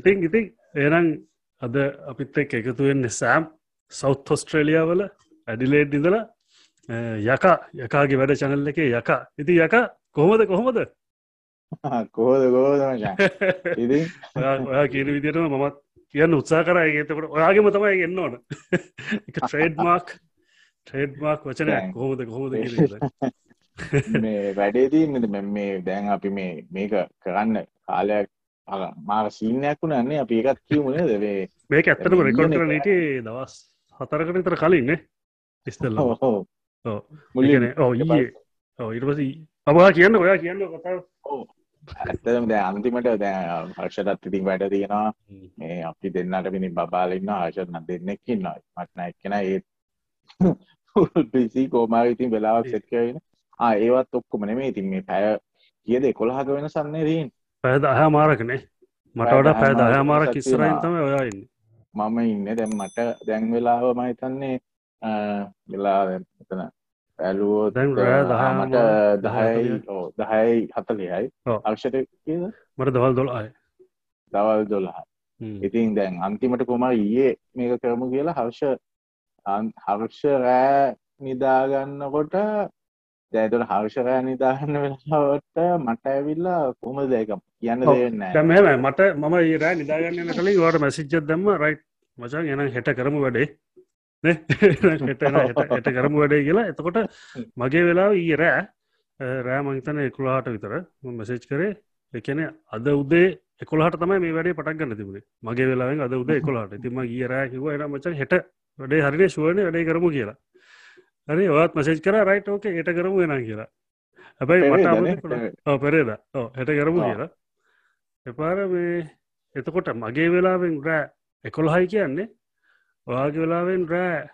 ඉතින් ඉතින් ඒනම් අද අපිත් එක් එකතු වෙන්නේ සෑම් සෞත් ඔස්ට්‍රේලියාවල ඇඩිලේඩ් ඉඳලා යකා යකාගේ වැඩ චැනල් එකේ යකා. ඉති යකා කොහොමද කොහොමද? කෝද ඔයා කියන විදිටම මමත් කියන්න උත්සා කර. ඒතකට ඔයාගේම තමයි එන්න ඕන. එක ට්‍රේඩ් මාක් ට්‍රේඩ් මාක් වචනය කොහොමද කොහොමද මේ වැඩේදී මේ දැන් අපි මේ මේක කරන්න කාලයක් මාර සීනයක් වුණන්නේ අපි එකත් කියමුණ දවේ මේක ඇත්තටම රෙකෝඩ් කරනට දවස් හතරකට විතර කලින්න්නේ ඉස්තල්ල ඕ ඊයේ. ඕ ඉටපස අබා කියන්න ඔයා කියන්න කතා ඇත්තම දැ අන්තිමට දැ හර්ෂටත් ඉතින් වැඩ තියෙනවා. මේ අපි දෙන්නට පිණි බාලන්න ආශන දෙන්නෙක්කින්න මටන එක්කෙන ඒත් පිසි කෝමාර ඉතින් වෙලාවක් සෙට්කවෙන ඒවත් ඔක්කොම නෙමේ ඉතින් මේ පැය කියද? කොළහක වෙන සන්නේ රීන් පැද අහ මාරකනේ මට වඩ පැද අය මාරක් ඉස්සරයින් තම ඔයා ඉන්න. මම ඉන්න. දැම් මට දැන් වෙලාව මහිතන්නේ වෙලා එතන ඇලුවෝ දහමට දහයි දහයි හතලියයි කියද? මට දවල් දොල අය දවල් දොලහ ඉතින් දැන් අන්තිමට කොමා ඊයේ මේක කරමු කියලා හර්ෂ හර්ෂ රෑ නිදාගන්නකොට දැතුට හර්ෂරෑ නිදාගන්න වෙලාවට මට ඇවිල්ලා කොම දැක කියන්න දෙන්න මෙම මට මම ඒරෑ නිදාගන්න කලින් වට මැසිච්ච දම්ම රයි් මචන් එන හෙට කරමු වැඩේ. හෙට කරමු වැඩේ කියලා. එතකොට මගේ වෙලාව ඊ රෑ රෑ මංතන එකුලාට විතර මැසේජ් කරේ. එකන අද උදේ එකොලාට තමයි මේ වැඩේ පටක්ගන්න තිබුණේ. මගේ වෙලාවෙන් අද උද එකොලාට තිම ගිය රෑ කිව එන මචන් හෙට වැඩේ හරිනේ ශුවන වැඩේ කරමු කියලා හරි ඔත් මසේජ් කර රයිට් ඕක එට කරමු වෙන කියලා. හැබැයි මට පෙරේද හෙට කරමු කියලා. එපාර මේ එතකොට මගේ වෙලාවෙන් රෑ එකොළහයි කියන්නේ. ඔයාගේ වෙලාවෙන් රෑ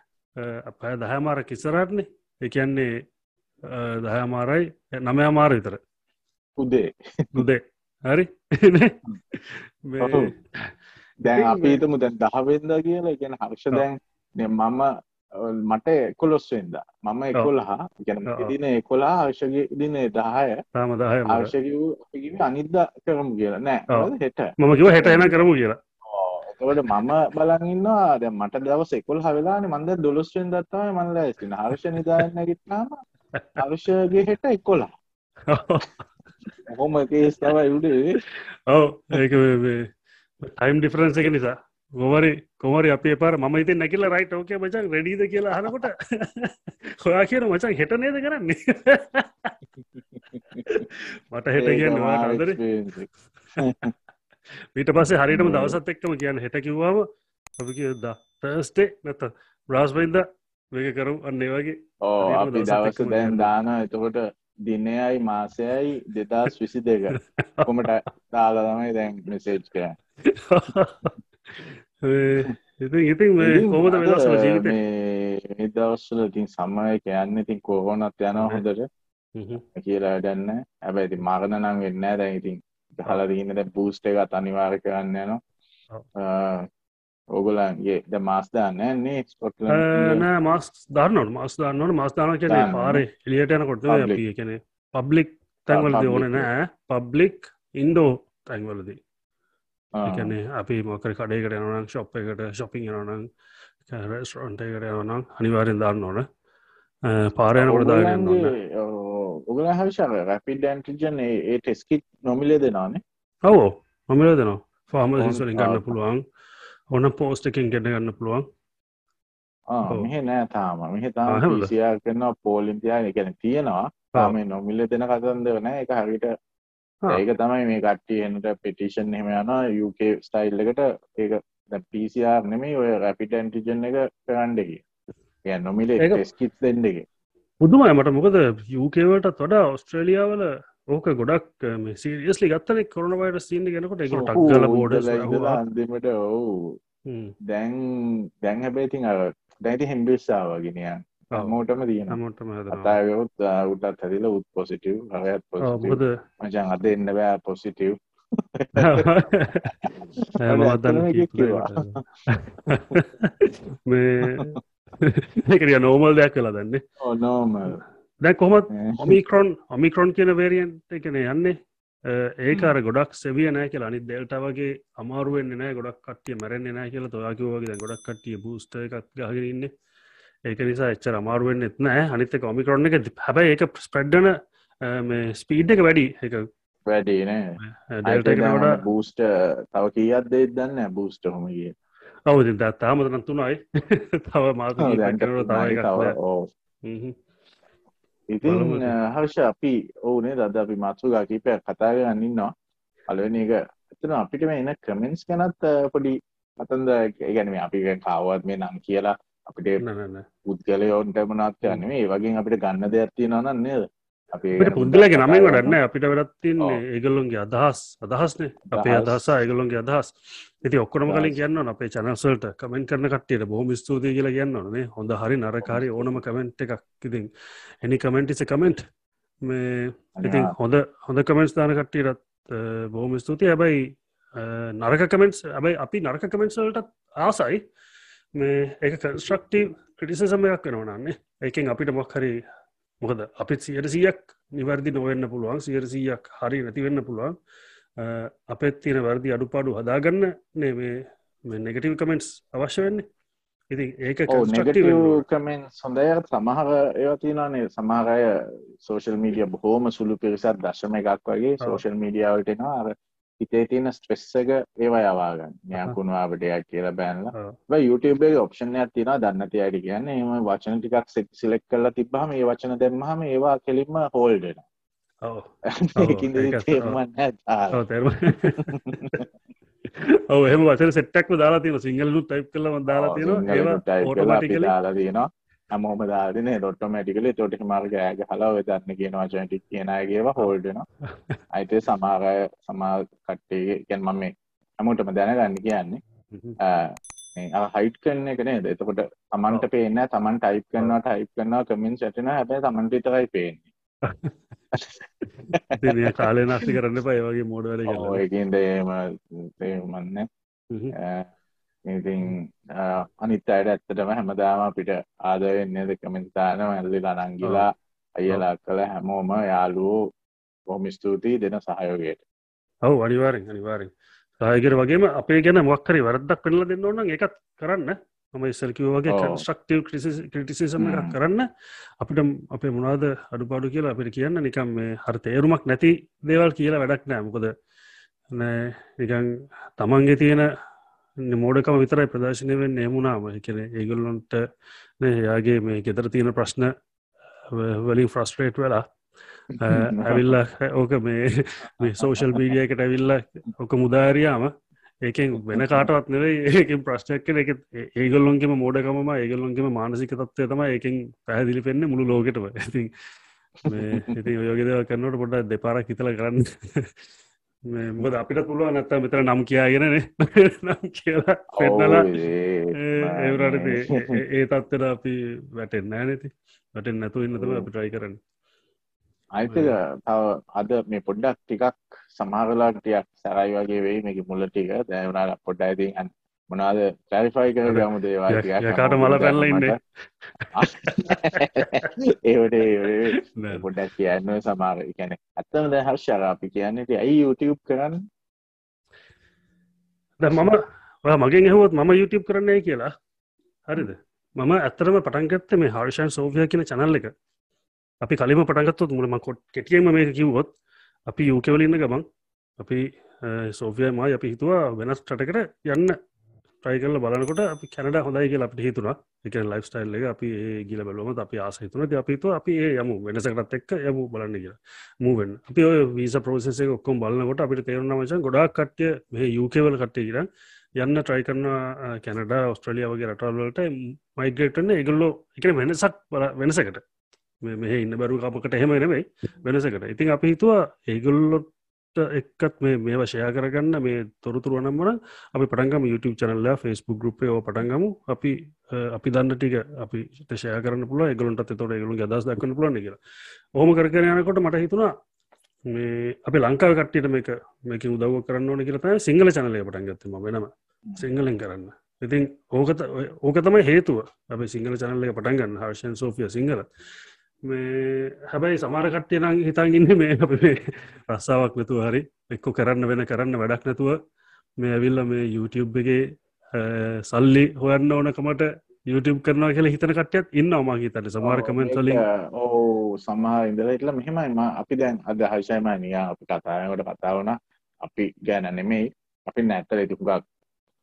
අප දහමාර කිසරටනේ එකන්නේ දහමාරයි නමය අමාර විතර. උදේ. උදේ. හරි. දැන් අපිතම දැන් දහවෙන්ද කියලා ගැන හර්ෂ දැන් මම මට එකොලොස්වෙන්ද මම එකොලහා ගැන දින එකොලා ආර්ශගේ දින දහය. තාම දහය ආර්ශක අනිද්ද කරමු කියලා. නෑ හෙට? මම කිව හෙට එන කරමු කියලා. එතකොට මම බලන්න්නවා දැ මට දවස එකොල් හවෙලාන මන්ද දොළොස්වෙන් දත්තම මන්ල ඇස්තින හර්ෂ නිදාන්න ගිත්නාම අර්ශගේ හෙට එක්කොලා හොම කේස් තව යුඩේ ඔව. ඒක ටයිම් ඩිෆරන්ස එක නිසා ගොවරි කොමරි අපේ පාර ම ඉති නැකිල රයිට ඕක මචන් රෙඩීද කියලා හනකොට හොයා කියන මචන් හෙට නේද කරන්නේ? මට හෙට කියන්න අදර මීට පස්සේ හරිටම දවසත් එක්කම කියන්න හෙට කිව්වාම අපි කියදා ටර්ස්ටේ නැත බ්‍රාස්බයින්ද වේක කරු අන්නේ වගේ ඕ අපි දවස දැන් දාන එතකොට දිනයයි මාසයයි දෙදස් විසි දෙක කොමට දාලා තමයි දැන් මෙසේජ් කරන්න ඉතින් කොමද වෙදසල ජීවිත දවස්සල ඉතින් සම්මය කියන්න ඉතින් කෝහොනත් යන හොඳට කියලා දැන්න ඇබැ ඉති මරණ නම් වෙන්න දැන් ඉතින් හල දීන්න දැ පූස්ට එකත් අනිවාර කරන්න යනවා ඕගොලන්ගේ ද මාස් දාන්න නේ ස්කොට් නෑ මස් දන්නට මස් දන්නට මස් දාන කියන පාරය එලියට යන කොට කන පබ්ලික් තැන්වලද ඕන නෑ පබ්ලික් ඉන්ඩෝ තැන්වලදී එකනේ අපි මොකර කඩේකට යනනම් ශොප් එකට ශොපිං යනනම් රෙස්ටරන්ට එකට යනනම් අනිවාරෙන් දාන්න ඕන. පාරයන කොට දාගන්න ඔගල හවිශාව රැපිඩ ඇන්ටිජන් ඒ ටෙස්කිට් නොමිලේ දෙනානේ ඔවෝ නොමිල දෙනවා. ෆාම සිසලින් ගන්න පුළුවන්. ඔන්න පෝස්ට එකින් ගෙට ගන්න පුළුවන්. මෙහ නෑ තාම. මෙහ තාම සියා කරන්න පෝලින්තියා එකන තියෙනවා. තාම නොමිල්ල දෙන කතන්ද වන එක හරිට ඒක තමයි මේ කට්ටිය එනට පිටිෂන් හෙම යන යුක ස්ටයිල් එකට. ඒක පිසිR නෙමේ ඔය රැපිට ඇන්ටිජන් එක කරන්ඩකි ය නොමිලේ ස්කිත් දෙන්නගේ පුදුමයි මට මොකද යුකේවට තොඩා ඔස්ට්‍රේලියාවල ඕක ගොඩක් සිරියස්ලි ගත්තන කොරන සින්න ගෙනකොට එක ටක්ගල බෝඩ අන්තිමට ඔවු. දැන් දැන් හැබේතින් අර දැයිති හෙම්බිස්සාව ගෙනයන් මෝටම තියන මටම අතායොත් උටත් හැදිල උත් පොසිටව් හරත් පොද මචන් අද එන්න බෑ පොසිටව් මේ එකරිය නෝමල් දෙයක් කලා දන්නේ. ඕනෝමල් දැ කොමත් ඔමිකරොන් ඔමිකරොන් කියන වේරියන්ට එකන යන්නේ. ඒකාර ගොඩක් සෙවිය නෑ කියලා. අනි දෙල්ට වගේ අමාරුවෙන් නෑ. ගොඩක් කටිය මැරෙන් නෑ කියලා. තොයාකිවගේ ගොඩක් කටිය බූස්ට එකක් ගහගන්න ඒක නිසා එච්චර අමාරුවෙන් එත් නෑ අනිත කොමිකරන්න එක හැබැයි ඒක ස්ප්‍රඩ්ඩන මේ ස්පීඩ් එක වැඩි. එක වැඩේන බූස්ට තව කියත් දෙත් දන්න බූස්ට හොමගේ ඔවු තාමතන තුනයි. තව තව ඉතින් හර්ෂ අපි ඕනේ දද අපි මත්සුගා කීපයක් කතා ගන්නන්නවා අලවෙනි එක එතන අපිට මේ එන කමෙන්ස් ගැනත් පොඩි අතන්ද ගැනීම අපි කාවත් මේ නම් කියලා අපිට පුද්ගලයෝන්ට මනත් යන්නේ ඒ වගේ අපිට ගන්න දෙයක් තියෙනවා නේද? අපේ පුද්ගලගේ නමෙන් වඩන්න අපිට වැඩත්තින් ඒගල්ලොන්ගේ අදහස්. අදහස්නේ අපේ අදහසා. ඒගලොන්ගේ අදහස්. ඉති ඔක්කොනම කලින් කියන්න අපේ චනසල්ට කමෙන්ට කරන කට්ටියට බොහම ස්තුතිය කියලා කියන්නනේ හොඳ හරි නරකාරි ඕනම කමෙන්ට් එකක්. ඉතින් එනි කමෙන්ටිස කමෙන්ට් මේ ඉතින් හොඳ හොඳ කමෙන්ට් දාන කට්ටියටත් බොහොම ස්තුතියි. හැබැයි නරක කමෙන්ට්ස් ඇබයි අපි නරක කමෙන්ට්සල්ටත් ආසයි මේ ඒ කන්ස්ට්‍රක්ටීව් ක්‍රටිසසම එකක් වෙනවනන්නේ ඒකෙන් අපිට මොක්හරි මොකද? අපිත් සියට සියක් නිවැරදි නොවෙන්න පුළුවන් සියට සීයක් හරි නැතිවෙන්න පුළුවන්. අපත් තියෙන වැරදි අඩුපාඩු හදාගන්න නේ මේ නෙගටව කමෙන්ට්ස් අවශ්‍ය වෙන්නේ. ඉති ඒක කමෙන් සොඳය සමහර ඒවතිනනේ සමාරය සෝශල් මීඩිය බොහෝම සුළු පිරිසත් දශම එකක් වගේ සෝශල් මීඩියාවටෙනවා අර හිතේ තියෙන ස්ට්‍රෙස් එක ඒවා යවාගන්න යකුණවාටයක් කියලා බැනල. YouTube ඔප්ෂන්යක් තියෙන දන්න තියට කියන්න. එම වචන ටිකක් සිලෙක් කරලා තිබහම ඒ වචන දෙම්මහම ඒවා කෙලින්ම හෝල්ඩෙන ඔව. එහම වචන සෙට්ටක්ම දාලා තියෙන සිංහලු ටයිප් කලම දාලා තියෙන ඒවා දාලා තියෙනවා හැමෝම දාදන ොට්ටමටිකල තොට මාර්ග ඇග හලාව දන්න කියන වචනටික් කියනගේව හෝල්ඩන අයිතේ සමාරය සමා කට්ටේ ගැන් මම මේ හැමෝටම දැනගන්න කියන්නේ. හයිට් කරන එක නේද? එතකොට තමන්ට පේන්න තමන් ටයිප් කරනවා ටයිප් කරනවා කමින් සැටන හැබැ තමන්ට විතරයි පේන්නේ. කාලය නස්ති කරන්න පයි වගේ මෝඩවල ඒකින්ද ඒම මන්න ඉතින් අනිත් අයට ඇත්තටම හැමදාම අපිට ආදවෙන්නේද කමෙන්තාන ඇල්ලිලා නංගිලා අයලා කළ හැමෝම යාලුවෝ බොහොම ස්තුතියි දෙන සහයෝගයට. ඔවු අනිවාරෙන් අනිවාරෙන් සහයකර වගේම අපේ ගැන මොක්කරි වරදක් පෙනල දෙන්න ඕන්න එකත් කරන්න. මම ඉස්සල්කිව වගේ කන්ස්ට්‍රක්ටව ක්‍රටිසිසම එකක් කරන්න. අපිට අපේ මොනාද අඩුපාඩු කියලා අපිට කියන්න නිකම් මේ හර තේරුමක් නැති දේවල් කියලා වැඩක් නෑ. මොකද නිකං තමන්ගේ තියෙන මෝඩකම විතරයි ප්‍රදර්ශනයෙන් නෙමුණාම එකන ඒගොල්ලොන්ට යාගේ මේ ගෙදර තියෙන ප්‍රශ්න වලින් ෆ්‍රස්ට්‍රේට් වෙලා ඇවිල්ල ඕක මේ සෝෂල් මීඩිය එකට ඇවිල්ල ඕක මුදාරයාම ඒකෙන් වෙන කාටවත් නෙවෙයි ඒකින් ප්‍රශ්නයක් කෙන එක. ඒගොල්ලොන්ගේම මෝඩකම ඒගොල්ලොන්ගේම මානසික තත්වය තම ඒකින් පැහදිලි පෙන්න්න මුළු ලෝකෙටම. ඇති ඉති යෝගෙදව කරන්නට පොඩ දෙපාරක් හිතල කරන්න මොද අපිට පුළුව නැත්ත මෙතර නම් කියාගෙනනේ නම් කියලා පෙන්නලා ඒවරට ඒ තත්වට අපි වැටෙන් නෑනති වැටෙන් නැතු ඉන්නතම අපි ට්‍රයි කරන්න. අයිතක තව අද මේ පොඩ්ඩක් ටිකක් සමාරලාටියක් සැරයි වගේ වෙයි මේක මුල්ල ටික. දැවුණට පොඩ්ඩ ඇති මොනාද කැරිෆයි කර ගමු දේවා කාට මල පැල්ල ඉන්න. ඒවට පොඩක් කියන්න සමාර එකැන ඇත්තම ද හර්ෂර අපි කියන්නට ඇයි YouTube කරන්න? මම මගේ හොත් මම YouTube කරන්නේ කියලා? හරිද? මම ඇත්තරම පටන්ගත්ත මේ හර්ෂන් සෝභය කියන චනල්ල එක. අපි කලිම පටගත්තුත් මුලම කොට් කෙටියම මේ කිව්වොත් අපි යුකවලඉන්න ගමන් අපි සෝෆියම අපි හිතුවා වෙනස් ටකට යන්න ට්‍රයි කල බලනකොට අපි කැනඩ හොඳයි කියල අපට හිතුන එක ලයිෆ් ස්ටයිල් එක අපි ඒ ගිල බලම අපි ආසහිතුන අපිතු අපි ඒ යමු වෙනසකටත් එක්ක යමු බලන්න කියලා. මූවෙන් අපි ඔය වීස ප්‍රෝසෙස ඔක්කොම් බලන්නකොට අපිට තේරුණ මචන් ගොඩක් කට්ටිය මේ යුකවල කට්ටේ කිර යන්න ට්‍රයි කරන කැනඩ ඔස්ට්‍රලිය වගේ රටල්වලට මයිග්‍රේටන්න එකගොල්ලෝ එක වෙනසක් වෙනසකට. මෙහ ඉන්න බැරු අපකට එහෙම නෙවෙයි වෙනසකට. ඉතින් අපි හිතුවා ඒගොල්ලොත් එක්කත් මේ මේ වශයා කරගන්න මේ තොරතුරුව නම්මන අපි පටන්ගම YouTube චනල්ල ෆස්බුක් ගරුප්පය පටන්ගමු අපි අපි දන්න ටික අපි ශය කරන පුල ගලට තොට ගලු අදස් දක්වන්න පුලන්න කියලා. හොම කර යනකොට මට හිතුණා මේ අපි ලංකාව කට්ටියට මේක මේක උදව කරන්න ඕන කියලතයි සිංහල චනලය පටන්ගත්තම වෙනම. සිංහලෙන් කරන්න. ඉතින් ඕකත ඕක තමයි හේතුව. අප සිංහල චනල්ලය පටන්ගන්න හර්ෂන් සෝෆිය සිංහල. මේ හැබැයි සමාර කට්ටිය නම් හිතන් ඉන්න මේ අපි මේ රස්සාාවක් නැතුව හරි එක්කො කරන්න වෙන කරන්න වැඩක් නැතුව මේ ඇවිල්ල මේ YouTube එකේ සල්ලි හොයන්න ඕනකමට YouTube කරනවා කියලා හිතන කටයත් ඉන්න අමා හිතට සමාර කමෙන්ට වලින්. ඕ සමහා ඉඳල ඉටල මෙහෙමයිම අපි දැන් අද හයිෂයම නිය අපි කතායකට කතාවන අපි ගැන නෙමෙයි. අපි නැත්තල ඉතිකුගක්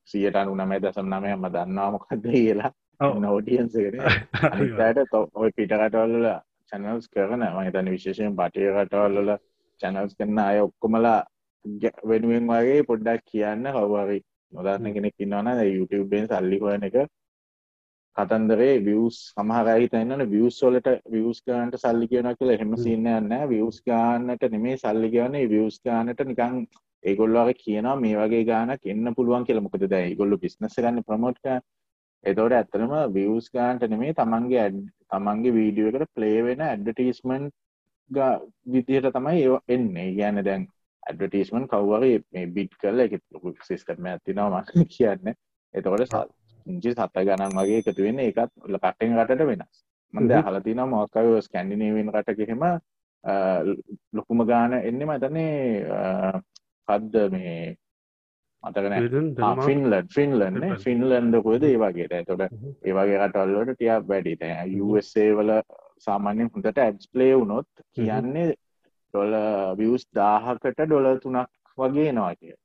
සියට අනු නමයි දසම් නමයම දන්නාමකක්ද කියලා. නෝටියන්සකට අනිතයට ඔය පිටකටවල්ල චැනල්ස් කරන මහිතන විශේෂයෙන් පටිය කටවල්ල චැනල්ස් කරන්න අය ඔක්කොමලා වෙනුවෙන් වගේ පොඩ්ඩක් කියන්න කවරි නොදන්න කෙනෙක් ඉන්නවන YouTubeෙන් සල්ලි හොයන එක කතන්දරේ වියස් සමහරයි තන්නන වියස් වලට වියස් ගාන්ට සල්ලි කියන කියල හෙම. සින්නයන්න වියස් ගාන්නට නෙමේ සල්ලි කියවන්නේ වියස් ගානට නිකං ඒගොල්ලගේ කියනවා මේ වගේ ගානක් එන්න පුළුවන් කියල. මොකද දැයි ගොල්ලු පිස්නස ගන්න ප්‍රමෝට්ක එතවට ඇත්තරම වියස් ගාන්ට නෙමේ තමන්ගේ තමන්ගේ වීඩියෝ එකට ප්ලේ වෙන ඇඩ්ඩටිස්මන්් විදිහට තමයි ඒ එන්නේ. ගැන දැන් ඇඩ්වටීස්මන් කව්වගේ මේ බිට් කරල එක සිස්ටම ඇතිනවා ම කියන්න. එතකොට ඉංචි සත්ත ගණන් වගේ එකතු වෙන්න එකත් ල කටෙන් රටට වෙනස්. මන්ද හලතින මොක්කව ස්කැන්ඩිනේවෙන් රටකහෙම ලොකුම ගාන එන්න මතනේ කද්ද මේ මතකන ෆින්ලන් ෆින්ලන්න ෆින්ලන්ඩකොද ඒවාගේට තොට ඒවගේ කටල්ලට ටිය වැඩි USA වල සාමාන්‍යෙන් හොඳට ඇඩ්ස් ප්ලේ වුනොත් කියන්නේ ඩොල වියස් දාහකට ඩොල තුනක් වගේ නවා කිය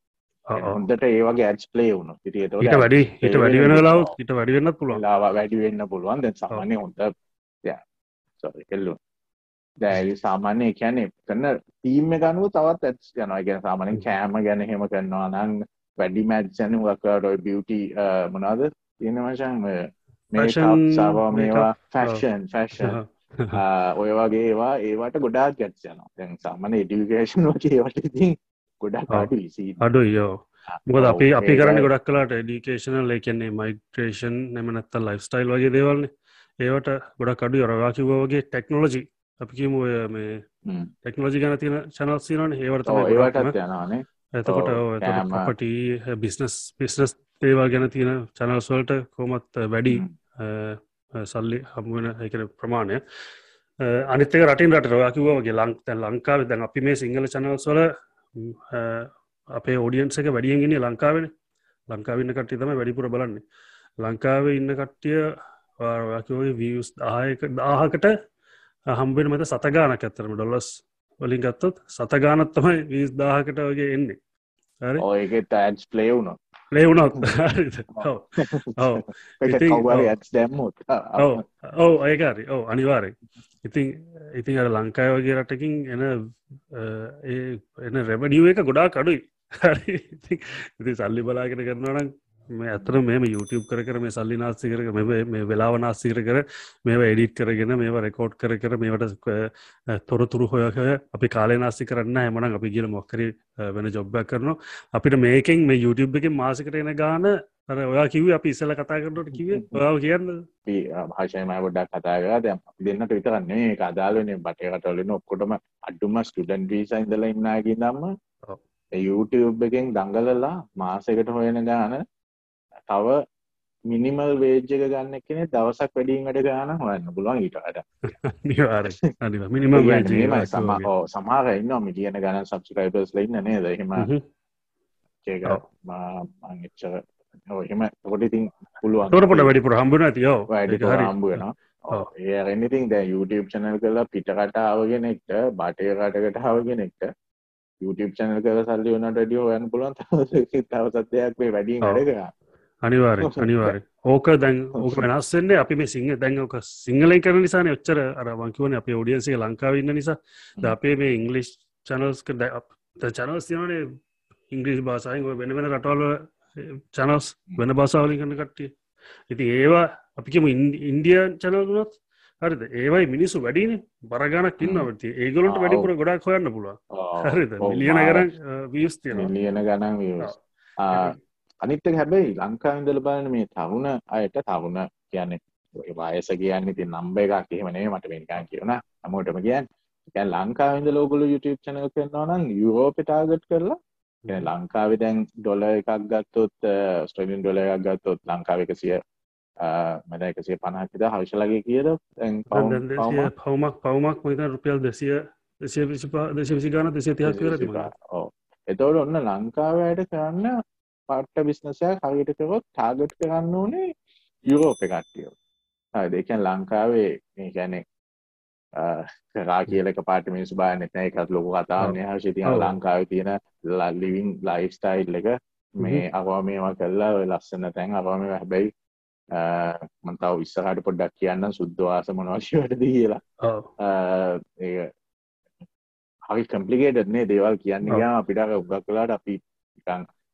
හොඳට ඒවගේ ඇඩ්ස් ප්ලේ වුණු ට වැඩි හිට වැඩි වෙන ලාව හිට වැඩි වෙන්න පුළුවන්. ලාවා වැඩි වෙන්න පුළුවන්. දැන් සාමාන්‍ය හොඳ කෙල්ලු. දැයි සාමාන්‍ය කියන්නේ කරන්න තීම ගනුව තවත් ඇත්ස් යනවා ගැන සාමානෙන් කෑම ගැන හෙම කරනවා නං වැඩි මැත්්සන වකරොයි බියටි මොනාද තියෙන වශන් මේ සාවා මේවා ෆැෂන් ෆැෂන් ඔය වගේ ඒවා ඒවට ගොඩාක් ගැට් යනවා. දැන් සාමන එඩිකේෂන් වගේවට ඉතින් ගොඩක් අඩු අඩු යෝ මොකද අපි අපි කරන්න ගොඩක් කලාට එඩිකේෂනල් ඒකන්නේ මයිග්‍රේෂන් නැමනත්ත ලයිස්ටයිල් වගේ දේවල්න්නේ ඒවට ගොඩක් අඩු යරවා කිව වගේ ටෙක්නෝලජි අපි කියම ඔය මේ ටෙක්නෝජි ගැන තියෙන චනල්සිනන ඒවට ඒවට යනනේ එතකොට පට බිස්නස් බිස්නස් ඒවා ගැන තියෙන චනල්ස්වල්ට කොමත් වැඩි සල්ලි හමුවෙන එකන ප්‍රමාණය. අනිතක රටින් රට රවාකිවගේ ලං තැන් ලංකාව දැන් අපි මේ සිංහල චනල්ස්වල අපේ ෝඩියන්ස එක වැඩියගෙන ලංකාවෙන. ලංකාවන්න කට්ටි තම වැඩිපුර බලන්නේ. ලංකාවේ ඉන්න කට්ටිය වාකිවගේ වියස් දායක දාහකට හම්බෙන මත සතගානක් ඇත්තරම ඩොල්ලස් වලින් ගත්තොත් සතගානත් තමයි විස් දාහකට වගේ එන්නේ. ඔයගෙත් ඇඩ්ස් ප්ලේ වුණොත් ලේවුණොත් දැම්මුත්. ඔව. ඒකාරි ඕ අනිවාරය ඉතින් ඉතින් අර ලංකාය වගේ රටකින් එන එන රැබඩියුව එක ගොඩා කඩුයි ඉති සල්ලි බලාගෙන කරනවනම් මේ ඇතර මෙම YouTube කර කර මේ සල්ලි නාස්ති කර මේ වෙලාව නාස්තිකර කර මේවා එඩිට් කරගෙන මේවා රෙකෝඩ් කර කර මේවට තොරතුරු හොයකය අපි කාලේ නාස්ති කරන්න හැමන අපි කියල මොක්කර වෙන ජොබ්බයක් කරනවා අපිට මේකෙන් මේ YouTube එක මාසකට එන ගාන ඔයා කිව අපි ඉස්සල කතා කරනට කිව ඔයාව කියන්න භාෂයම ගොඩක් කතාග දැම් දෙන්නට විතරන්නේ අදාලනේ බටයකටවලන ඔක්කොටම අඩුම ස්ටඩන් වීසා ඉඳල ඉන්නගේ දම්ම YouTube එකෙන් දංගලලා මාසකට හොයන ගාන තව මිනිමල් වේජ්ජක ගන්න කෙනෙ දවසක් වැඩීමට ගාන හොයන්න පුළුවන් මිනිම සම සමාර ඉන්න මිලියන ගන සබ්ස්ක්‍රයිබර්ස් ලඉන්න නේ දහෙම ඒච්චර එහෙම කොටිතින් පුළුවන්. තොරපට වැඩිපුර හම්බුන ඇතියෝ වැඩි හම්බුවෙන ඒ රනිතින් දැ YouTube චනල් කලා පිටකට ආවගෙනෙක්ට බටය රටකට හාවගෙනෙක්ට YouTube චනල් කල සල්ලි වනට ඩියෝ යන්න පුළුවන්. තවසත්යක් වේ වැඩින් අඩකා අනිවාර අනිවාර ඕක දැන් ඕක වෙනස්සෙන්න්නේ අපි මේ සිංහ දැන්ක සිංහලෙන් කරන නිසාන ඔච්චර. අර වංකිවන අපේ ෝඩියන්සේ ලංකාවන්න නිසා. ද අපේ මේ ඉංගලිස් චනල්ස්ක චනල්ස් තියනේ ඉංග්‍රීස් බාසායෙන් වෙන වෙන රටවල චනස් වෙන බාසාවලින් කරන කට්ටිය. ඉති ඒවා අපිකම ඉන්දියන් චනල්නොත් හරිද? ඒවයි මිනිස්සු වැඩින. බරගනක් ඉන්නවති ඒගලට වැඩිපුර ගොඩක් හොයන්න පුළුව හරිද? ලියන කරන්න වියස් තියෙන ලියන ගණන් අනිත්තක හැබැයි ලංකාවින්දල බලන මේ තරුණ අයට තරුණ කියන්නේ වයස කියන්න ති නම්බ එකක් එහෙමනේ මට මේකන් කියවන අමෝටම කියන් ැ ලංකාවින්ද ලෝගල YouTube චනල කරනවා නම් යුරෝප ටාගට් කරලා ලංකාව දැන් ඩොල එකක් ගත්තොත් ස්ට්‍රලින් ඩොල එකක් ගත්තොත් ලංකාව එක සිය මැද එකසේ පණහකිද හවිශලගේ කියද? පවමක් පවමක් මත රුපියල් දෙසිය දෙසේ විසිපා දෙශ විසි ගාන දෙසේ තිහක් කර ඕ එතවට ඔන්න ලංකාවයට කරන්න පට්ට බිස්නසයක් හරියට කරොත් ටාගට් කරන්න ඕනේ යුරෝප කට්ටියෝ දෙකැන් ලංකාවේ මේ ගැනෙක් කරා කියලක පාට මිනිස් බා නැතන එකත් ලොක කතාන්නේ හශි තියන ලංකාව තියෙන ලල්ලිවින් ලයිස්ටයිල් එක මේ අවා මේවා කරලා ලස්සන තැන් අවාම හැබැයි මන්තාව විස්සහට පොඩ්ඩක් කියන්න සුද්දවාස මොනවශයටද කියලා. හරි කම්පලිකේටනේ දේවල් කියන්න. යා අපිට උගක් කලාට අපි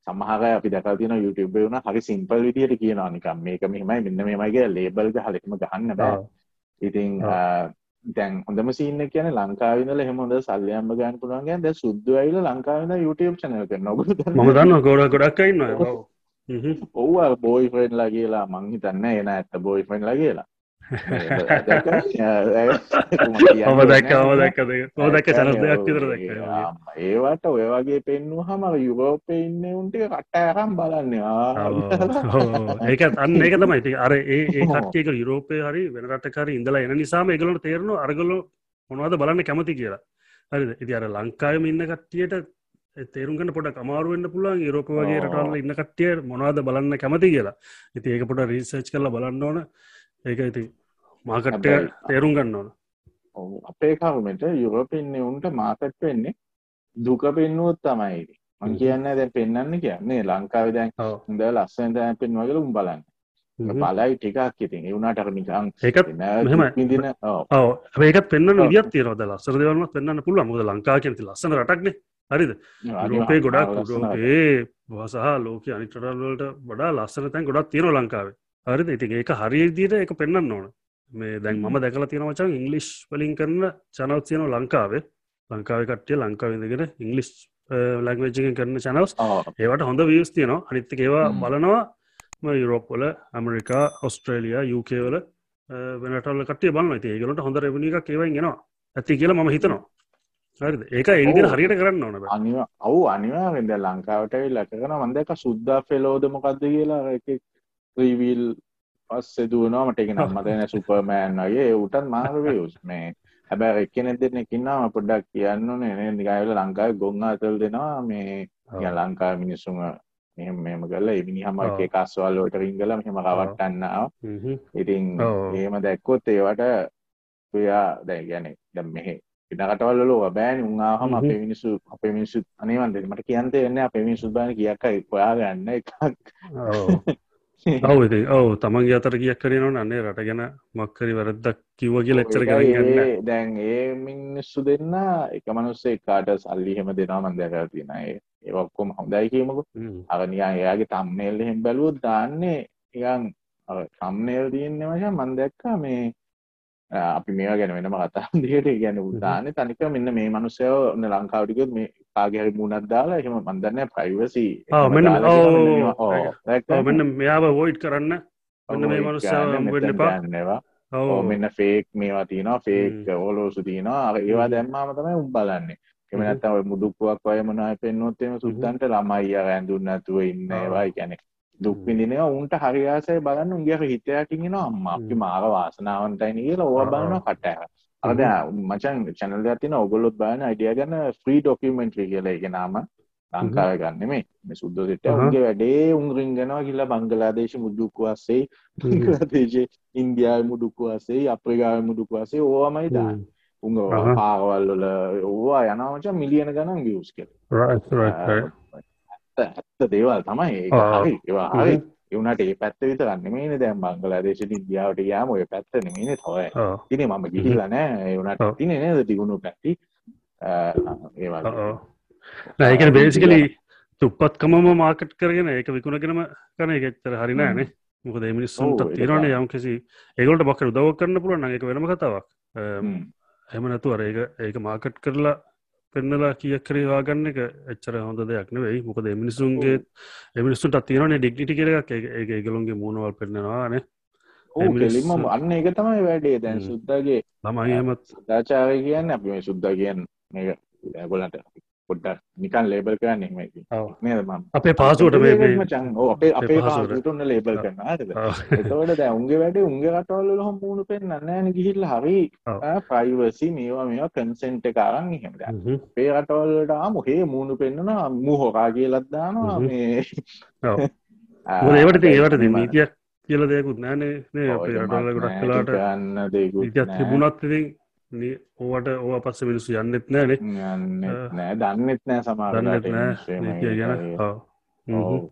සමහර අපි දැකල් තියෙන YouTube වුණ හරි සිම්පල් විදියට කියනවා. නිකම් මේක මෙහෙමයි මෙන්න මෙහෙමයි කියලා ලේබල් එක හරියටම ගහන්න බෑ. ඉතින් දැන් හොඳම සීන් එක කියන්නේ ලංකාවේ ඉඳලා එහෙම හොඳ සල්ලියම්බ ගන්න පුළුවන් කියන්නේ දැන් සුද්දු ඇවිල්ලා ලංකාවේ ඉඳලා YouTube channel කරනවා. ඔයගොල්ලෝ මම දන්නවා ගොඩක් ගොඩක් අය ඉන්නවා. ඔව්. අර බෝයි ෆ්‍රෙන්ඩ්ලා කියලා මං හිතන්නේ එන ඇත්ත බෝයි ෆ්‍රෙන්ඩ්ලා කියලා ඔම දැක්ක ඔම දැක්ක දැක්ක චනස් දෙයක් විතර දැක්ක ඒවට ඔය වගේ පෙන්වු හම යුරෝපය ඉන්න උන්ට කට්ටයරම් බලන්නවා ඒක අන්න ඒක තමයි ති අර ඒ කට්ටියක යුරෝපය හරි වෙන රටකර ඉඳලා එන නිසාම එකගලට තේරනු අරගලු මොනවද බලන්න කැමති කියලා හරි ඉති අර ලංකායම ඉන්න කට්ටියට තේරුම්ගන්න පොඩ අමාරුවෙන්න්න පුළුවන් යුරෝප වගේ රටවල්ල ඉන්න කට්ටිය මොනවද බලන්න කැමති කියලා ඉති ඒක පොට රීසර්ච් කරලා බලන්න ඕන ඒක ඉති මාකට්ටය තේරුම් ගන්න ඕන. අපේ කවමට යුරෝපින්නේ උන්ට මාකට් වෙන්නේ දුක පෙන්නුවත් තමයි මං කියන්න දැ පෙන්න්න කියන්නේ ලංකාව දැන් හොඳ ලස්සන දැන් පෙන්වගල උම් බලන්න. බලයි ටිකක් ඉතින්. එවුණට නිකං ඒකත් විදින ඒකත් පෙන්න්න වියත් තියරද ලස්සර දෙවන්න පෙන්න්න පුළුව මුද ලංකා කියති ලස්සන රටක්න හරිද? රෝපේ ගොඩක් ඒ වසහ ලෝක අනිටරල්වලට වඩා ලස්සන තැන් ගොඩක් තියෙන ලංකාවේ හරිද? ඉති ඒක හරිදිට එක පෙන්න්න ඕන. මේ දැන් මම දැකලා තියෙන වචන් ඉංගලිෂ් වලින් කරන චනවත් තියන ලංකාවේ. ලංකාව කට්ටිය ලංකාවදගෙන ඉංගලිස් ලංවේජිගෙන් කරන චනවස් ඒවට හොඳ වියස් තියනවා. අනිත්තක ඒවා බලනවා. යුරෝප්වල ඇමරිකා ඔස්ට්‍රේලියයා යුකේවල වෙනටල් කටිය බලන්න ති ඒගලට හොඳ රැබනි එකක් ඒවයි ෙනවා ඇති කියලා මම හිතනවා. හරිද? ඒක ඒවිදින හරියට කරන්න ඕන අනිව ඔවු අනිවාෙන්ද ලංකාවට ලැකන මන්දක සුද්දා ෆෙලෝද මොකක්ද කියලා. එක ්‍රීවිල් පස්සේ දුවනවා මට එක නම් මතන සුපර්මෑන් වගේ. උටත් මාර්වයස් මේ හැබැ එක්කෙනෙ දෙන්න කින්නාම පොඩ්ඩක් කියන්න නේ නිකායල ලංකාව ගොං අතල් දෙනවා. මේ ලංකා මිනිස්සුම මෙහම මෙම කල එමිනි හම එක කස්වල්ලෝට රිංගල මෙහෙම රවට්ටන්නාව ඉතින් ඒම දැක්කොත් ඒවට ඔයා දැ ගැන දැම් මෙහෙ ඉටකටවල්ල ලෝ බෑන. උන්හම අපේ මිනිසු අපේ මිනිසු අනිවන්ද මට කියන්ත එන්න අපේ මිනිසු බාන. කියක්කයි ඔයා ගන්න එකක් ඔවද ඔව තමන්ගේ අතර කියක් කරනවන අන්නේ රට ගැන මක්කරි වැරද්දක් කිව්වගේ ලෙච්චර කරගන්න දැන් ඒ මිනිස්සු දෙන්න එක මනුස්සේ කාට සල්ලිහෙම දෙනා මන්දැක තිනයි ඒවක්කොම හොඳයි කියීමකු. අගනියා එයාගේ තම්නේල් එහෙම බැලුවත් දාන්නේ ඉගන් සම්නේල් තියන්නේ වශ මන්දැක්කා මේ අපි මේ ගැන වෙනම කතා දිට ගැන උදාන තනික මෙන්න මේ මනුස්සයෝ ඔන්න ලංකාවටික මේ කාගහරි මුණත් දාලා එහෙම මන්දන්න ප්‍රයිවසි මෙන්න මෙයාව වෝයිට් කරන්න. ඔන්න මේ මනුස්සයවා මෙන්න ෆේක් මේවා තියනවා ෆේක් ඕලෝසු තියනවා. ඒවා දැම්මාම තමයි උම් බලන්නේ. එම නැත්තව මුදුක්ුවක් වය මනයි පෙන්න්නොත්තේම සුද්දන්ට ළමයි ඇඳුන්න ඇතුව ඉන්න ඒවා ගැනෙක් දුක්විදිනවා උන්ට හරියාසය බලන්න උන්ගේ හිතයකිගෙන අම්ම අපි මාර වාසනාවන්තයින කියලා ඕ බලන කටෑ අද මචන් චැනල් ඇතින ඔගොලොත් බාන අයිඩිය ගන්න ෆ්‍රී ඩොකිමෙන්ට්‍රි කියල එකනාම ලංකාව ගන්න මේ මේ සුද්දසිට උන්ගේ වැඩේ උන්රිංගෙනවා කියලා බංගලාදේශ මුදුක්වාසේ දේශ ඉන්දයාව මුදුක්වාසේ අප්‍රිකාව මුදුක්වාසේ ඕමයි දාන්න. උංග පාවල්ල ඕවා යනවච මිලියන ගනම් ගියස් කෙ ඇත්ත දේවල් තමයි. හරි. ඒවා හරි. එවනට ඒ පැත්ත විතරන්න මේන දැම් බංගලාදේශ ඉන්දියාවට යාම ඔය පැත්ත නෙමේ තොය තින මම ගිහිල්ල නෑ. එවනට තින නේද? තිගුණු පැත්ති ඒවා ඒකන බේසිකලි තුපත්කමම මාකට් කරගෙන ඒක විකුණගෙනම කන එකෙත්තර හරි නෑනේ මොකද මිනිස්සුන්ට තිරන යම් කිසි ඒගොලට බක්කර උදව කරන්න පුළුවන් එක වෙනම කතාවක්. එම නැතු අර ඒක ඒක මාකට් කරලා පෙන්නලා කිය කරේවා ගන්න එක එච්චර හොඳ දෙයක් නෙවෙයි. මොකද එමිනිසුන්ගේ එමිනිස්සුන්ට තිරනේ ඩිග්නිටි කරක් ඒ ඒගලුන්ගේ මූුණවල් පෙන්න්නවානේ කෙලිම අන්න එක තමයි වැඩේ. දැන් සුද්දගේ ළමයිමත් දාචාරය කියන්න අපි මේ සුද්ද කියන්න ගොලට පොඩ්ඩක් නිකන් ලේබල් කරන්න එහෙමයි ඔව්. නේද මම අපේ පාසුවට මේ මචං ඔව් අපේ අපේ පාසුවට. උන්න ලේබල් කරනවා හරිද. එතකොට දැන් උන්ගේ වැඩේ උන්ගේ රටවල් වල හම් මුණු පෙන්නන්නේ නැහැ නේ ගිහිල්ලා හරි. ප්‍රයිවසි මේවා මේවා කන්සෙන්ට් එක අරන් එහෙම දැන්. අපේ රටවල් වලට ආමු හේ මූණු පෙන්නනවා මූ හොරා කියලාත් දානවා. මේ ඔව්. ඒවට ඒවට එහෙම. නීතියක් කියලා දෙයක්කුත් නෑනේ නේ අපේ රටවල ගොඩක් නෑ, වෙලාවට ගන්න නෑ. තිබුණත් ඉතින් ඕවට ඕවා පස්සේ මිනිස්සු යන්නෙත් නෑනේ නෑ දන්නෙත් නෑ නීතිය ගැන. හ්ම්.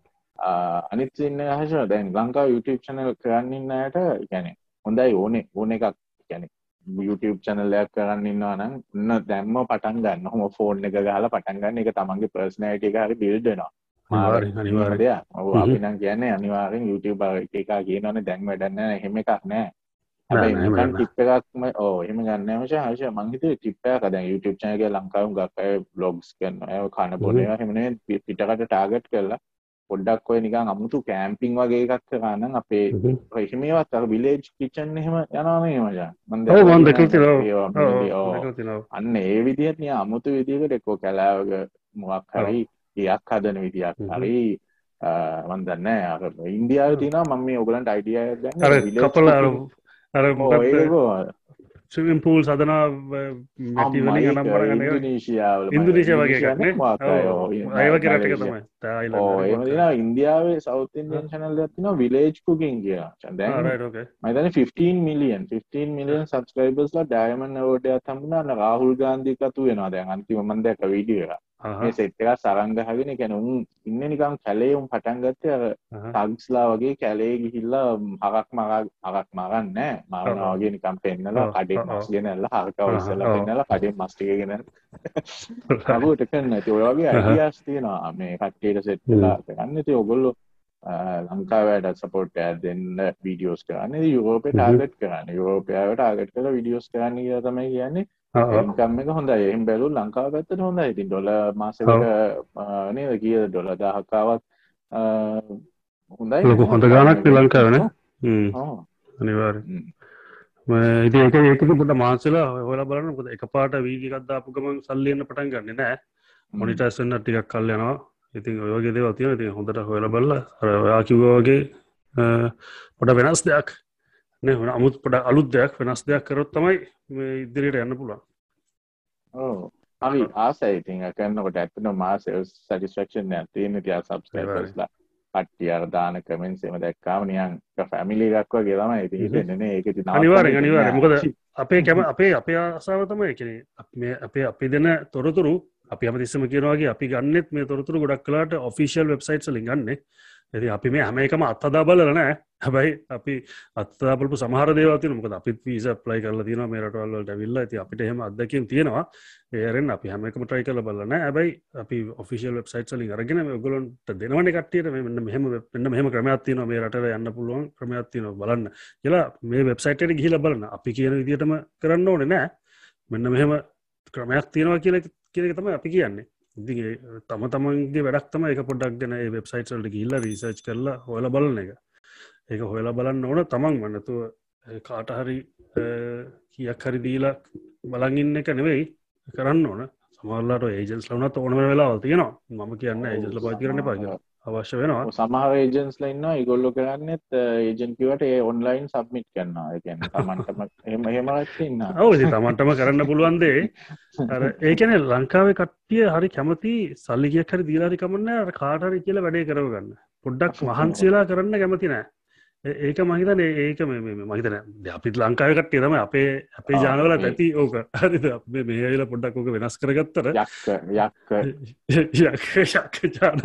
අනිත් ඉන්න හෂ දැන් ලංකාව YouTube channel කරන්න ඉන්න අයට කියන්නේ හොඳයි ඕනේ ඕන එකක් කියන්නේ YouTube channel එකක් කරන්න ඉන්නවා නම් උන්න දැම්ම පටන් ගන්න. ඔහොම ෆෝන් එක ගහලා පටන් ගන්න. තමන්ගේ එක හරි build වෙනවා. අනිවාර්යෙන්, මාර අනිවාර්යෙන්. දෙයක්. ඔව් හ්ම්. අපි නම් කියන්නේ අනිවාර්යෙන් YouTube එක කියනවනේ දැන් වැඩක් නැහැ. එහෙම එකක්. නෑ, හැබැයි. ටිප් එකක්ම ඔව් එහෙම ගන්න මචං. හෂ මං හිතුවේ ටිප් එකක් දැන් YouTube channel එක ලංකාවේ හුඟක් අය vlogs කරනවා. ඒ කන බොන හ්ම්. ඒවා එහෙම නෙවෙයි පි- පිටකට target කරලා පොඩ්ඩක් ඔය නිකන් අමුතු කෑම්පින් වගේ එකක් නම් අපේ හ්ම්. එහෙමවත් අර විලේජ් කිචන් එහෙම යනවා නේ මචං. මං ඔව්, මං දැක්කා දැකලා තියෙනවා. ඒවා ඔව්, මිනි- ඔව්. ඔව්. දැකලා තියෙනවා. අන්න ඒ විදිහට නිකන් අමුතු විදිහකට එක්කෝ කැලෑවක මොකක් හරි ගයක් හදන විදියක් හ්ම්. හරි අ, මන් දන්නේ නැහැ අර ඉන්දියාවේ තියෙනවා මම මේ ඔයගලන්ට අයිඩියා ගන්න ස්විමින් පූල් සදනා මැටි වලින් අම්මා, අනම් ඉන්දුනීසියාවල මම- ඉන්දුනීසියා වගේ එකක් ඉන්දුනීසියා නේ? නේ? මොකක් අය, ඔව්. ඔව් නෑ, අය වගේ රටක මැලේසියා. තමයි. තියෙනවා. ඉන්දියාවේ සවුත් ඉන්දියන් channel එකක් තියෙනවා village cooking කියලා. දැන් රයිට් ඕකේ මම හිතන්නේ 15 මිලියන් 15 මිලියන් සබ්ස්ක්‍රයිබර්ස්ලා ඩයමන්ඩ් අවෝඩ් එකක් හම්බුනා. අන්න රාහුල් ගාන්ධි එකතු වෙනවා. දැන් අන්තිම මම දැක්ක වීඩියෝ එක. මේ සෙට් එක සරංග ගහගෙන ඒ කියන්නේ උන් ඉන්නේ නිකන් කැලේ උන් පටන් ගත්තේ අර ටග්ස්ලා වගේ කැලේ ගිහිල්ලා හරක් මරා හරක් මරන්නේ ඔව්. වගේ ඔව්, කඩේ ඔව්, මස්. ගෙනල්ලා ඉස්සලා ඔව්. පෙන්නලා කඩේ මස් ටික ගෙනල්ලා. අරුවට කරන්න ඇති? ඔය වගේ අහහ. අයිඩියාස් තියෙනවා. මේ කට්ටියට සෙට් වෙලා කරන්න. ඉතින් ඔයගොල්ලෝ අ, ලංකාවට සපෝට් එකක් දෙන්න වීඩියෝස් කරන්න. ඉතින් යුරෝපේ හ්ම්. ටාගට් කරන්න. යුරෝපයාව ටාගට් කරලා වීඩියෝස් කරන්න තමයි කියන්නේ. ඉන්කම් එක හොඳයි. එහෙම බැලුවොත් ලංකාව පැත්තට හොඳයි. ඉතින් ඩොලර් මාසෙකට නේද? 1000ක් ආවත් අ, හොඳයි. ලොකු හොඳ ගානක් නේ ලංකාවේ නේ? ඔව්. අනිවාර්යෙන් හ්ම්. ඉති ඒක ඒකති පොට මාන්සලා හොල බලන්න. එක පාට වීගකත් දාපු ගමන් සල්ලියන්න පටන් ගන්න නෑ. මොනිටස්සන්න ටිකක් කල් යනවා ඉතින් ඔයගේ දේව තියන ති හොඳට හොල බල්ල ඔයා කිව්වාගේ පොඩ වෙනස් දෙයක් නේ හොන අමුත් පොඩ අලුත් දෙයක් වෙනස් දෙයක් කරොත් තමයි මේ ඉදිරියට යන්න පුළුවන්. ඔව්. හරි ආසයි. ඉතින් කරනකොට ඇත්තටම මාස සැටිස්ෆැක්ෂන් එකක් තියෙන ඉතින් සබ්ස්ක්‍රයිබර්ස්ලා කට්ටිය අර දාන කමෙන්ට්ස් එහෙම දැක්කාම නිකන් ෆැමිලි එකක් වගේ තමයි ඉතින් හ්ම්. හිතෙන්නේ නේ. ඒක අනිවාර්යෙන්. දෙන්නේ මොකද අපේ කැම අපේ අපේ ආසාව තමයි කෙනෙ මේ අපේ අපි දෙන තොරතුරු අපි අමතිස්සම කියනවාගේ අපි ගන්නෙත් මේ තොරතුරු ගොඩක් කලාට ඔෆිසිල් වෙබ්සයිට් ලින් ගන්න. ඇති අපි මේ හැම එකම අත්තදා බලනෑ හැබැයි අපි අත්තාපලපු සමහර දේවතින මොකද අපිත් වීස ප්ලයි කරලා තින මේ රටවල්ලට විල්ල ඇති අපිට එහෙම අදකින් තියෙනවා. ඒරෙන් අපි හැමකම ට්‍රයි කල බලන්න ඇබයි අපි ඔෆිසිල් වෙබ්සයිට් ලින් අරගෙන ගොලොන්ට දෙනවන කටියට මෙන්න මෙහම පෙන්න්න මෙහම ක්‍රමයක්ත්තින මේ රට යන්න පුළුවන් ක්‍රමයක්ත්තින බලන්න. කියලා මේ වෙබ්සයිටට ගිහිල බලන්න. අපි කියන විදිටම කරන්න ඕන නෑ මෙන්න මෙහෙම ක්‍රමයක් තියෙනවා කියල කියක තම අපි කියන්නේ. ඉදිගේ තම තමන්ගේ වැඩක් තම එක පොඩක් ගැන වෙබ්සයිට්සල්ට ගිල්ල රිසර්ච් කරලා හොල බලන එක. ඒක හොයලා බලන්න ඕන තමන් වන්නතුව කාටහරි කියක් හරි දීලා බලගින්න එක නෙවෙයි කරන්න ඕන. සමල්ලාට ඒජන්ස් ලවනත් ඕන වෙලා තියෙනවා. මම කියන්න ඒජස්ල පාචි කරන පාග අවශ්‍ය වෙනවා. සමහර ඒජන්ස්ලා ඉන්නවා ඒගොල්ලෝ කරන්නේත් ඒජන්ට් කිව්වට ඒ ඔන්ලයින් සබ්මිට් කරනවා. ඒ කියන්නේ Tamanටම එහෙම එහෙම කට්ටිය ඉන්නවා. ඔව් ඉතින් තමන්ටම කරන්න පුළුවන්දේ ඒකන ලංකාවේ කට්ටිය හරි කැමති සල්ලිගයක් හරි දීලාරි කමන්න කාටරි කියලා වැඩේ කරගන්න පොඩ්ඩක් මහන්සේලා කරන්න කැමති නෑ ඒක මහිතන ඒක මහිතන අපිත් ලංකාව කට්ටිය තම අපේ අපේ ජානවල ඇති ඕක. හරිද? අපේ මේල පොඩ්ඩක් ඕක වෙනස් කරගත්තර ජාන.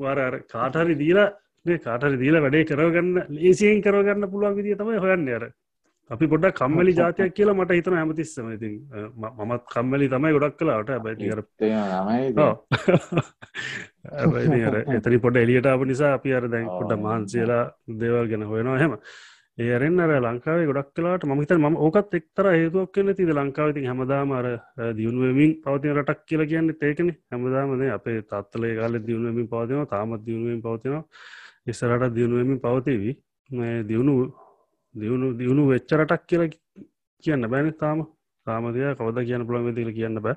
වර කාටහරි දීලා කාටරි දීලා වැඩේ කරගන්න ලේසියෙන් කරගන්න පුළුවන් විදිිය තමයි හොයන්න අර. අපි පොඩක් කම්මලි ජාතියක් කියලා මට හිතන හැමතිස්සම. ඉතින් මමත් කම්මලි තමයි ගොඩක් කලාට ඉතින්. එතනි පොඩ එලියට අප නිසා අපි අර දැන්. පොඩ මහන්සේලා දේවල් ගැන හොයනවා. හෙම ඒරෙන් අර ලංකාවේ ගොඩක් කලාට මහිත ම ඕකත් එක්තර හේතුවක් කන්න තිද ලංකාවතින් හැමදාම අර දියුණුවමින් පවතින රටක් කියලා කියන්න ඒකන හැමදාමද අපේ තත්ලේ කාල දියුණුවමින් පවතිනවා. තාමත් දියුණුවෙන් පවතිනවා. ඉස්සරට දියුණුවමින් පවතිවී. මේ දියුණු දියුණු දියුණු වෙච්ච රටක් කියලා කියන්න බෑන තාම. සාමතිය කවද කියන පුළන් දිල කියන්න බෑ.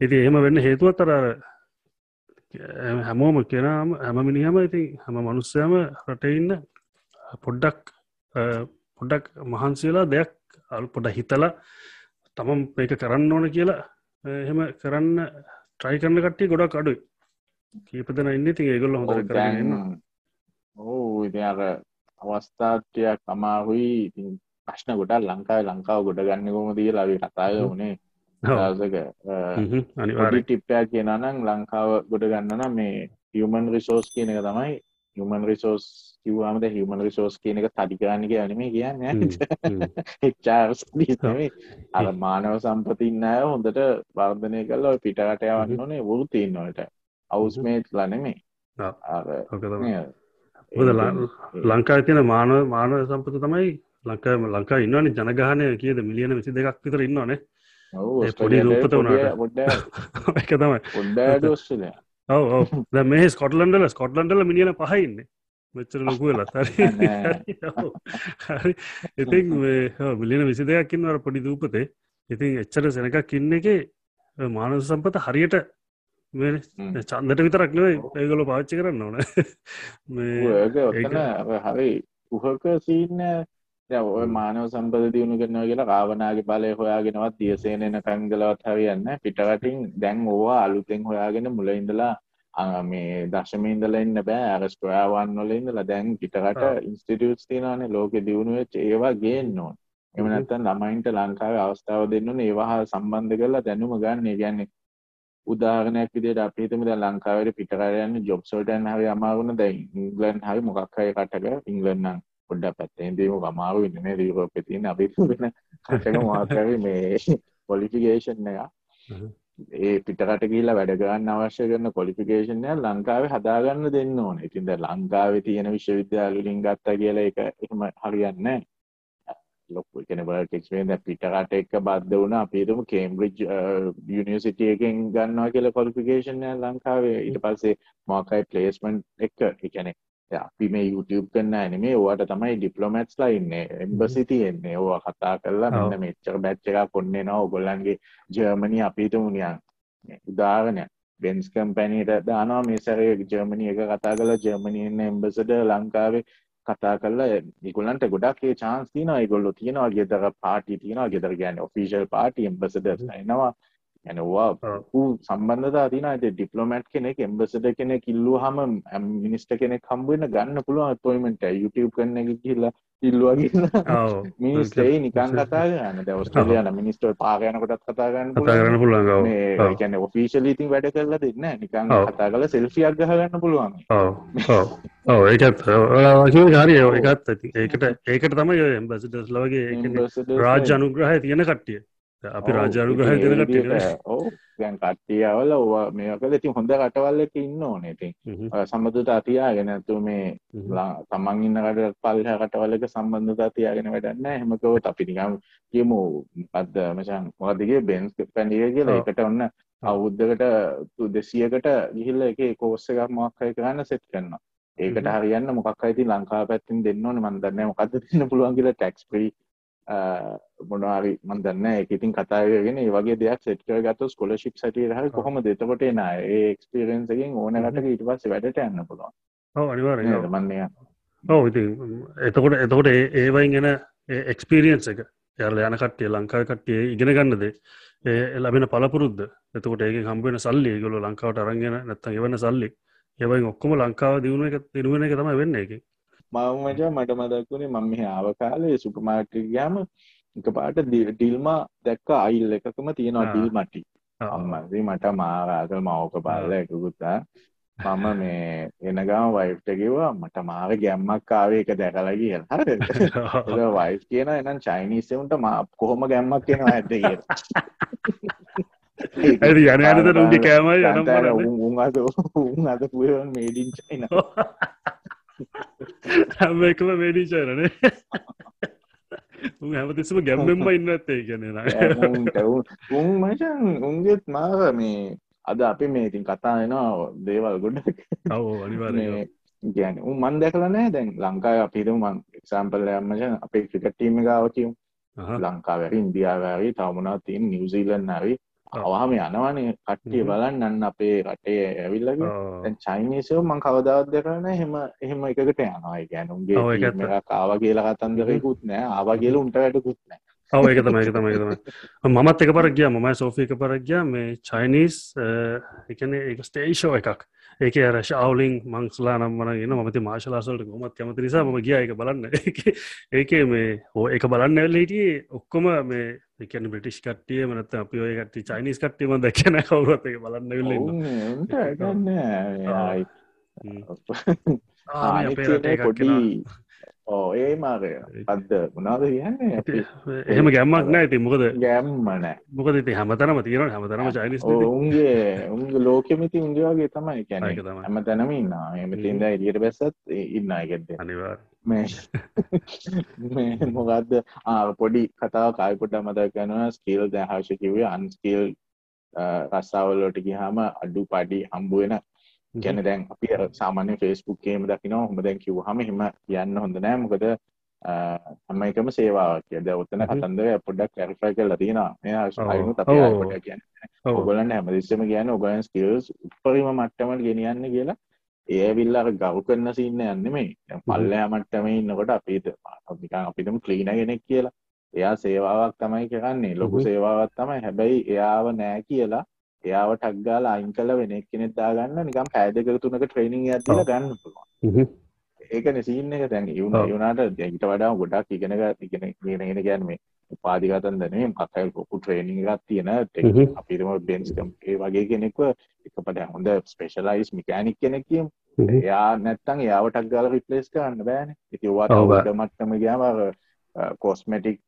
ඉති එහෙම වෙන්න හේතුවත්තර හැමෝම කෙනම හැම මිනිහම ඉතින් හැම මනුස්සයම රටඉන්න පොඩ්ඩක් පොඩ්ඩක් මහන්සේලා දෙයක් අල් පොඩ හිතලා තමම් මේක කරන්න ඕන කියලා එහෙම කරන්න ට්‍රයි කරන්න කට්ටි ගොඩක් අඩුයි. කීපදන ඉන්න ති ඒගොල්ල හොඳ කරන්න ඕ ඉති අර අවස්ථාත්වයක් අමාහුයි ඉතින් ප්‍රශ්න ගොඩක් ලංකාව ලංකාව ගොඩ ගන්න කොම දී ලවි කතාය වනේ දසක අනිවාරි ටිප්පයක් කියනනම් ලංකාව ගොඩ ගන්නන මේ හියමන් රිසෝස් කියන එක තමයි හියමන් රිසෝස් කිව්වාමද හියමන් රිසෝස් කියන එක තඩිකානික අනීම කියන්න. එච්චාර්ස්නේ අර මානව සම්පතින්න අය හොඳට වර්ධනය කල පිටකට යවන්න ඕනේ වුරු තින්නවට අවුස්මේට් ලනෙමේ ලංකා තියන මානව මානව සම්පත තමයි ලංකා ලංකා ඉන්නවනි ජනගානය කියද? මිලියන විසි දෙකක් විතර ඉන්නවානේ පොඩි රූපත වුණට. එක තමයි. පොඩ්ඩ ඔව ඔව. මේ ස්කොටලන්ඩල ස්කොට්ලන්ඩල මිනිියන පහයින්න මෙච්චර ලොකු වෙලා හරි. ඉතින් මිලියන විසි දෙයක්කින් වර පොඩි දූපතේ. ඉතින් එච්චර සෙනකක් ඉන්න එක මානස සම්පත හරියට චන්දට විතරක් නෙවෙයි ඒගොල පාච්චි කරන්න ඕන. හරි උහක සීන්න ඔය මානව සම්පද දියුණු කරනවා කියලා රාවනාගේ බලය හොයාගෙනවත් දියසේනන කංගලවත් හරියන්න පිටරටින් දැන් ඕවා අලුතෙන් හොයාගෙන මුල ඉඳලා මේ දශමීන්දල ඉන්න බෑ. ඇරස්ටොයාවන් වල ඉඳලා දැන් පිටරට ඉන්ස්ටිටියුට්ස් තියෙනවානේ. ලෝකෙ දියුණු වෙච්ච ඒවා ගේන්න ඕන. එහෙම නැත්නම් ළමයින්ට ලංකාවේ අවස්ථාව දෙන්න ඕනේ. ඒවා හා සම්බන්ධ කරලා දැනුම ගන්න. ඒ කියන්නේ උදාහරණයක් විදිහට අපි හිතමු දැන් ලංකාවේ පිටරට යන ජොබ්ස් වලට යන හරි අමාරුන දැන් ඉංග්ලන්ඩ් හරි මොකක් හරි රටක ඉංග්ලන්ඩ් නම් පොඩ්ඩක් පැත්තෙන් දීම අමාරු වෙන්නේ නේද? යුරෝපේ තියෙන අපි වෙන රටක මොකක් හරි මේ ක්වොලිෆිකේෂන් එක. ඒ පිටරට ගිහිල්ලා වැඩ කරන්න අවශ්‍ය කරන ක්වොලිෆිකේෂන් එක ලංකාවේ හදාගන්න දෙන්න ඕනේ. ඉතින් දැන් ලංකාවේ තියෙන විශ්වවිද්‍යාල වලින් ගත්තා කියලා ඒක එහෙම හරියන්නේ නැහැ. ලොක්ු කෙන බලටෙක්ස්ේ ද පිටරට එක්ක බද්ධ වුණ. අපිතුම කේම්බ්‍රිජ් යනිසිටිය එකෙන් ගන්නවා කියල කොලිෆිකේෂන්ය ලංකාවේ. ඉට පස්සේ මෝකයි පලේස්මන්් එක්ක එකනෙ අපි මේ YouTube කරන්න ඇනමේ ඕට තමයි ඩිප්ලොමැට්ස් ලයින්න එම්බසි තියෙන්නේ. ඕ කතා කරලා මෙන්න මෙච්චර බැච්චක කොන්නේ නවා ඔගොල්ලන්ගේ ජර්මණි අපිතුමුණියන් උදාාරණය බෙන්ස් කම්පැනීට දානවා. මේ සැරේ ජර්මණි එක කතා කලා ජර්මණයන්න එම්බසට ලංකාවේ කතා කරලා නිකුලන්ට ගොඩක් ඒ චාන්ස් තියන ගොල්ලො තියෙනවා. ගෙදර පාටි තියෙනවා. ගෙදර ගැන ඔෆිසිල් පාටි එම්බසද එනවා ඇනවා සම්බන්ධතා තින අද ඩිප්ලොමට් කෙනෙක් එම්බසද කෙනෙ කිල්ලු හම මිනිස්ට කෙනෙක් කම්බුවන්න ගන්න පොයිමට YouTube කන්න එක කියලා. ඉල්ලුවගන්න මිනිස්ටේ නිකන් කතා ගන්න දවස්ටලයන මිනිස්ට පාගයනකොටත් කතා ගන්න කරන්න පුළුවන්. ගැන ඔෆිසිල් ඉතින් වැඩ කරලා දෙන්න නිකන් කතා කල සෙල්ෆියක් ගහගන්න පුළුවන්. ඕ ඒකත් හරි ඒකත් ඇති. ඒකට ඒකට තමයි එම්බසිටස් ලවගේ රාජ්‍ය අනුග්‍රහය තියෙන කට්ටිය අපි රාජානුග්‍රහ දෙනකට ගැන් කට්ටියවල ඕ මේ කල ති හොඳ කටවල්ලක ඉන්න ඕනෙති සම්බඳතා තියාගෙන ඇතු මේ තමන් ඉන්නකට පල්හ කටවලක සම්බන්ධතා තියාගෙන වැඩන්න හෙමකව අපි නිකම් කියමු අද මචන් මොකදගේ බෙන්ස් පැඩිය කියලා. එකට ඔන්න අවුද්ධකට දෙසියකට ගිහිල්ල එක කෝස්ස එකක් මොක්කය කරන්න සෙට් කරන්න ඒකට හරියන්න මොකක් අයිති ලංකා පැත්තින් දෙන්න ඕන. මන්දන්න මොකක්ද තින්න පුළුවන් කියලා ටැක්ස් ප්‍රී මොනවාරි මන්දන්න එකඉතින් කතායගෙන ඒ වගේ දෙයක් සෙට්කර ගත්තු ස්කොලශිප් සටිය හ කොහොම දෙතකොට නා ඒ එක්ස්පිරෙන්න්සකින් ඕනකට ඊට පස්ස වැඩට යන්න පුළුවන්. අනිවාර මන්නය ඔව. ඉති එතකොට එතකොට ඒවයින් ගෙන එක්ස්පිරියන්ස එක යාල යන කට්ටිය ලංකාව කට්ටිය ඉගෙන ගන්නද ඒ ලබෙන පලපුරුද්ද එතකොට ඒක හම්බෙන සල්ලි ගොල ලංකාවට අරගෙන නැත්තන් එවන්න සල්ලි ඒවයි ඔක්කොම ලංකාව දියුණුව එක දිනුවන එක තම වෙන්න එක මවමජ මට මදක්වුණේ මම මෙහ ආව කාලේ සුපමාර්ටි ගයාම එක පාට ඩිල්මා දැක්ක අයිල් එකකම තියෙනවා ඩිල් මටි අම්මදී මට මාරාකල් මවක බල්ල එකකුත්තා මම මේ එනගම වයිෆ්ට කිව්වා මට මාර ගැම්මක් කාවේ එක දැකලා කියලා. වයිෆ් කියන එනම් චයිනිස්සවුන්ට මා කොහොම ගැම්මක් කියෙනවා ඇද කිය යන අනත උගේ කෑමයි උන් අද උන් අද පුවන් මේඩින් චයින හැම එකම මේඩිචාරනේ උන් හැමතිස්සම ගැම්මෙන්ම ඉන්න ඇත්තේ ගැන උන් මචන් උන්ගෙත් මාර මේ අද අපි මේ ඉතින් කතා එනවා දේවල් ගොඩක්. ගැන උන් මන් දැකල නෑ දැන්. ලංකාය අපිතුම මන් එක්සාම්පල් යම්මචන් අපේ ක්‍රිකට්ටීම ගාව කියමු ලංකාවැරි ඉන්දියාවරි තවමනා තින් නිවසිීලන් හරි අවහම යනවනේ. කට්ටිය බලන්න අන්න අපේ රටේ ඇවිල්ලගේ චයිනීසෝ මං කවදාවද කරන හෙම එහෙම එකකට යනවා. ගැනුන්ගේ කාව කියලා කතන්දරයකුත් නෑ ආවා කියල උන්ට වැඩකුත් නෑ ඔව එක තමයි එක තමයි තමයි. මමත් එක පරක් ගිය. මමයි සෝෆික පරක් ගිය. මේ චයිනිස් එකන එක ස්ටේෂෝ එකක් ඒක අර ශවලින් මංස්ලා නම් වනගෙන මති මාශලාසලට ගොමත් කැමති නිසා ම ගිය. එක බලන්න. ඒක මේ හෝ එක බලන්න ඇල්ල හිටිය ඔක්කොම මේ එකන බ්‍රටිෂ් කට්ටිය මනත අපි ඔය කට්ටි චයිනිස් කට්ටිම දක්න කවුරත් එක බලන්න වෙල්ල පොඩි ඕ ඒ මාරය අද මොනාද කියන්න? එහෙම ගැම්මක් නෑ ති මොකද? ගැම්මන මොකද ති හමතරම තියෙන හමතරම චයිනිස් උන්ගේ උන්ගේ ලෝකෙමිති උන්ගේවාගේ තමයි කැන හැම තැනම ඉන්න එම තින්ද එලියට බැස්සත් ඉන්න අයගෙද අනිවා මේ මොකක්ද පොඩි කතාව කායකොට මත ගැනවා ස්කීල් දැහාශ කිවේ අන්ස්කීල් රස්සාවල්ලෝට ගිහාම අඩු පඩි හම්බුවෙන ගැන දැන් අපි සාමාන්‍ය ෆෙස්බුක්කේම දකිනවා. හොම දැන් කිව් හම හෙම කියන්න හොඳ නෑ. මොකද හැම එකම සේවාවක් කියද ඔත්තන කතන්ද පොඩක් මේ අයමු අප පොඩ කියන්න ඔගලන්න හැමදිස්සම කියන්න ඔගලන් ස්කිල්ස් උපරිම මට්ටමට ගෙනියන්න කියලා. ඒවිල්ලාර ගරු කරන්න සින්න යන්න මේ පල්ලෑ මට්ටම ඉන්නකොට අපිට අපිකන් අපිටම ක්ලීන ගෙනෙක් කියලා. එයා සේවාවක් තමයි කරන්නේ. ලොකු සේවාවක් තමයි. හැබැයි එයාව නෑ කියලා එයාව ටක්ගාල අයින් කල වෙන කෙනෙ දාගන්න. නිකම් පෑදක තුනක ට්‍රේනිං ඇතිල ගන්න පුළුවන්. ඒක නසින්න එක තැන් යුණ යුනාට දැගිට වඩා ගොඩක් ඉගෙනක ඉගෙන ගෙනගෙන ගැන මේ උපාධිගතන් දනේ මකල් කොකු ට්‍රේනිං එකක් තියෙන අපිරම බෙන්ස්කම් ඒ වගේ කෙනෙක්ව එක පට හොඳ ස්පේෂලයිස් මිකෑනික් කෙනෙක්කම් එයා නැත්තන් යාවටක් ගාල රිපලේස් කරන්න බෑන. ඉතිවාට මට්ටම ගෑම කොස්මටික්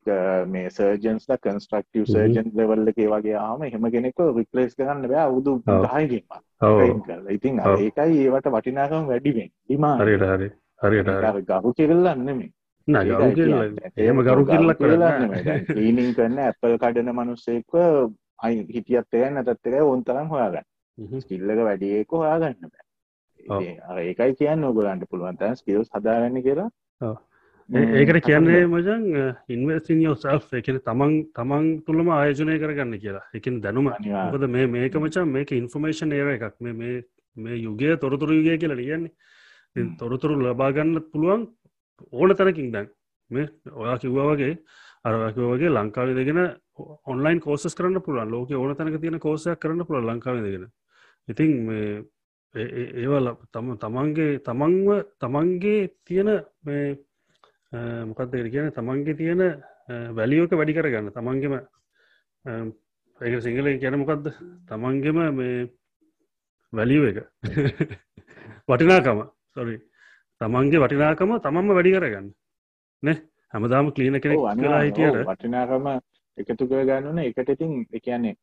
මේ සර්ජන්ස්ල කන්ස්ට්‍රක්ටව සර්ජන් ලෙවල්ල එක වගේ ආම හෙම කෙනෙක රිපලේස් කරන්න බෑ. උදු දහයකින්ම ඉතින් ඒකයි ඒවට වටිනාකම් වැඩිවෙන් ඩිමා හරිට හරි හරිට ගරු කෙරල්ලන්නෙමේ ඒම ගරු කිල්ලක් ලීනිින් කරන්න ඇපල් කඩන මනුස්සෙක්ව අයි හිටියත් එයන්න තත් එක ඔන්තරම් හොයාගන්න. ස්කිල්ලක වැඩියක හොයාගන්න බෑ. ඒකයි කියන්න ඔගලන්ට පුළුවන්තන් ස්කිල්ස් හදාගන්න කියලා ඒකට කියන්නේ මජන් ඉන්වස්සින් යෝසල් එකන තමන් තමන් තුළම ආයෝජනය කරගන්න කියලා. එකින් දැනුම. මොකද මේ මේක මචන් මේක ඉන්ෆර්මේෂන් ඒව එකක්. මේ මේ යුගය තොරතුරු යුගය කියලා ලියන්නේ. තොරතුරු ලබාගන්න පුළුවන් ඕන තැනකින් දැන්. මේ ඔයා කිව්වා වගේ අරකිව වගේ ලංකාව දෙගෙන ඔන්ලයින් කෝසස් කරන්න පුළුවන්. ලෝක ඕන තැනක තියෙන කෝසයක් කරන්න පුළුව ලංකාව දෙගෙන ඉතින් ඒවල තම තමන්ගේ තමන්ව තමන්ගේ තියෙන මේ මොකක්ද කියන තමන්ගේ තියෙන වැලියෝක වැඩි කරගන්න. තමන්ගෙම ඒ සිංහල කියන මොකක්ද තමන්ගෙම මේ වැලියෝ එක. වටිනාකම. සොරි තමන්ගේ වටිනාකම තමන්ම වැඩි කරගන්න. නේ? හැමදාම කලීන කෙනෙක් අනිලා හිටියට. වටිනාකම එකතු කර ගන්නන එකට ඉතින් එකන්නේ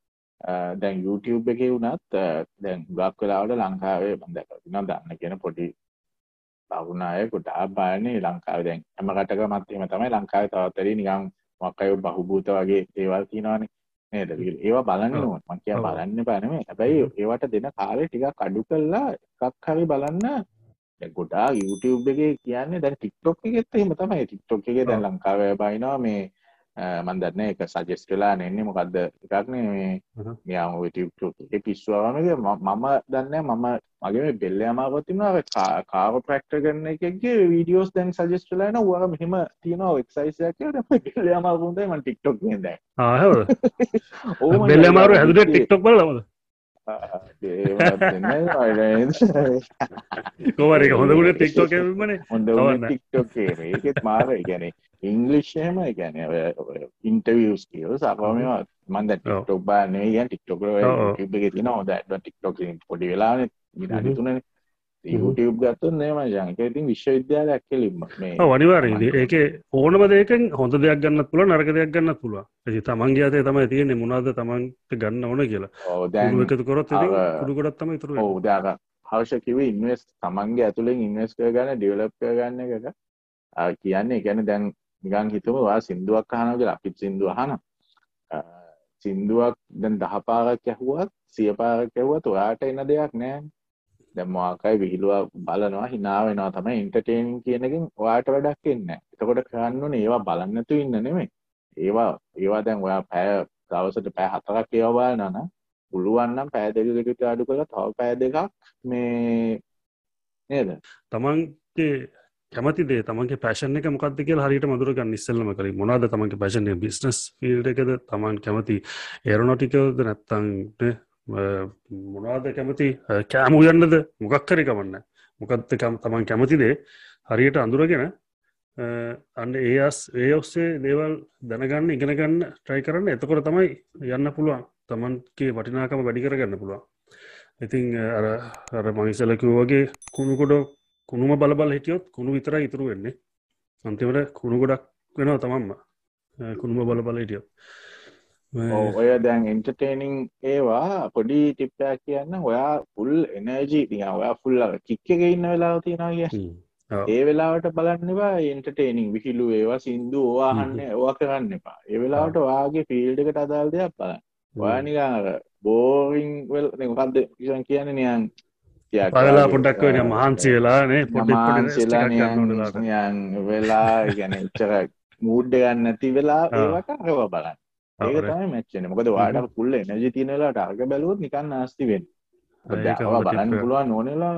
දැන් YouTube එක වුණත් දැන් ගක් වෙලාවට ලංකාවේ බඳ නම් දන්න කියන පොඩි තරුණය ගොඩා බානේ ලංකාව. දැන් හැම රටක මත් එහෙම තමයි ලංකාවේ තවතරි නිකන් මොකක් අය බහුබූත වගේ දේවල් තියෙනවානේ නේද? ඒවා බලන්න ඕන. මං කිය බලන්න බෑ නෙමෙයි. හැබැයි ඒවට දෙන කාලේ ටිකක් අඩු කරලා එකක් හරි බලන්න. ගොඩා YouTube එකේ කියන්නේ දැන් TikTok එකෙත් එහෙම තමයි. TikTok එකේ දැන් ලංකාවේ බයිනවා මේ මන්දන්න එක සජෙස් වෙලා නෙන්නේ මොකක්ද එකක්නේ මේ යාම පිස්වාමක මම දන්න මම මගේ බෙල්ල අමාගොතිම කාව ප්‍රක්ට කරන එකගේ වීඩියෝස් දැන් සජෙස් වෙලාන වා මෙහෙම තියනවා එක්සයිසයක් බෙල්ල අමාගුන්දයි මන් ටික්ටොක් ද බෙල්ල අමාරු හැදුට ටික්ටොක් බලමද කොවර හොඳකට ටික්ටෝක මන හොඳ ටික්ටොක් ඒකෙත් මාර ගැන ඉංගලිශ්යම ගැන ඉන්ටවියස් කියව සපමවා මන්ද ටික්ටොක් බානේ ගැන් ටික්ටොක තින හොද ටික්ටොක් පොඩි වෙලාන විනාඩි තුනන. YouTube ගත්තුන් නේම ජංක ඉතින් විශ්වවිද්‍යාලයක් කෙලින්ම මේ වනිවාර ඒක ඕනම දෙයකෙන් හොඳ දෙයක් ගන්න පුළ නරක දෙයක් ගන්න පුළුව ඇති තමන්ගේ අතේ තමයි තියෙන්නේ මොනාද තමන්ට ගන්න ඕන කියලා. දැන් එකතු කොරත් කුඩුකොඩත් තම තුර උදාක හවෂ කිව ඉන්වස් තමන්ගේ ඇතුළෙන් ඉන්වස් කර ගන්න ඩියවලප් කර ගන්න එකට කියන්නේ ගැන දැන් නිගන් හිතම වා සිින්දුවක් අහනක අපිත් සිින්දුව අහන සිින්දුවක් දැන් දහපාරක් ඇහුවත් සියපාරක් ඇහුවත් ඔයාට එන්න දෙයක් නෑ. දැම්මාකයි විහිළුව බලනවා හිනාවෙනවා තමයි ඉන්ටර්ටේනින් කියනකින් ඔයාට වැඩක් එන්න එතකොට කරන්න ඒවා බලන්නතු ඉන්න නෙමේ ඒවා ඒවා දැන් ඔයා පැය දවසට පැය හතරක් ඒවා බලනවා නම් පුළුවන් නම් පැය දෙකකට අඩු කරලා තව පැය දෙකක් මේ නේද? තමන්ගේ කැමති දේ තමන්ගේ පැශන එක මොකක්ද කියලා හරිට මදුරගන්න ඉස්සල්ලම කර මොනාද තමන්ගේ පැශනය බිස්නස් ෆිල්ඩ එකද? තමන් කැමති ඒරනොටිකල්ද නැත්තංට මොනාද කැමති? කෑමු යන්නද මොකක් කරි කමන්න මොකක්ද තමන් කැමතිදේ? හරියට අඳුරගෙන අන්න ඒ අස් ඒ ඔස්සේ දේවල් දැනගන්න ඉගෙනගන්න ට්‍රයි කරන්න. එතකොට තමයි යන්න පුළුවන්. තමන්ගේ වටිනාකම වැඩි කරගන්න පුළුවන්. ඉතිං අර අර මනිසලකව වගේ කුණුකොඩ කුණුම බලබල හිටියොත් කුණු විතර ඉතුරු වෙන්නේ. අන්තිමට කුණු ගොඩක් වෙනවා තමන්ම. කුණුම බල බල හිටියොත් ඔය දැන් එන්ටර්ටේනිං ඒවා පොඩි ටිප්පයක් කියන්න ඔයා පුල් එනජී තිය ඔයා පුල්ල කික්ක ඉන්න වෙලාව තියෙනවා කිය ඒ වෙලාවට බලන්නවා එන්ටර්ටේනිං විහිලු ඒවා සින්දු ඕවාහන්න ඕවා කරන්න එපා. ඒ වෙලාවට වාගේ ෆිල්ඩකට අදාල් දෙයක් බලන්න. ඔයානිකාර බෝරිං වල් මොකක්ද කිසන් කියන නියන් පදලා පොඩක් වෙන මහන්සි වෙලානේ යන් වෙලා ගැන ඉච්චර මූඩ්ඩ ගන්න නැති වෙලා ඒවට අරව බලන්න. ඒක තමයි මැච්චන මොකද වාඩ පුල්ල එනජි තියනලාට අර්ග බැලුවත් නිකන්න නාස්තිවෙන් බලන්න පුළුවන් නොනෙලා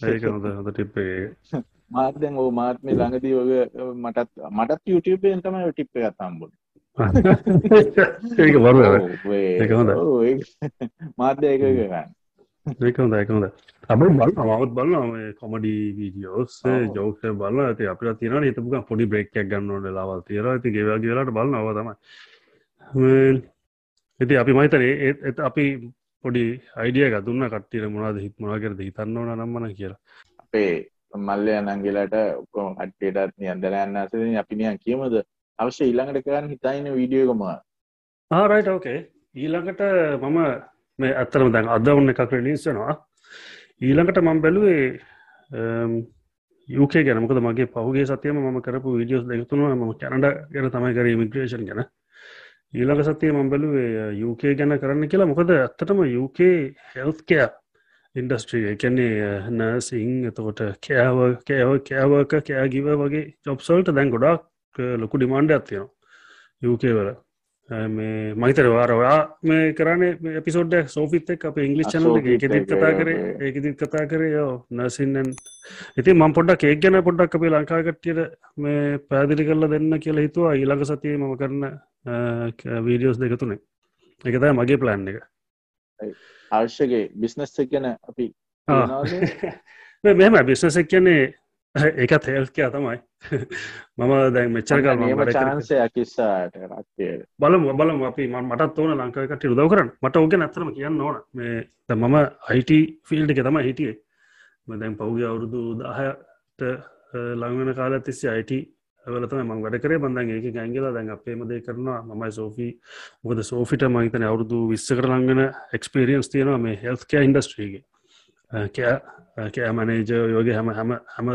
ඒක හොඳ හොඳ ටිප්පේ මාත්‍යන් ඕ මාත්මය ළඟදී ඔය මටත් මටත් යුටපෙන් තමයි ටිප්ප ගත්තම්බුල ඒක බරු ඒක හොඳ මාධ්‍ය එක කරන්න ඒක හොඳ ඒක හොඳ අප බල මවත් බලන්න කොමඩි වීඩියෝස් ජෝක බලන්න ඇති අපිට තියෙන හිතපුක පොඩි බ්‍රේක්යක් ගන්නට ලවල් තිර ඇති ගෙවා කියලාට බලන්න අව තමයි. ඉති අපි මහිතන ඒත් අපි පොඩි අයිඩිය ගදුන්න කට්ටියට මොනාද හිත් මොනාකරද හිතන්න ඕන නම්මන කියලා. අපේ මල්ලය නංගිලට ඔක්කොම කට්ටේටත් නියන්දරයන්න අසද අපි නියන් කියමද? අවශ්‍ය ඊළඟට කරන්න හිතයින වීඩියෝකම ආරයිට ඕකේ ඊළඟට මම මේ ඇත්තරම දැන් අද ඔන්න එකක් රලිස්සනවා ඊළඟට මං බැලුවේ යුකේ ගැනමකද මගේ පහුගේ සතියම ම කරපු විඩියෝස් දෙකතුනවා ම කැනඩ ගැන තමයි කර මිග්‍රේෂන් ගැන. ඊළඟ සතිය මං බැලුවේ යුකේ ගැන කරන්න කියලා. මොකද ඇත්තටම යුකේ හෙල්කෑ ඉන්ඩස්ට්‍රිය එකන්නේ නසිං එතකොට කෑව කෑව කෑවක කෑගිව වගේ ජොබ්සල්ට දැන් ගොඩක් ලොකු ඩිමාන්ඩ ඇත්තියෙනවා යුකේ වල. මේ මහිතර වාරවා මේ කරන්න එපිසෝඩ්ඩ සෝෆිත් එක් අප ඉංගලිස් චනල එකෙදිත් කතා කරේ ඒකදිත් කතා කරේ යෝ නසින්නන් ඉති මං පොඩ්ඩක් ඒක් ගැන පොඩ්ඩක් අපේ ලංකාකට්ටියට මේ පැදිලි කරල දෙන්න කියලා හිතුවා. ඊළඟ සතිය මම කරන්න වීඩියෝස් දෙක තුනේ. එකතයි මගේ ප්ලෑන් එක. අවශ්‍යගේ බිස්නස් ගැන අපි මෙම බිස්නස එක් කියන්නේ ඒකත් හෙල්කයා තමයි. මම දැන් මෙච්චරකල් චාන්සයක් කිස්සාට රක්තිය බලම බලම අපි මටත් ඕන ලංකාකට උදව කරන්න. මට ඕක නැතරම කියන්න ඕන. මේ මම අයිට ෆිල්ඩ් එක තමයි හිටියේ දැන් පෞග අවුරුදු දාහයට ලංවෙන කාලත් තිස්සේ අයිට වලතම මං වැඩ කරේ. බඳන් ඒක ගැංගලා දැන් අපේමදේ කරනවා. මමයි සෝෆී මොකද සෝෆිට මහිතන අවුරුදු විස්සකර ලංගෙන එක්ස්පිරියන්ස් තියෙනවා මේ හෙල්ස්කෑ ඉන්ඩස්ට්‍රීගේ කෑ මනේජ යෝගේ හැම හැම හැම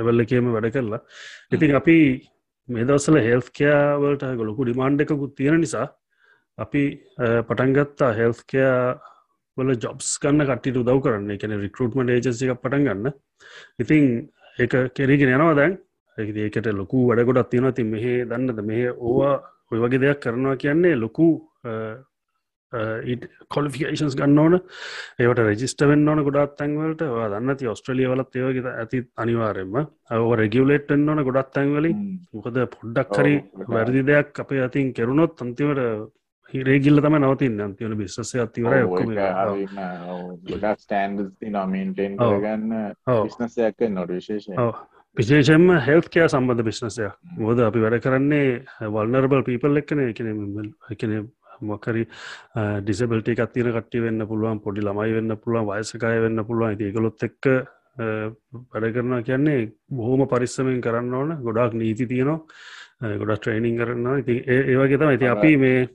ලෙවල්ලකේම වැඩ කරලා ඉතින් අපි මේදවසල හෙල්කෑවලට ගොලොකු ඩිමාන්්ඩ එකකුත් තියෙන නිසා අපි පටන්ගත්තා හෙල්කෑ වල ජොබ්ස් ගන්න කටට උදව් කරන්න එකන රිකරුට්මට ඒජසික පටන් ගන්න ඉතින් ඒක කෙරීගෙන යනවා දැන් ඒකට ලොකු වැඩගොඩත් තියෙනවා ති මෙහ දන්නද මෙහ ඕවා ඔය වගේ දෙයක් කරනවා කියන්නේ ලොකු කොලිෆිකේන්ස් ගන්න ඕන. ඒවට රෙජිස්ට වෙන්න ඕන ගොඩත් තැන්වලට දන්නති ඔස්ට්‍රලිය වලත් ඒවගේ ඇති අනිවාරෙන්ම ඔව රෙගියවලේට්ෙන් ඕන ගොඩත් තැන්වලින් මොකද පොඩ්ඩක් හරි වැරදි දෙයක් අපේ අතින් කෙරුණොත් අන්තිවට හිරේගිල්ල තම නවතින් අන්තිවන බිස්සය අතිවර ස්ටන්ඩ නමටෙන් ගන්න ස්නසයක් නොට විශේෂ විශේෂෙන්ම හෙල්කෑ සම්බඳධ බිශ්නසය මොද අපි වැඩ කරන්නේ වල්නර්බල් පීපල් එක්කන. එකන එකන මොකරි ඩිසබල්ට එකක් තියෙන කට්ටි වෙන්න පුළුවන් පොඩි ළමයි වෙන්න පුළුවන් වයසකය වෙන්න පුළුවන්. එකලොත් එක්ක වැඩ කරනවා කියන්නේ බොහෝම පරිස්සමෙන් කරන්න ඕන ගොඩක් නීති තියනවා ගොඩක් ට්‍රේනිං කරන්න ඉති ඒවගේ තම ඇති අපි මේ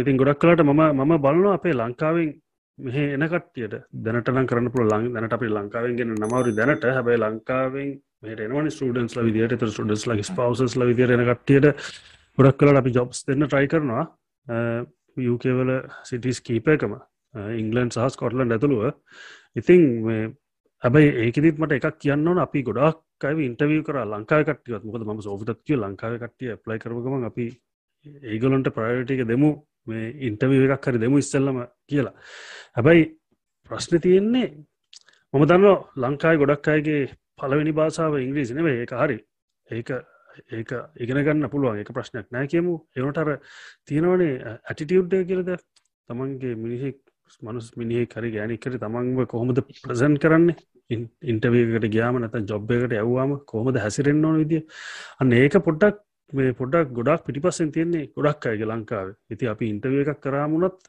ඉතින් ගොඩක් කලට මම මම බලනවා අපේ ලංකාවෙන් මෙහ එන කට්ටියට. දැනටනම් කරන්න පුළ ලං දැනට අපි ලංකාවෙන් ගෙන නමවරි දැනට. හැබයි ලංකාවෙන් මේටනවන ස්ටඩන්ස් ල විදියට. ස්ටඩස් ලගේ පවසස් විදිරෙන කට්ටියට ගොඩක් කලට අපි ජොබ්ස් දෙන්න ට්‍රයි කරනවා යුකේවල සිටිස් කීපයකම ඉංගලන්් සහ ස්කොටලන්ඩ ඇතුළුව. ඉතිං හැබයි ඒකෙදිත් මට එකක් කියන්න ඕන. අපි ගොඩක් අයිව ඉන්ටවිය කර ලංකාව කටියත් මොකද ම සෝවිටත් කිය ලංකාව කටිය ප්ලයි කරගම අපි ඒගොලන්ට ප්‍රයෝටික දෙමු. මේ ඉන්ටවිය එකක් හරි දෙමු ඉස්සල්ලම කියලා. හැබැයි ප්‍රශ්න තියෙන්නේ මම දන්න ලංකායි ගොඩක් අයගේ පලවෙනි භාසාාව ඉංග්‍රීසි නෙවේ ඒක හරි. ඒක ඒක ඉගෙන ගන්න පුළුවන්. එක ප්‍රශ්නයක් නෑ කියමු. එවනටර තියෙනවනේ ඇටිටියුඩ්ඩය කියලද තමන්ගේ මිනිහෙක් මනුස් මිනිහ කරි ගෑනිකර තමන්ව කොහොමද ප්‍රසන් කරන්නේ? ඉන්ටවකට ගයාම නැත ජොබ්බයකට ඇවවාම කොහොමද හැසිරෙන්න්න ඕන විදිිය? අන්න ඒක පොඩ්ඩක් මේ පොඩක් ගොඩක් පිටිපස්සෙන් තියෙන්නේ ගොඩක් අයගේ ලංකාව. ඉති අපි ඉන්ටවිය එකක් කරාමුණත්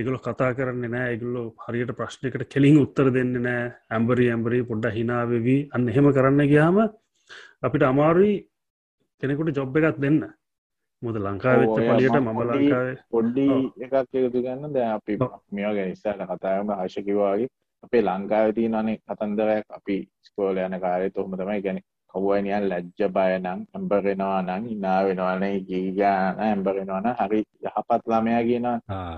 එගල කතා කරන්න නෑ. එගල්ලො හරියට ප්‍රශ්නයකට කෙලින් උත්තර දෙන්න නෑ. ඇම්බරි ඇම්බරි පොඩ්ඩ හිනාවවී අන්න එහෙම කරන්න ගයාම අපිට අමාරුයි කෙනෙකුට ජොබ් එකත් දෙන්න. මුද ලංකාවෙත්ත පලියට මම ලංකාවේ පොඩ්ඩි එකක් එකතු ගන්න ද අපි මෙෝ ගැනිස්සාට කතාම ආශකිවාගේ අපේ ලංකාවතිී නනේ කතන්දරයක් අපි ස්කෝල යන කාරය තොහම තමයි. ගැන කවුවනියන් ලැජ්ජ බයනං ඇම්බරෙනවා නං ඉනා වෙනවාන ගීගාන ඇම්බරෙනවාන හරි යහපත් ළමයා කියන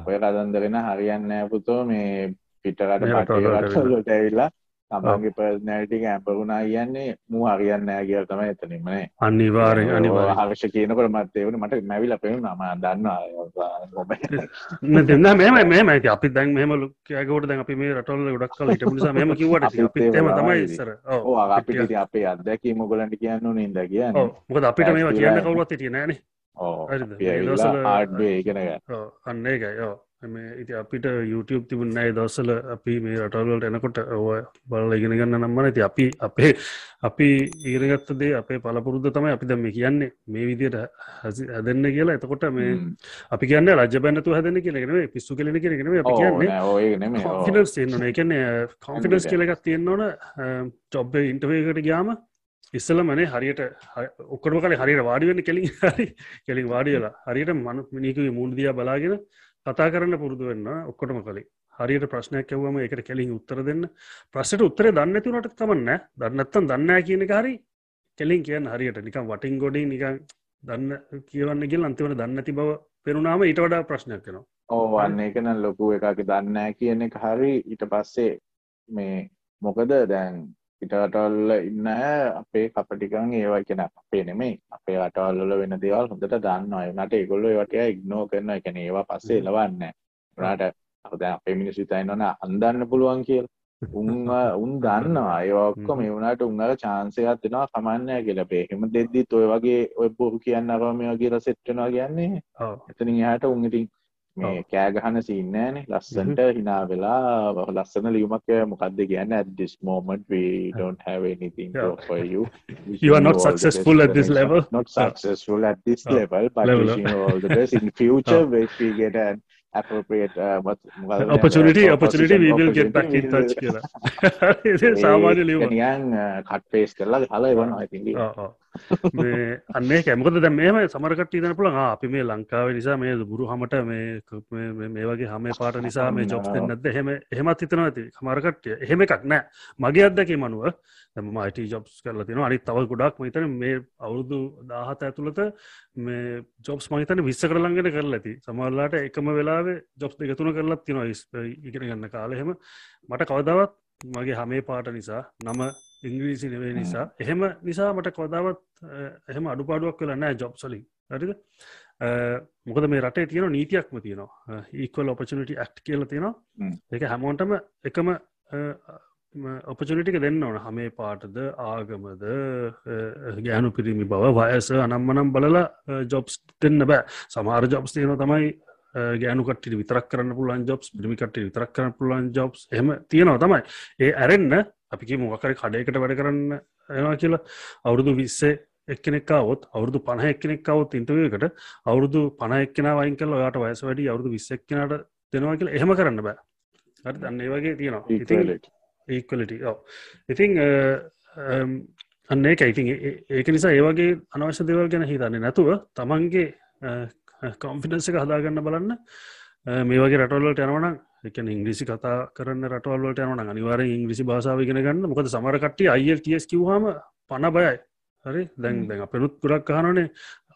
ඔය කදන්දරෙන හරියන්න පුතෝ. මේ පිටරට පටලට ඇවිල්ලා තමන්ගේ පර්නටික ඇම්පරුණා කියන්නේ මූ හරියන්න කියල තම එතනින්මනේ අනිවාරෙන් අනිවා හර්ෂ කියනකට මත්තේවන මට මැවිල පෙනු නම දන්න දෙන්න මෙම මෙම ඇති අපි දැන් මෙම ලුකයකොට දැන් අපි මේ රටොල්ල ගොඩක් කල ඉට නිසා මෙම කිවට අපිම තමයි ඉස්සර. අපිට අපේ අදැකී මොගලන්ට කියන්න නින්ද කියන්න. මොකද අපිට මේ කියන්න කවුලත් තිය නෑන ආඩ්ේ ඉගෙන අන්න ඒකයි මේ ඉති අපිට YouTube තිබුන්නෑ දවසල අපි මේ රටවල්වලට එනකොට ඔය බල ඉගෙන ගන්න නම්මන ඇති අපි අපේ අපි ඊරගත්තදේ අපේ පලපුරුද්ධ තමයි අපි දම කියන්නේ. මේ විදියට හැදන්න කියලා. එතකොට මේ අපි කියන්න රජ බැන්නතු හැදන කියලගෙන පිස්සු කෙලෙන අපි කියන්නේ. න්න එකන්නේ කොන්ෆිඩස් කියලගත් තියෙන්න්නවන චොබ්බ ඉන්ටවේකට ගයාම ඉස්සල මනේ හරියට ඔක්කොම කල හරියට වාඩිවෙන්න කෙලින් හරි කෙලින් වාඩියලා හරියට මනු මිනිකුවේ මුණදියා බලාගෙන කතා කරන්න පුරුදු වෙන්න ඔක්කොටම කලින්. හරියට ප්‍රශ්නයක් ඇවම එකට කෙලින් උත්තර දෙන්න. ප්‍රශ්ට උත්තරේ දන්නතිනට තමන්න දන්නත්තන් දන්න කියන හරි කෙලින් කියන්න හරියට. නිකම් වටින් ගොඩි නිකං දන්න කියවන්න ගෙල් අන්තිවට දන්නති බව පෙරුණාම ඊට වඩා ප්‍රශ්නයක් කෙනවා ඕවන්න එකන ලොකු එකක. දන්න කියන එක හරි ඊට පස්සේ මේ මොකද දැන් පිටරටවල්ල ඉන්න අපේ කපටිකන් ඒවයි කෙන අපේ නෙමේ අපේ අටවල්ල වෙන දේවල් හොඳට දන්න නට ඒගොල්ල වට ඉක්නෝ කරන එකන ඒවා පස්සේ ලවන්න රට අද අපේ මිනිස් විතයින්න ඕන අන්දන්න පුළුවන් කියල්. උන් උන් දන්නවා. ඒවක්කොම එවුණට උන්ගල චාන්සයත් දෙෙනවා කමන්නය කියලා. පේහෙම දෙද්දිත් ඔය වගේ ඔය පොරු කියන්න අරමය කියලා සෙට්ටනවා කියන්නේ. එතනින් යාට උන්ගටින් මේ කෑගහන සින්නෑනේ ලස්සන්ට හිනා වෙලා ලස්සන ලියුමක් මොකක්ද කියන්න at this moment we don't have anything to offer you you are not successful at this level not successful at this oh, level but level. wishing you all the best in future oh. if we get an appropriate uh, what, well, opportunity uh, opportunity we will get back in touch කියලා සාමාන්‍ය ලියුම නිකන් cut pace කරලා හලා එවනවා I think. මේ අන්නේ කැමකද දැ මේම සමරකට තන පුළන් අපි මේ ලංකාව නිසා මේ බුරු හමට මේ මේ වගේ හම පාට නිසා මේ ජොබ් දෙන්නද හෙම හෙමත් හිතන ඇති. හමරකට්ය එහෙම එකක් නෑ. මගේ අදක මනුව මයිට ජොබ්ස් කරලා තින අනි තව ගොඩක් මහිතන මේ අවුරුදු දාහත ඇතුළත මේ ජොබ්ස් මහිතන විස්ස කරලංගෙන කරලා ඇති. සමල්ලාට එකම වෙලාවේ ජොබ් දෙකතුන කරලත් තිනවා ඉගෙන ගන්න කාලහෙම මට කවදාවත් මගේ හමේ පාට නිසා නම ඉංග්‍රීසි නෙවේ නිසා එහෙම නිසා මට කොදාවත් එහෙම අඩුපාඩුවක් වෙලා නෑ ජොබ් සලින් හරිද? මොකද මේ රටේ තියෙන නීතියක්ම තියෙනවා. ඒක්වල් ඔපචනිට ඇක්් කියල තියෙනවා. එක හැමෝන්ටම එකම ඔපචනිටික දෙන්න ඕන. හමේ පාටද ආගමද ගෑනු පිරිමි බව වයස අනම්මනම් බලලා ජොබ්ස් දෙන්න බෑ. සමාර ජොබ්ස් තියෙන තමයි ගෑනුකට විතරක් කරන්න පුලන් ජොබ්ස් පිමිකට විතරක් කරන්න පුලන් ජොබ්ස් එහම තියෙනවා තමයි. ඒ ඇරෙන්න්න අපිකි මොකරි කඩයකට වැඩ කරන්න එනවා කියලා. අවුරුදු විස්සේ එක්කෙනෙක්කාවොත් අවුදු පහ එක්කෙනෙක්කාවත් ඉන්ටවකට අවුරුදු පණ එක්කෙන වයින් කල ඔයාට වයස වැඩි අවුදු විස්සක්කනට දෙනවා කියල එහෙම කරන්න බෑ. හරි දන්න වගේ තියෙනවා. ඒක්වලට ඉතිං අන්නේ එකයිතින් ඒක නිසා ඒවගේ අනවශ්‍ය දෙවල් ගැන හිතන්නේ නැතුව තමන්ගේ කොන්ෆිඩන්ස එක හදාගන්න බලන්න. මේ වගේ රටවල්ලට යනවනම් එක ඉංග්‍රිසි කතා කරන්න රටවල්ලට යන අනිවාර ඉංග්‍රිසි භාසාාවගෙන ගන්න. මොකද සමරකට අයිල්ටස් කිව්හම පණ බයයි. හරි? දැන් දැන් අපනුත් ගොඩක් කානනේ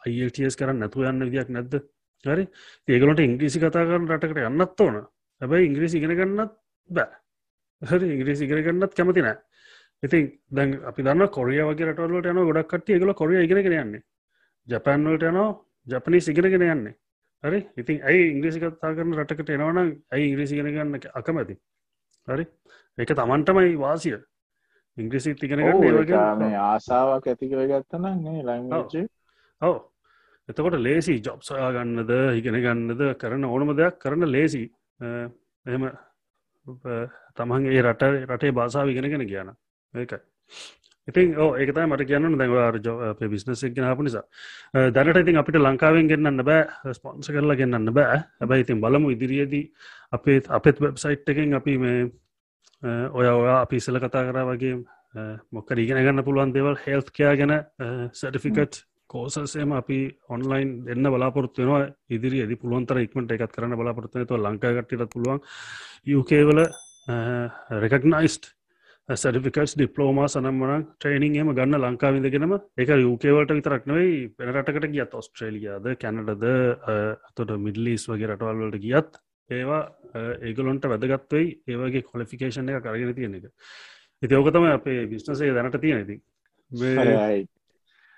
අයිල්ටස් කරන්න නැතු යන්න විදියක් නැද්ද? හරි? ඒගලට ඉංග්‍රීසි කතා කරන්න රටකට යන්නත් ඕන. හැබයි ඉංග්‍රීසි ඉගෙන ගන්නත් බෑ හරි ඉංග්‍රීසි ඉගෙන ගන්නත් කැමති නෑ. ඉතින් දැන් අපි දන්න කොරිය වගේ රටවල්ලට යන ගොඩක් කට්ටිය. එකගල කොරිය ඉගෙනගෙන යන්නේ. ජපැන්වලට යනවා ජපනී සිගෙනගෙන යන්නේ. හරි? ඉතින් ඇයි ඉංග්‍රීසි කතා කරන රටකට එනවනම් ඇයි ඉංග්‍රීසි ගෙන ගන්න අකමැති? හරි? එක තමන්ටමයි වාසිය. ඉංග්‍රීසි තිගෙන මේ ආසාාවක් ඇතිකර ගත්තනන්නේ ලංචේ ඔව. එතකොට ලේසි ජොබ් සොයා ගන්නද ඉගෙන ගන්නද කරන ඕනම දෙයක් කරන ලේසි එහෙම තමන්ගේ රට රටේ භාසාාව ඉගෙනගෙන කියන ඒකයි. ඉතින් ඕ ඒකතයි මට කියන්න දැව ජ බිස්නසක් ගෙනපු නිසා. දැනට ඉතින් අපිට ලංකාවෙන් ගෙන්න්න බෑ ස්පොන්ස කරලා ගෙන්න්න බෑ. හැබැයි ඉතින් බලමු ඉදිරියේදී අපේ අපත් වෙබ්සයිට් එකෙන් අපි මේ ඔය ඔයා අපි ඉසල කතා කරා වගේ මොක්ක රීගෙන ගන්න පුළුවන් දෙවල් හෙල්් කයා ගැන සටිෆිකට් කෝසසේම අපි ඔන්ලයින් දෙන්න බලාපොරත්තුවෙනවා ඉදිරි ඇදි පුළුවන්තර ඉක්මට එකත් කරන්න බලාපොරත්තුව තු ලංකාගටට පුළුවන්. යුකේවල රෙකක්නයිස්ට සටිෆිකටස් ඩිපලෝමා සනම්මන ට්‍රේනිං එම ගන්න ලංකාවිදගෙනම එක යුකේවලට විතරක්නවයි පෙනරටකට ගියත් ඔස්ට්‍රේලියයාද කැනඩද අතොට මිඩලිස් වගේ රටවල්වලට ගියත් ඒවා ඒගලොන්ට වැදගත්වයි ඒවගේ කොලිෆිකේෂන් එක කරගෙන තියෙන එක. ඉති ඕකතම අපේ බිස්නසේ දැනට තියෙන ඉති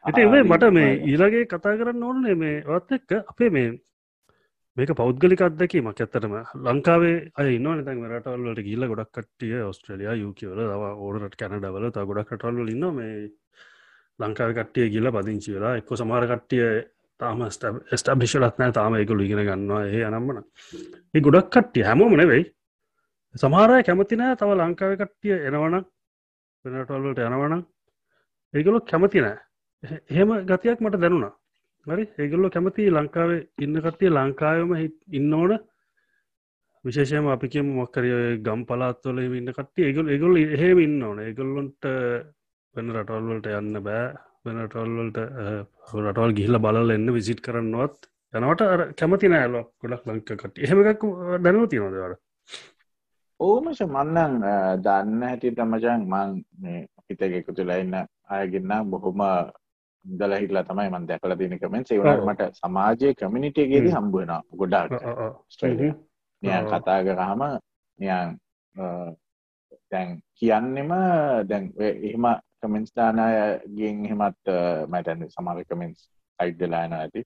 ඉති මට මේ ඊලගේ කතා කරන්න ඕනේ මේ වත් එක්ක අපේ මේ මේක පෞද්ගලික අත්දැකීමක් ඇත්තටම. ලංකාවේ අය ඉන්න තැන් රටවල්ලට ගිල්ල ගොඩක් කටිය ඔස්ට්‍රලිය යුකවල දව ඕඩට කැනඩවල ත ගොඩක් කටවල්ල ඉන්න මේ ලංකාව කට්ටිය ගිල්ල පදිංචි වෙලා. එක්ක සමාර කට්ටිය තාම ස්ටබිෂලත් නෑ තාම එකකු ඉගෙන ගන්නවා. ඒ අනම්මන. ඒ ගොඩක් කට්ටිය හැමෝම නෙවෙයි. සමහරය කැමතිනෑ තව ලංකාව කට්ටිය එනවන වෙනටවල්ලට යනවන ඒගොලො කැමති නෑ එහෙම ගතියක් මට දැනුණා. හරි? ඒගොල්ලො කැමති ලංකාවේ ඉන්න කට්ටිය ලංකාවම ඉන්න ඕන. විශේෂයම අපිකම මොක්කරය ගම් පලාත්වල ඉන්න කට්ටිය. ඒගොල් ඒගොල් එහෙම ඉන්න ඕන. ඒගොල්ලොන්ට වෙන රටවල්වලට යන්න බෑ. වෙනටවල්වලට රටවල් ගිහිල බලල එන්න විසිට් කරන්නවත් යනවට කැමති නෑල ගොඩක් ලංක කට එහෙමක් දැනව තියනොදවට ඕමශ මන්නන් දන්න හැටි තමජන් මං හිත එකතු තුලා ඉන්න අයගන්න බොහොම ඉඳලා හිටලා තමයි මම දැකලා තියෙන කමෙන්ට්ස් ඒ වුණාට මට සමාජයේ කමියුනිටි එකේදී හම්බ වෙනවා ගොඩාක්. ඔස්ට්‍රේලියා නියන් කතා කරාම නියන් දැන් කියන්නෙම දැන් එහෙම දාන මම හිතන්නේ සමහර කමෙන්ට්ස් හයිඩ් වෙලා යනවා ඇති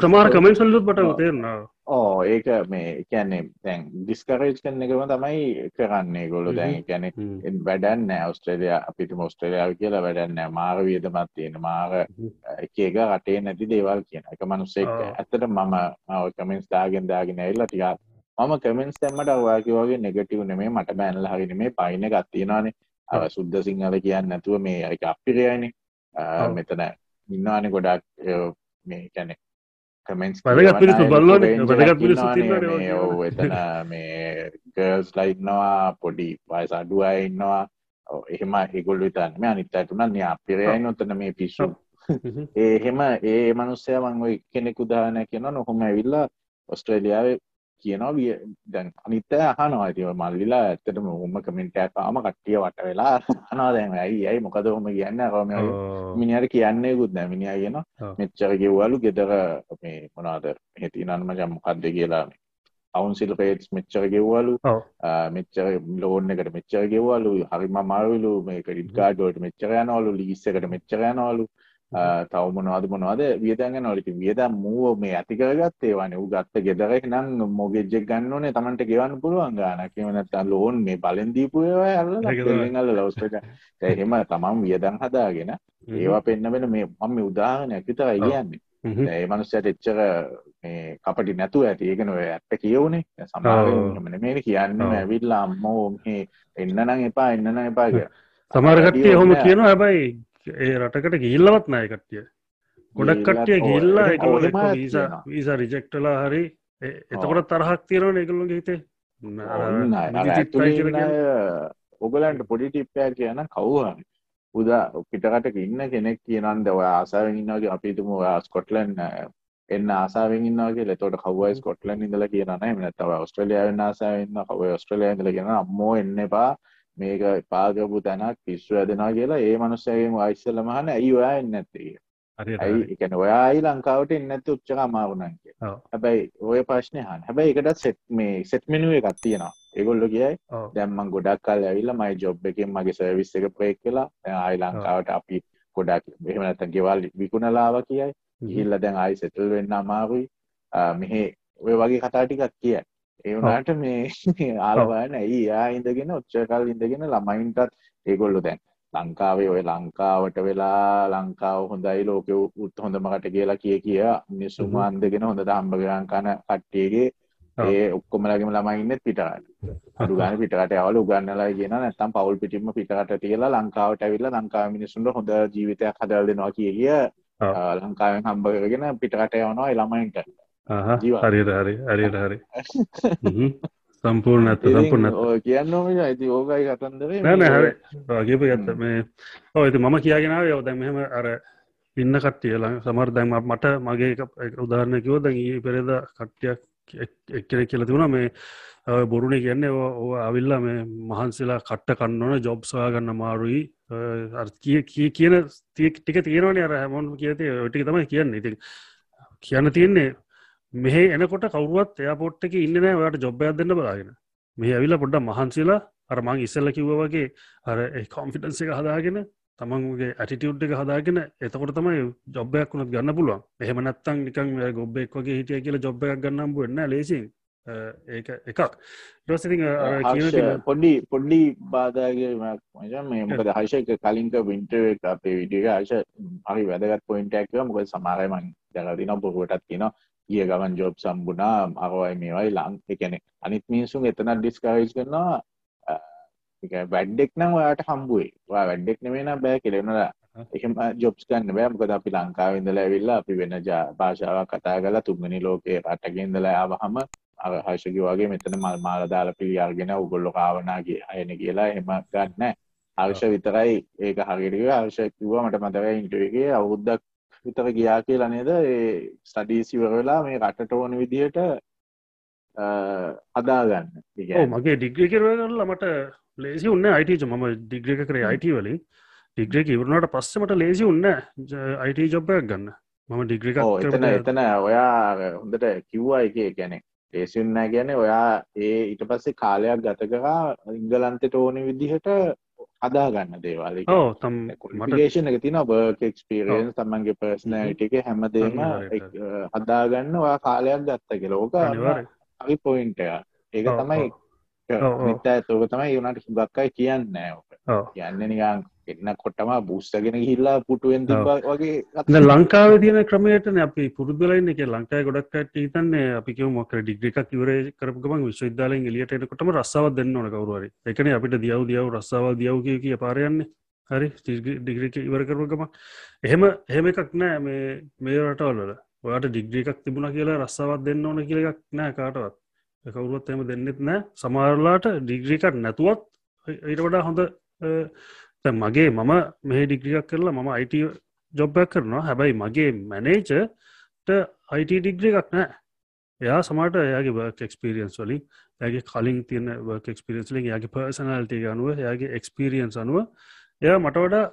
සමාර කමෙන්සල්ලුත් බට තේරනවා ඕ ඒක මේ කියන්නේ දැන් ඩිස්කරේජ් කරන එකම තමයි කරන්නේ ගොලු දැන් කැනෙ වැඩන්න ඔස්ට්‍රේලිය අපිට මොස්ට්‍රේලියාව කියලා වැඩන්න මාර වියදමත් තියෙන මාර එක එක රටේ නැති දේවල් කියන එක. මනුස්සෙක් ඇත්තට මම කමෙන්ස් දාගෙන් දාගෙන ඇල්ලා ටිකා මම කමෙන්ස් තැම්මට ඔයාකි වගේ නෙගටව නෙමේ මට බැනල හරින මේ පයින ගත්තියෙනවානේ අව සුද්ද සිංහල කියන්න නැතුව මේ එක අපිරයනි මෙතන ඉන්නවානේ ගොඩක් මේ කැනෙ කමෙන්ස් වැදගත් පිරිසු බලන්න වැදගත් පිරිසු එතන මේ ගර්ස් ලයින්නවා පොඩි වයස අඩු අය ඉන්නවා. එහෙම ඒගොල් විතන්න මේ අනිත්තඇතුන න්‍යාපිරයයි නොතන මේ පිස්සු. ඒහෙම ඒ මනුස්සය මං කෙනෙකු දාන කියන නොහොම ඇවිල්ලා ඔස්ට්‍රේලියාව කියනවා දැන් අනිත්තය අහනවා. ඇතිව මල්ලිලා ඇත්තටම හොම කමෙන්ටෑ පාම කට්ටිය වට වෙලා අනා දැන් ඇයි ඇයි මොකද හොම කියන්න? රම මිනිහට කියන්නේ ගුත් නෑ මිනිා කියන මෙච්චර ගෙව්වලු ගෙදර මේ මොනාද හිති නන්ම ජම්මකක්ද කියලා අවුන්සිල් පේටස් මෙච්චර ගෙව්වලු මෙච්චර ලෝන් එකට මෙච්චර ගෙව්වලු හරිම මාවිලු මේ ක්‍රඩිට් කාඩෝට මෙච්චර යනවලු. ලිස්සකට මෙච්චර යනවලු තව මොනවද මොනවද? වියදන් නොලති වියදම් මූව මේ ඇතිකරගත් ඒවන වූ ගත්ත ගෙදරෙක් නම් මොගෙජ්ජෙක් ගන්න ඕනේ තමන්ට ගෙවන්න පුළුවන් ගාන කියවනත් ලෝන් මේ බලෙන් දීපුය අල්ල ලවස්ට එහෙම තමන් වියදන් හදාගෙන ඒවා පෙන්න්න වෙන මේ මම උදාහනයක් විතරයි කියන්නේ. ඒ මනුස්සයට එච්චර මේ කපටි නැතුව ඇති. ඒකන ඔය ඇත්ත කියවුනේ. සමාරමන මේ කියන්න ඇවිල්ලා අම්මෝ මේ එන්න නං එපා එන්න නං එපා කිය සමාරකට්ටිය හොම කියනවා හැබයි ඒ රටකට ගිල්ලවත් නය කට්ටිය. ගොඩක් කට්ටිය ගිල්ලා එක වීසා රිජෙක්ටලා හරි. එතකොට තරහක් තියෙනවන එකළුගේ හිතේ. ඔගලන්ට පොඩි ටිප්පයක් කියන කව්හරි උදා පිටකටක ඉන්න කෙනෙක් කියනන්ද ඔය ආසාාවෙන් ඉන්නගේ අපිතුම ස්කොට්ලන් එන්න ආසාාවෙන් ඉන්නගේ ලතොට කවයි ස්කොට්ලන් ඉඳල කියන එම තව ස්ට්‍රලියාවෙන් ආසාාවන්න කව ස්ට්‍රලයා ඉඳල කියෙන අම්මෝ එන්න එපා මේක පාගපු තැනක් පිස්සු ඇදෙනවා කියලා ඒ මනුස්සයගේම අයිස්සල මහන ඇයි ඔයා එන්න ඇත්තේ ඇයි? එකන ඔයායි ලංකාවට එන්නඇති උච්චක අමාරුණන් කිය හැබැයි ඔය ප්‍රශ්නය හන් හැබැයි එකට සෙට් මේ සෙට් මෙනුව එකක් තියෙනවා. ඒගොල්ලො කියයි දැම්මන් ගොඩක් කල් ඇවිල්ල මයි ජොබ් එකෙන් මගේ සර්විස් එක ප්‍රේක් කියලා ආයි ලංකාවට අපි ගොඩක් එහෙමනත ගෙවල් විකුණලාව කියයි. ගිහිල්ල දැන් ආයි සෙටල් වෙන්න අමාරුයි. මෙහෙ ඔය වගේ කතා ටිකක් කියයි ඒ වුණාට මේ ආලවාන ඇයි යා ඉඳගෙන ඔච්චකල් ඉඳගෙන ළමයින්ටත් ඒගොල්ලො දැන් ලංකාවේ ඔය ලංකාවට වෙලා ලංකාව හොඳයි ලෝක උත් හොඳමකට කියලා කිය කිය මිනිස්සුම අන්දගෙන හොඳ හම්බගරන් කන කට්ටියගේ ඒ ඔක්කොමලගේම ළමයි ඉන්නෙත් පිටරට. අඩු ගානේ පිටරට යවල උගන්නලා කියන නැත්තම් පවුල් පිටින්ම පිටරට තියලා ලංකාවට ඇවිල්ලා ලංකාවේ මිනිස්සුන්ට හොඳ ජීවිතයක් හදලා දෙනවා කිය කිය ලංකාවෙන් හම්බ කරගෙන පිටරට යවනවා ඒ ළමයින්ට හරියට හරි හරියට හරි. සම්පූර්ණ ඇත්ත සම්පූර්ණ කියන්නම ඇති ඕකයි කතන්දරේ නෑ හරි. ගේප ගත්ත මේ ඔ ඇති මම කියගෙනාව යව දැන් මෙහෙම අර ඉන්න කට්ටිය ළඟ. සමර දැන් මට මගේ උදාහරණයකිව දැන් ඊ පෙරේද කට්ටියක් එක්කෙනෙක් කියලා තිබුණා. මේ බොරුණේ කියන්නේ ඕ අවිල්ලා මේ මහන්සලා කට්ට කන්නවන ජොබ් සොයාගන්න මාරුයි කිය කිය කියන ටික තියෙනවන අර හැමොන් කියතේ ඔටික තමයි කියන්න. ඉති කියන්න තියෙන්නේ මෙහ එනකොට කවරුවත් එයාපොට් එක ඉන්න ඔයාට ජොබ්බයක් දෙන්න බලාගෙන. මේ ඇවිල්ලා පොඩ්ඩ මහන්සේලා අර මං ඉස්සල්ල කිව්ව වගේ අර කොම්ෆිටන්ස එක හදාගෙන තමන්ගේ ඇටිටියුඩ් එක හදාගෙන එතකොට තමයි ජොබ්බයක් වුණත් ගන්න පුළුවන්. එහෙම නැත්තං නිකන් ගොබ්බෙක් වගේ හිටිය කියලා ජොබ් එකක් ගන්නම් වෙන්න ලේසි ඒක එකක්. පොඩි පොඩ්ඩි බාධාගේ මේ මොකද හර්ෂක කලින්ක විින්ටර් අපේ විඩිය ආශ හරි වැදගත් පොයින්ටක් මොකද සමාරයමන් දැලදින පොරුවටත් කියන ගිය ගමන් ජොබ් සම්බුණා අරවයි මේවයි ලං එකනෙ අනිත් මිනිසුන් එතනත් ඩිස්කරේජ් කරනවා වැඩ්ඩෙක් නම් ඔයාට හම්බුවේ වා වැඩ්ඩෙක් නෙවෙන බෑ කෙලෙනලා එහෙම ජොබ්ස් ගන්න බෑ. මොකද අපි ලංකාවේ ඉඳලා ඇවිල්ලා අපි වෙන භාෂාවක් කතා කරලා තුන්වෙනි ලෝකේ රටක ඉඳලා ආවහම අර හර්ෂකි වගේ මෙතන මල් මාල දාලා පිළි අරගෙන උගොල්ලෝ කාවනාගේ අයන කියලා එහෙම ගන්න. හර්ෂ විතරයි ඒක හරියට කිව්වා. හර්ෂ කිව්වා මට මතකයි ඉන්ටර්වියු එකේ අවුරුද්දක් විතර ගියා කියලා නේද? ඒ ස්ටඩීස් ඉවර වෙලා මේ රටට ඕන විදිහට හදාගන්න. මගේ ඩිග්‍රී කරලා මට ලේසි උන්න අයිට මම ඩිග්‍රික කරේ අයිට වලින්. ඩිග්‍රේක ඉවරණට පස්සමට ලේසි උන්න අයිට ජොබ්බයක් ගන්න. මම ඩිග්‍රික එතන එතන ඔයා හොඳට කිව්වා එක ගැනෙ ලේසිුන්න ගැන ඔයා ඒ ඊට පස්සේ කාලයක් ගත කරා ඉංගලන්තෙට ඕන විදිහට හදාගන්න දේවල්. මටේෂන එක තින බර්ක එක්ස්පිරෙන් තමන්ගේ පර්ස්නෑට එක හැමදේම හදාගන්න ඔයා කාලයක් ගත්ත කෙලෝක හරි පොයින්ටය ඒක තමයි ඇතෝක තමයි යුනට සුගක්කයි කියන්න. ඕක කියන්න නිකන් එන්න කොටම බුස්සගෙන හිල්ලා පුටුවෙන් වගේ ලංකාව තියන ක්‍රමයටන අපි පුරදුලයින්න එක ලංකායි ගොඩක්ට හිතන්නේ අපික මොක ඩිග්‍රිකක් ඉවර කරපුගම විශ්වවිද්‍යාලෙන් එලියට එනකොටම රස්සාව දෙන්න ඕන කවරුවරි එකන අපිට දියව් දියව් රස්සාාව දියව් කිය පාරයන්නේ හරි ඩිග්‍රික ඉවර කරපුගම එහෙම එහෙම එකක් නෑ මේ මේ රටවල්ල ඔයාට ඩිග්‍රිකක් තිබුණ කියලා රස්සාවත් දෙන්න ඕන කියලක් නෑ කාටවත්. කවුරුවත් එම දෙන්නෙත් නෑ. සමාරලාට ඩිග්‍රිකට් නැතුවත් ඊට වඩා හොඳ මගේ මම මේ ඩිග්‍රියක් කරලා මම අයිට ජොබ්බයක් කරනවා. හැබැයි මගේ මැනේජට අයිට ඩිග්‍රි එකක් නෑ එයා සමට එයාගේ වර්ක් එක්ස්පිරියන්ස් වලින් ඇගේ කලින් තියන වර්ක් එක්ස්පිරියන්ස්ලින් යාගේ පර්සනල්ටි අනුව යාගේ එක්ස්පිරියන්ස් අනුව එයා මට වඩා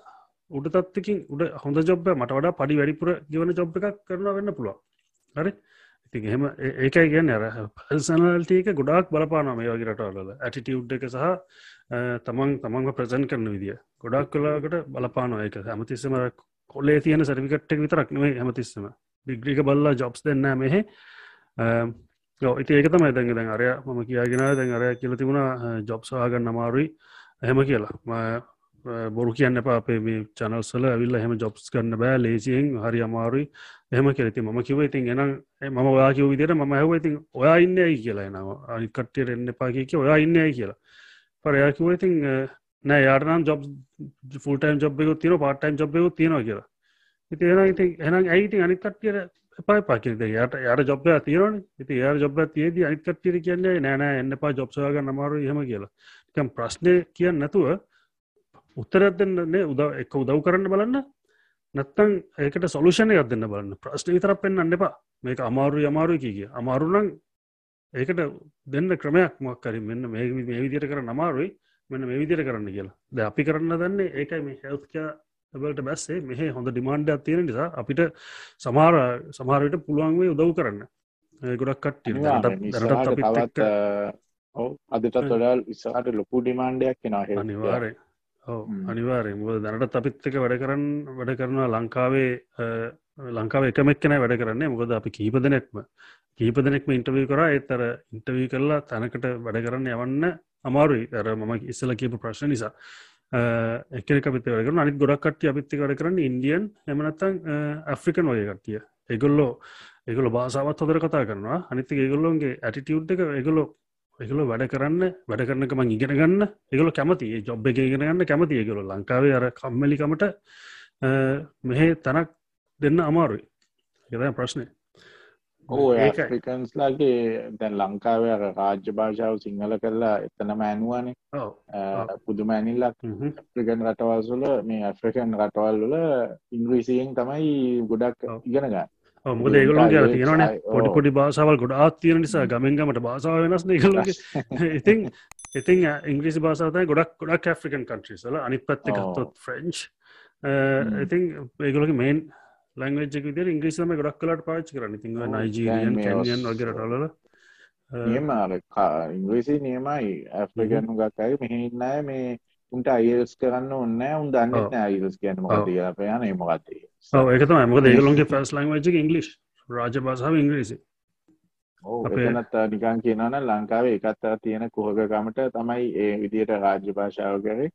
උඩ තත්තිකින් උඩ හොඳ ජොබ්බ මට වඩා පඩි වැඩිපුර ගවන ජොබ් එකක් කරන වෙන්න පුළුව හරි? ඉතින් එහෙම ඒකයි ගැන්න අර පර්සනල්ටක ගොඩක් බලපාන මේ වගේ රටවල ඇටිටියුඩ් එක සහ තමන් තමන්ව ප්‍රසන් කරන විදිිය. ගොඩක් කලාකට බලපාන එක හැමතිස්සම කොලේ තියෙන සරිවිකට්ක් විතරක් නෙවේ හැමතිස්සම. ඩිග්‍රික බල්ලා ජොබ්ස් දෙන්න මෙහෙ. ඉති ඒක තමයි දැඟ දැන් අරය මම කියගෙන දැන් අරය කියල තිබුණ ජොබ්සවාගන්න අමාරුයි. එහෙම කියලා. බොරු කියන්න එපා අපේ මේ චනල්සල ඇවිල්ල හෙම ජොබ්ස් කරන්න බෑ ලේසියෙන්. හරි අමාරුයි. එහම කෙරෙති ම කිව ඉතින් එනම් මම ඔයා කිව විදිර ම හැව ඉතින් ඔයා ඉන්න ඇයි කියලා එනවා? අනිකට්ටියට එන්න පාකික ඔයා ඉන්න ඇයි කියලා. පරයා කිව ඉතින් නෑ යාටනම් ජොබ් ෆුල්ටයිම් ජොබ්යකු තින පාටයිම් ජොබ්යකු තියෙනවා කියලා. ඉති එන ඉති එනම් ඇයිති අනිකට්ටියට එපයි පාකිද යට යට ජොබ්ය තිරන ඉති යා ජොබ් තියද අනිකට්ටිර කියන්නේ නෑනෑ එන්න පා ජොබ්සවාග නමාරු හෙම කියලා. කම් ප්‍රශ්නය කියන්න නැතුව උත්තරත් දෙන්නන්නේ උදව එක උදව් කරන්න බලන්න. නැත්තං ඒකට සොලුෂණය එකක් දෙන්න බලන්න. ප්‍රශ්න විතරක් පෙන්න්න එපා. මේක අමාරු අමාරු කිය. අමාරුනං ඒකට දෙන්න ක්‍රමයක් මක්කරි මෙන්න මේ මේ විදිර කර නමාරුයි මෙන්න මේ විදිර කරන්න කියලා. ද අපි කරන්න දන්නේ ඒකයි මේ හෙල්ස්ක වලට බැස්සේ මෙහ හොඳ ඩිමාන්්ඩයක් තියෙන නිසා අපිට සමාර සමාරයට පුළුවන්වේ උදව් කරන්න. ගොඩක් ඔව අදටත් වඩල් ඉස්සාට ලොකු ඩිමාන්්ඩයක් කෙනවා අනිවාරය අනිවාරය මුව දැනටත් අපිත්තක වැඩ කරන්න වැඩ කරනවා ලංකාවේ ලංකාව එකමක් කෙන වැඩ කරන්නේ. මොකද අපි කීප දෙනෙක්ම. කීප දෙනෙක්ම ඉන්ටවී කර. එතර ඉන්ටවී කරලා තැනකට වැඩ කරන්න යවන්න අමාරුයි. ඇර මම ඉස්සල කියපු ප්‍රශ්න නිසා. එකක පිත වැඩ අනි ගොඩක් කට්ටිය අපිත්ති වැඩ කරන්න ඉන්දියන්. එමනත්තං ඇෆ්‍රිකන් වගේ කට්ටිය. එගොල්ලෝ එගොල බාසාවත් හොදර කතා කරනවා. අනිති ඒගොල්ලොන්ගේ ඇටිටියුට් එක එගොලො එකගොල වැඩ කරන්න වැඩ කරනක මං ඉගෙන ගන්න. එකගොල කැමති ජොබ් එක ඉගෙන ගන්න කැමති ඒගොල ලංකාවේ අර කම්මලිකමට මෙහෙ තැනක් දෙන්න අමාරුයි. එද ප්‍රශ්නය ඕ ඒකන්ස්ලාගේ දැන් ලංකාව අර රාජ්‍ය භාෂාව සිංහල කරලා එතනම ඇනුවනේ. පුදුම ඇනිල්ලක්. ඇෆ්‍රිකන් රටවල්සුල මේ ඇෆ්‍රිකන් රටවල් වල ඉංග්‍රීසියෙන් තමයි ගොඩක් ඉගෙන ගන්න මොකද ඒගොලොන් කියලා තියෙනවන. පොඩි පොඩි භාසාවල් ගොඩාත් තියෙන නිසා ගමෙන්ගමට භාසාාව වෙනස් ඒගොලගේ ඉතින් ඉතින් ඉංග්‍රිසි භාසාතය ගොඩක් ගොඩක් ඇෆ්‍රිකන් කන්ට්‍රිසල අනි පත්ත ගත්තොත් ෆ්‍රෙන්ච් ඉතින් ඒගොලගේ මේන් ලංවජක විදිර ඉංග්‍රිසම ගොඩක් කලට පාච් කරන්න. ති නයිජීරියන් කැනියන් වගේරටල නියම ඉංග්‍රීසි නියමයි. ඇෆ්‍රිකනු ගක්කයි මෙහින්නෑ මේ උන්ට අයිස් කරන්න ඔන්න උන් දන්න අයිස් කියන්න මොකද පයන මොකක්දේ ඒකතම මොකද ඒගලොන්ගේ ෆස් ලංවජක ඉංගලිස් රාජ භාසාාව ඉංග්‍රීසි. අපනත් නිකන් කියනන ලංකාවේ එකත්තර තියෙන කුහකකමට තමයි ඒ විදියට රාජ්‍ය භාෂාව කරේ.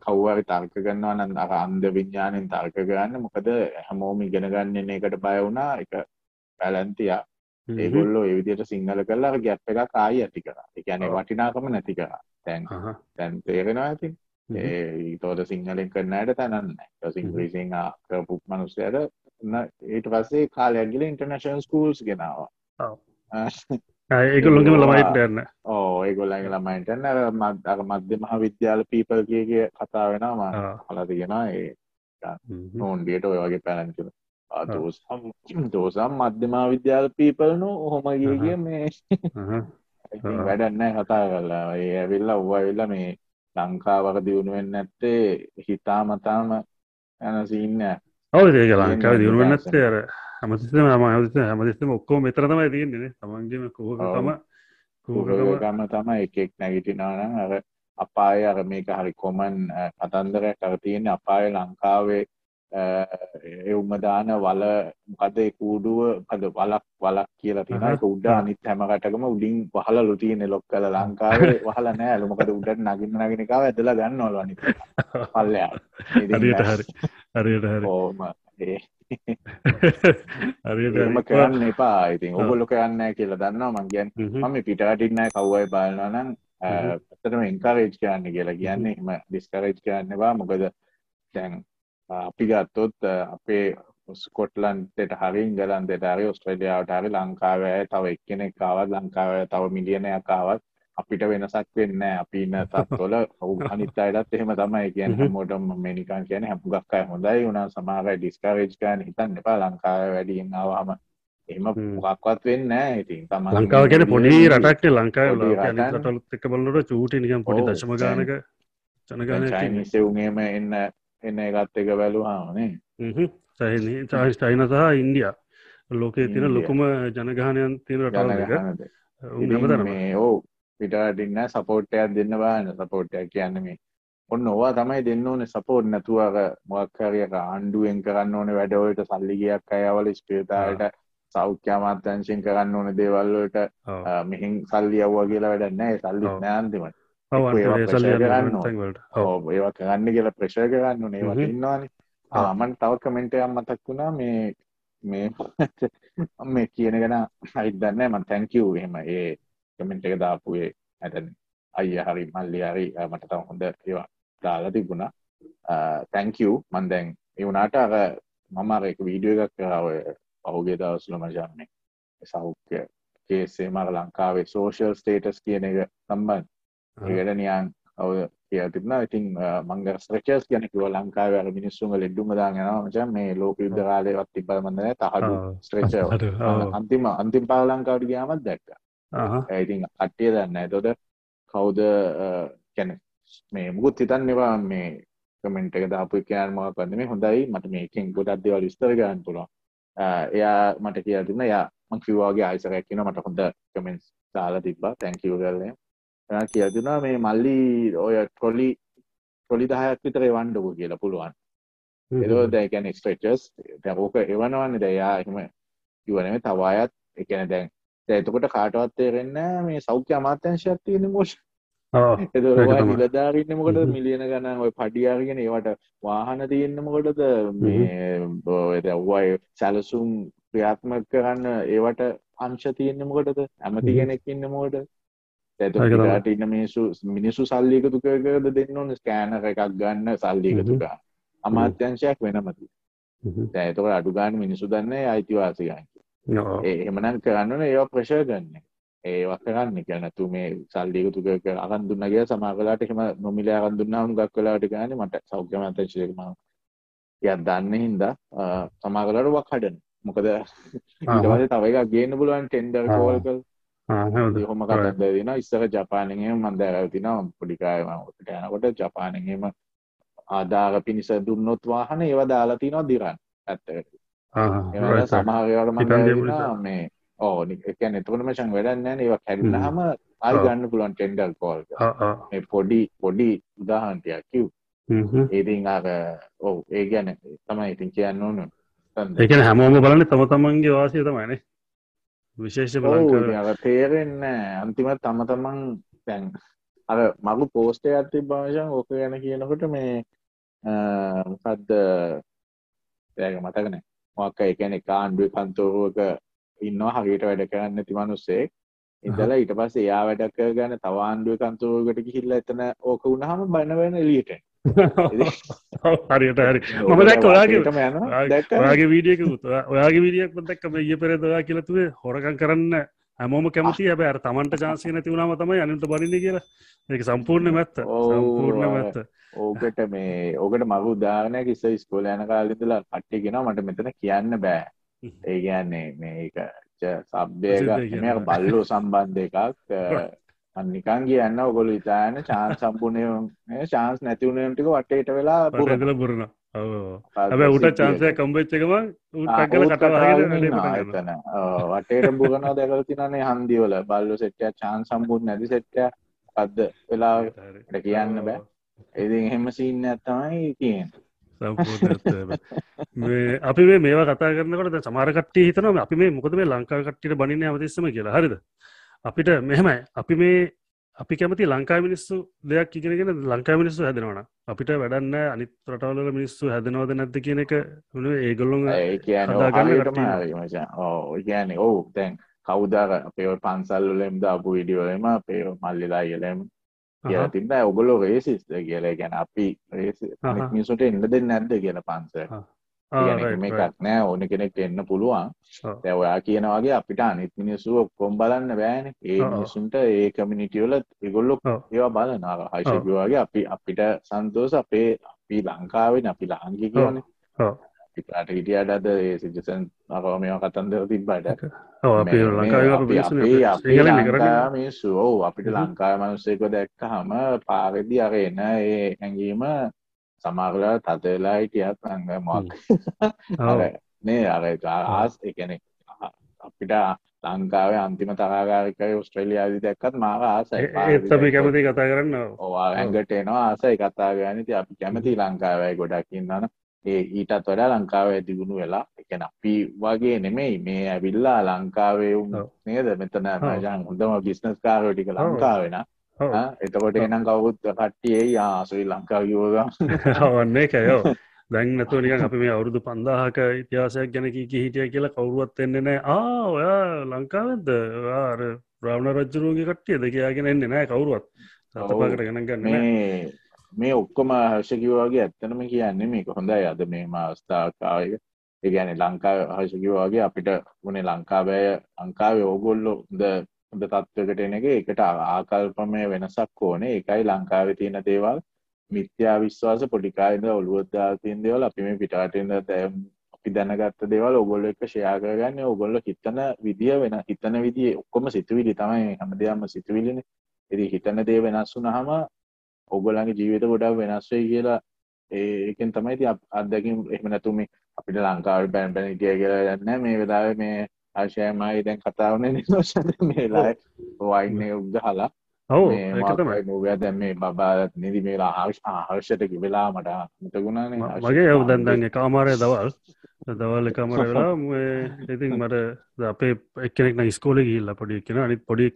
කව්වාරි තර්ක කරනවා නම් අර අන්ධ විඥාණයෙන් තර්ක කරන්න. මොකද හැමෝම ඉගෙන ගන්න එකට බය වුණා. එක පැලැන්තියා ඒගොල්ලෝ ඒ විදිහට සිංහල කරලා අර ගැප් එකක් ආයි ඇති කරා. ඒ කියන්නේ වටිනාකම නැති කරා. දැන් දැන් තේරෙනවා ඇති. ඒ ඊටෝද සිංහලෙන් කරන අයට තනන්නේ නැහැ. ඊට ඉංග්‍රීසියෙන් කරපු මිනිස්සුන්ට ඊට පස්සේ කාලයක් ගිහලා ඉන්ටර්නැෂනල් ස්කූල්ස් ගෙනාවා. ඒගොල්ලොන්ගේම ළමයිට යන්න. ඕ ඒගොල්ලන්ගේ ළමයින්ටන්න මත් අර මධ්‍ය මහ විද්‍යාල පීපල් කියගේ කතා වෙනවා. හලතිගෙන ඒ නොන්ඩියට ඔය වගේ පැලන්තිල දෝසම් මධ්‍යමා විද්‍යාල පීපල්නු හොම. ගේගේ මේ වැඩන්න කතා කරලා. ඒ ඇවිල්ලා ඔව්වවිල්ල මේ ලංකාවක දියුණුවෙන් නැත්තේ හිතා මතාම යන සින්න ඔව ඒක ලංකාව දියුණුවෙන් නැත්තේ අර හැමතිස්ම ම හමත හැමතිස්ම ඔක්කෝ මෙතරතමයි තියන්නේ තමන්ගේම කෝහකම කෝහකම තම එකෙක් නැගිටිනානම් අර අපාය අර මේක හරි කොමන් කතන්දරයක් කර තියෙන්නේ අපාය ලංකාවේ එවුමදාන වල මොකද කූඩුව? පද වලක් වලක් කියලා තියෙන එක උඩ අනිත් හැම රටකම උඩින් වහලලු තියෙන ලොක් කළ ලංකාවේ වහලා නෑ. අලු මොකද උඩට නගින්න නගින එකව ඇදලා ගන්නවලු අනිත් පල්ලෙහා හරියට හරි. හරියට හරි. ඕම හරිම කරන්න එපා. ඉතින් ඔගොල්ලො කරන්න කියලා දන්නවා. මං කියන් මම පිටටින්නෑ කව්වයි බලනවා නම් ඇත්තටම එන්කාරේජ් කරන්න කියලා කියන්නේ එම ඩිස්කරේජ් කරන්නවා මොකද දැන් අපි ගත්තොත් අපේ ස්කොට්ලන්ට හරි ඉංගලන්තෙට හරි ඔස්ට්‍රේලියාවට හරි ලංකාවය තව එක්කෙනෙක් කාවත් ලංකාවය තව මිලියනයක් කාවත් අපිට වෙනසක් වෙන්න අපි ඉන්න තත්වල අනිත් අයටත් එහෙම තමයි කියන්න. හැමෝටම මේ නිකන් කියන්නේ හම්බුගක් අය හොඳයි උනා සමහර අය ඩිස්කරේජ් කරන්න හිතන්න එපා. ලංකාවේ වැඩියෙන් ආවම එහෙම මොකක්වත් වෙන්නේ ඉතින් තමයි ලංකාව කියන්නේ පොඩි රටක් නේ ලංකාවේ අනිත් රටවලුත් එක්ක බලනකොට චූටි නිකන් පොඩි දශම ගානක ජනගහනයක් චයිනීස් එවුන්ගේම එන්න එන්න එකත් එක බැලුවාම නේ හ්ම්. චයිනී සහ ඉන්දියා. ලෝකයේ තියෙන ලොකුම ජනගහනයන් තියෙන හැමදාම මේ ඔව්. පිටටින්න සපෝට්ටයක් දෙන්න බාන සපෝට්ටයක් කියන්න මේ ඔන්න ඕවා තමයි දෙන්න ඕන සපෝට් නැතුවක මොක්කාරියක ආණ්ඩුවෙන් කරන්න ඕන වැඩවලට සල්ලිගයක් අයවල ස්පේතායට සෞඛ්‍යමාත්‍යංශයෙන් කරන්න ඕන දේවල්වලට මෙහින් සල්ලි අව්වා කියලා වැඩන්නෑ සල්ලි නෑන්තිමට ඒවා කරන්න කියලා ප්‍රශය කරන්න ඕනේ. වට ඉන්නවානේ. ආමන් තව කමෙන්ටයක් මතක් වුණා. මේ මේ මේ කියන ගැන හරිදන්න ම තැංකව් එහෙම ඒ කමෙන්ට් එක දාපුේ ඇතැන් අය හරි මල්ලි හරි මට තම හොඳ ඒවා දාලා තිබුණා. තැංකව් මන් දැන් එවුනාට අර මමර එක වීඩියෝ එකක් කරාව පහුගේ දවසුල මජන්නේ සෞඛ්‍ය කේසේ මර ලංකාවේ සෝෂල් ස්ටේටස් කියන එක සම්බන් ඒකට නියන් ඔව කිය තිබන ඉතින් මංග ස්ත්‍රචස් ගැනකිව ලංකාව අර මිනිස්සුම ලෙඩ්ඩුම දාගෙනවා මචන් මේ ලෝක යුද්ධ කාලයවත් තිබල මඳන තහඩු ස්ත්‍රේච අන්තිම අන්තිම පාල ලංකාවට ගයාමත් දැක්ක. ඇයිතින් අට්ටිය දන්න තොට කවුද කැන මේ මුකුත් හිතන්නවා මේ කමෙන්ට් එක දාපු එකයන් මොකක් වන්ද මේ හොඳයි. මට මේකෙන් ගොඩක් දේවල් විස්තර ගන්න පුළුවන්. එයා මට කියලා දුන්නා එයා මං කිව්වා වගේ ආයෙසරයක් කියනවා මට හොඳ කමෙන්ට්ස් දාලා තිබ්බා. තැන්ක් යූ කරලා එයා කියලා දුන්නා මේ මල්ලි ඔය ට්‍රොලි ට්‍රොලි 10ක් විතර එවන්නකෝ කියලා පුළුවන්. ඒක දැන් කියන්නේ ස්ට්‍රෙචර්ස් දැන් ඕක එවනවන්නේ. දැන් එයා එහෙම කිව්ව නෙමෙයි. තව අයත් ඒ කියන්නේ දැන් දැන් එතකොට කාටවත් තේරෙන්නේ මේ සෞඛ්‍ය අමාත්‍යංශයක් තියෙන මොකද? එතකොට නිලධාරීන් මොකටද මිලියන ගණන් ඔය පඩි අරගෙන ඒවට වාහන තියෙන්න මොකටද? මේ ඔය දැන් සැලසුම් ක්‍රියාත්මක කරන්න ඒවට අංශ තියෙන්න මොකටද? ඇමති කෙනෙක් ඉන්න මොකටද එතකොට ඉන්න මිනිස්සු මිනිස්සු සල්ලි එකතු කරකද දෙන්න ඕනේ ස්කෑනර් එකක් ගන්න සල්ලි එකතු කරා. අමාත්‍යංශයක් වෙනම තියෙනවා. දැන් එතකොට අඩු ගන්න මිනිස්සු දන්නේ අයිතිවාසිකම්. එහෙමනම් කරන්න ඕනේ ඒවා ප්‍රෙෂර් ගන්න ඒවා කරන්න කියලා නැතු මේ සල්ලි එකතු කර අරන් දුන්නා කියලා සමහර වෙලාවට එහෙම නොමිලේ අරන් දුන්නා හුඟක් වෙලාවට ගන්නේ මට සෞඛ්‍ය මම ටිකක් දන්නේ හින්දා සමහර වෙලාවට වක් හදන මොකද ඊට පස්සේ තව එකක් ගේන්න පුළුවන් ටෙන්ඩර් කෝල් කරලා කොහොම කතාද දෙනවා ඉස්සර ජපානයෙන් එහෙම මම දැකලා තිනවා පොඩි කාලේ මම ඔකට යනකොට ජපානයෙන් එහෙම ආදාර පිනිස දුන්නොත් වාහන ඒවා දාලා තිනවා දිරන් සමහර ඒවාට මම මේ ඕ එකන එතකොට මචන් වැඩන්න නෑන ඒවා කැඩිල්ලහම ආයි ගන්න පුළුවන් ටෙන්ඩල් කෝල් මේ පොඩි පොඩි උදාහන්ටයක් කිව් ඒතින් ආක ඔව් ඒ ගැන තමයි ඉතින් කියන්න ඕනු ඒකන හැමෝම බලන්න තම තමන්ගේ වාසය තමයිනේ විශේෂ තේරෙන්න අන්තිමත් තම තමන් තැන් අර මගු පෝස්ටය ඇති භාෂන් ඕක ගැන කියනකොට මේ මොකක්ද ඒක මතකන මොක්ක එකන එක ආණ්ඩුව කන්තෝරුවක ඉන්නවා හරියට වැඩ කරන්න නැති මිනිස්සෙක්. ඉඳලා ඊට පස්සේ එයා වැඩ කරගෙන තව ආණ්ඩුවේ කන්තෝරුවකට ගිහිල්ලා එතන ඕක වුණාම බන වෙන එළියට හරියට හරි. මම දැක්ක ඔයාගේ ඔයාගේ වීඩියෝ එක ඔයාගේ වීඩියක් දැක්ක මේ ඊයේ පෙරේද ඔයා කියලා තුවේ හොරකම් කරන්න හැමෝම කැමති හැබැයි අර Tamanට chance එක නැති වුණාම තමයි අනිත් බරින්නේ කියලා. ඒක සම්පූර්ණ මැත්ත. සම්පූර්ණ මැත්ත. ඕකට මේ ඕකට මග උදාහරණයක් ඉස්සර ඉස්කෝලේ යන කාලේ ඉඳලා කට්ටිය කියනවා මට මෙතන කියන්න බෑ. ඒ කියන්නේ මේක සබ්බයක මෙ බල්ලෝ සම්බන්ධ එකක් අනිකන් කියන්න ඔගොලු ඉතාන චාන් සම්පූර්ණය ශාන්ස් නැතිවුණටික වටේට වෙලා පුරදල පුරණ හැබ උට චාන්සය කම්බච්චකම එතන. වටේට බුගන දැකල තිනනේ හන්දිවල. බල්ලු සෙට්ටය චාන් සම්පූර් නැති සෙට්ටය අද්ද වෙලාට කියන්න බෑ. එති එහෙම සින්න ඇත්තමයි කියෙන් අපි මේ මේවා කතා කරනකොට සමාරකට්ටි හිතනම අපි මේ මොකද මේ ලංකා කට්ටිට බනින්න ඇමතිස්සම කියලා. හරිද අපිට මෙහෙමයි. අපි මේ අපි කැමති ලංකා මිනිස්සු දෙයක් ඉගෙනගෙන ලංකා මිනිස්සු හැදෙනවන අපිට වැඩන්න අනිත් රටවල මිනිස්සු හැදනවද නැද්ද කියන එක ඒගොල්ලොන් කියන ඕ තැන් කවුදාර අපේ පන්සල්ලෙම් දාපු විඩියෝලම අපේ මල්ලිලා ඉලම් කියලා තිබ ඔගොලො රේසිස්ත කියලා. ගැන අපි මිනිසුට එන්න දෙන්න නැද්ද කියන පන්ස මේකක් නෑ. ඕන කෙනෙක් එන්න පුළුවන්. දැවයා කියනවාගේ අපිට අනිත් මිනිස්සු ඔක්කොම් බලන්න බෑන. ඒ මිනිසුන්ට ඒ කමිනිිටියවල ඒගොල්ලො ඒවා බලනාව. හයිශකවාගේ අපි අපිට සන්තෝස අපේ අපි ලංකාවෙන් අපි ලාංගි කියන පිටට හිටියට අද ඒ සිජසන් අරව මේවා කතන්දර තිබ්බට. මිනිස්සු ඔවු අපිට ලංකාය මනුස්සේක දැක්ක හම පාරදි අරෙන ඒ හැඟීම සමාරලා තතවෙලා හිටියත් අඟ මොක් මේ අර ආස් එකනෙ අපිට ලංකාවේ අන්තිම තරාගාරිකයි ඔස්ට්‍රේලියාදි දැක්කත් මාර ආසයි අපි කැමති කතා කරන්න ඕවා ඇඟට එනවා ආසයි කතා ගනිති අපි කැමති ලංකාවයි ගොඩක්කින්නන ඒ ඊටත් වඩා ලංකාවේ දියුණු වෙලා එකන අපි වගේ නෙමෙයි මේ ඇවිල්ලා ලංකාවේ නේද? මෙතන මජන් හොඳම බිස්නස් කාරෝ ටික ලංකාවෙන එතකොට එනම් කවුත් කට්ටියේ ආසුයි ලංකාව යෝගම් ඔන්නේ කයෝ දැන් නැතුව නිකන් අපි මේ අවුරුදු පන්දාහක ඉතිහාසයක් ගැන කී හිටිය කියලා කවුරුවත් එන්නේ නෑ ආ ඔයා ලංකාවෙද? ආර බ්‍රව්ණ රජ්ජරුවගේ කට්ටිය දෙකයාගෙන එන්නේ නෑ කවුරුවත්. තතපාකට ගණන් ගන්න මේ ඔක්කොම හර්ෂකිවවාගේ ඇත්තනම කියන්නේ මේක හොඳයි. අද මේ අවස්ථාකාවක ඒගැන ලංකා හර්ෂකිවවාගේ අපිට වනේ ලංකාවය ලංකාවේ ඕගොල්ලො ද හොඳ තත්වකට එන එක එකට ආකල්පමය වෙනසක් ඕනේ. එකයි ලංකාවේ තියෙන දේවල්. මිත්‍යා විශ්වාස පොඩිකායිද ඔළුවදදා තින් දේවල්. අපි මේ පිටාටෙන්ද අපි දැනගත්ත දේවල් ඔගොල්ල එක ෂයා කරගන්න. ඔගොල්ල හිතන විදිහ වෙන හිතන විදිේ ඔක්කොම සිතුවිලි තමයි හැම දෙයක්ම සිතුවිලින. එදි හිතන දේ වෙනස් වුනහම ඔගොලන්ගේ ජීවිත ගොඩක් වෙනස් වෙයි කියලා ඒකෙන් තමයි ති අත්දැකින් එහෙම නැතුම අපිට ලංකාවට බැන් බැන ඉටිය කියලා යන්න. මේ වෙලාව මේ ආශයමයි දැන් කතාවන නිශද මේලා වයින්න උද්දහලා ඔව දැන් මේ බබාත් නිදි මේ ආශ ආහර්ෂට වෙලා මට මතගුණානේ මගේ යව දැන්දන්ගේ කාමාරය දවල්. දවල් එකමර වෙලා ඉතින් මට අපේ එක්කෙනෙක් ස්කෝල ගිල්ල පොඩි කෙන. අනිත් පොඩි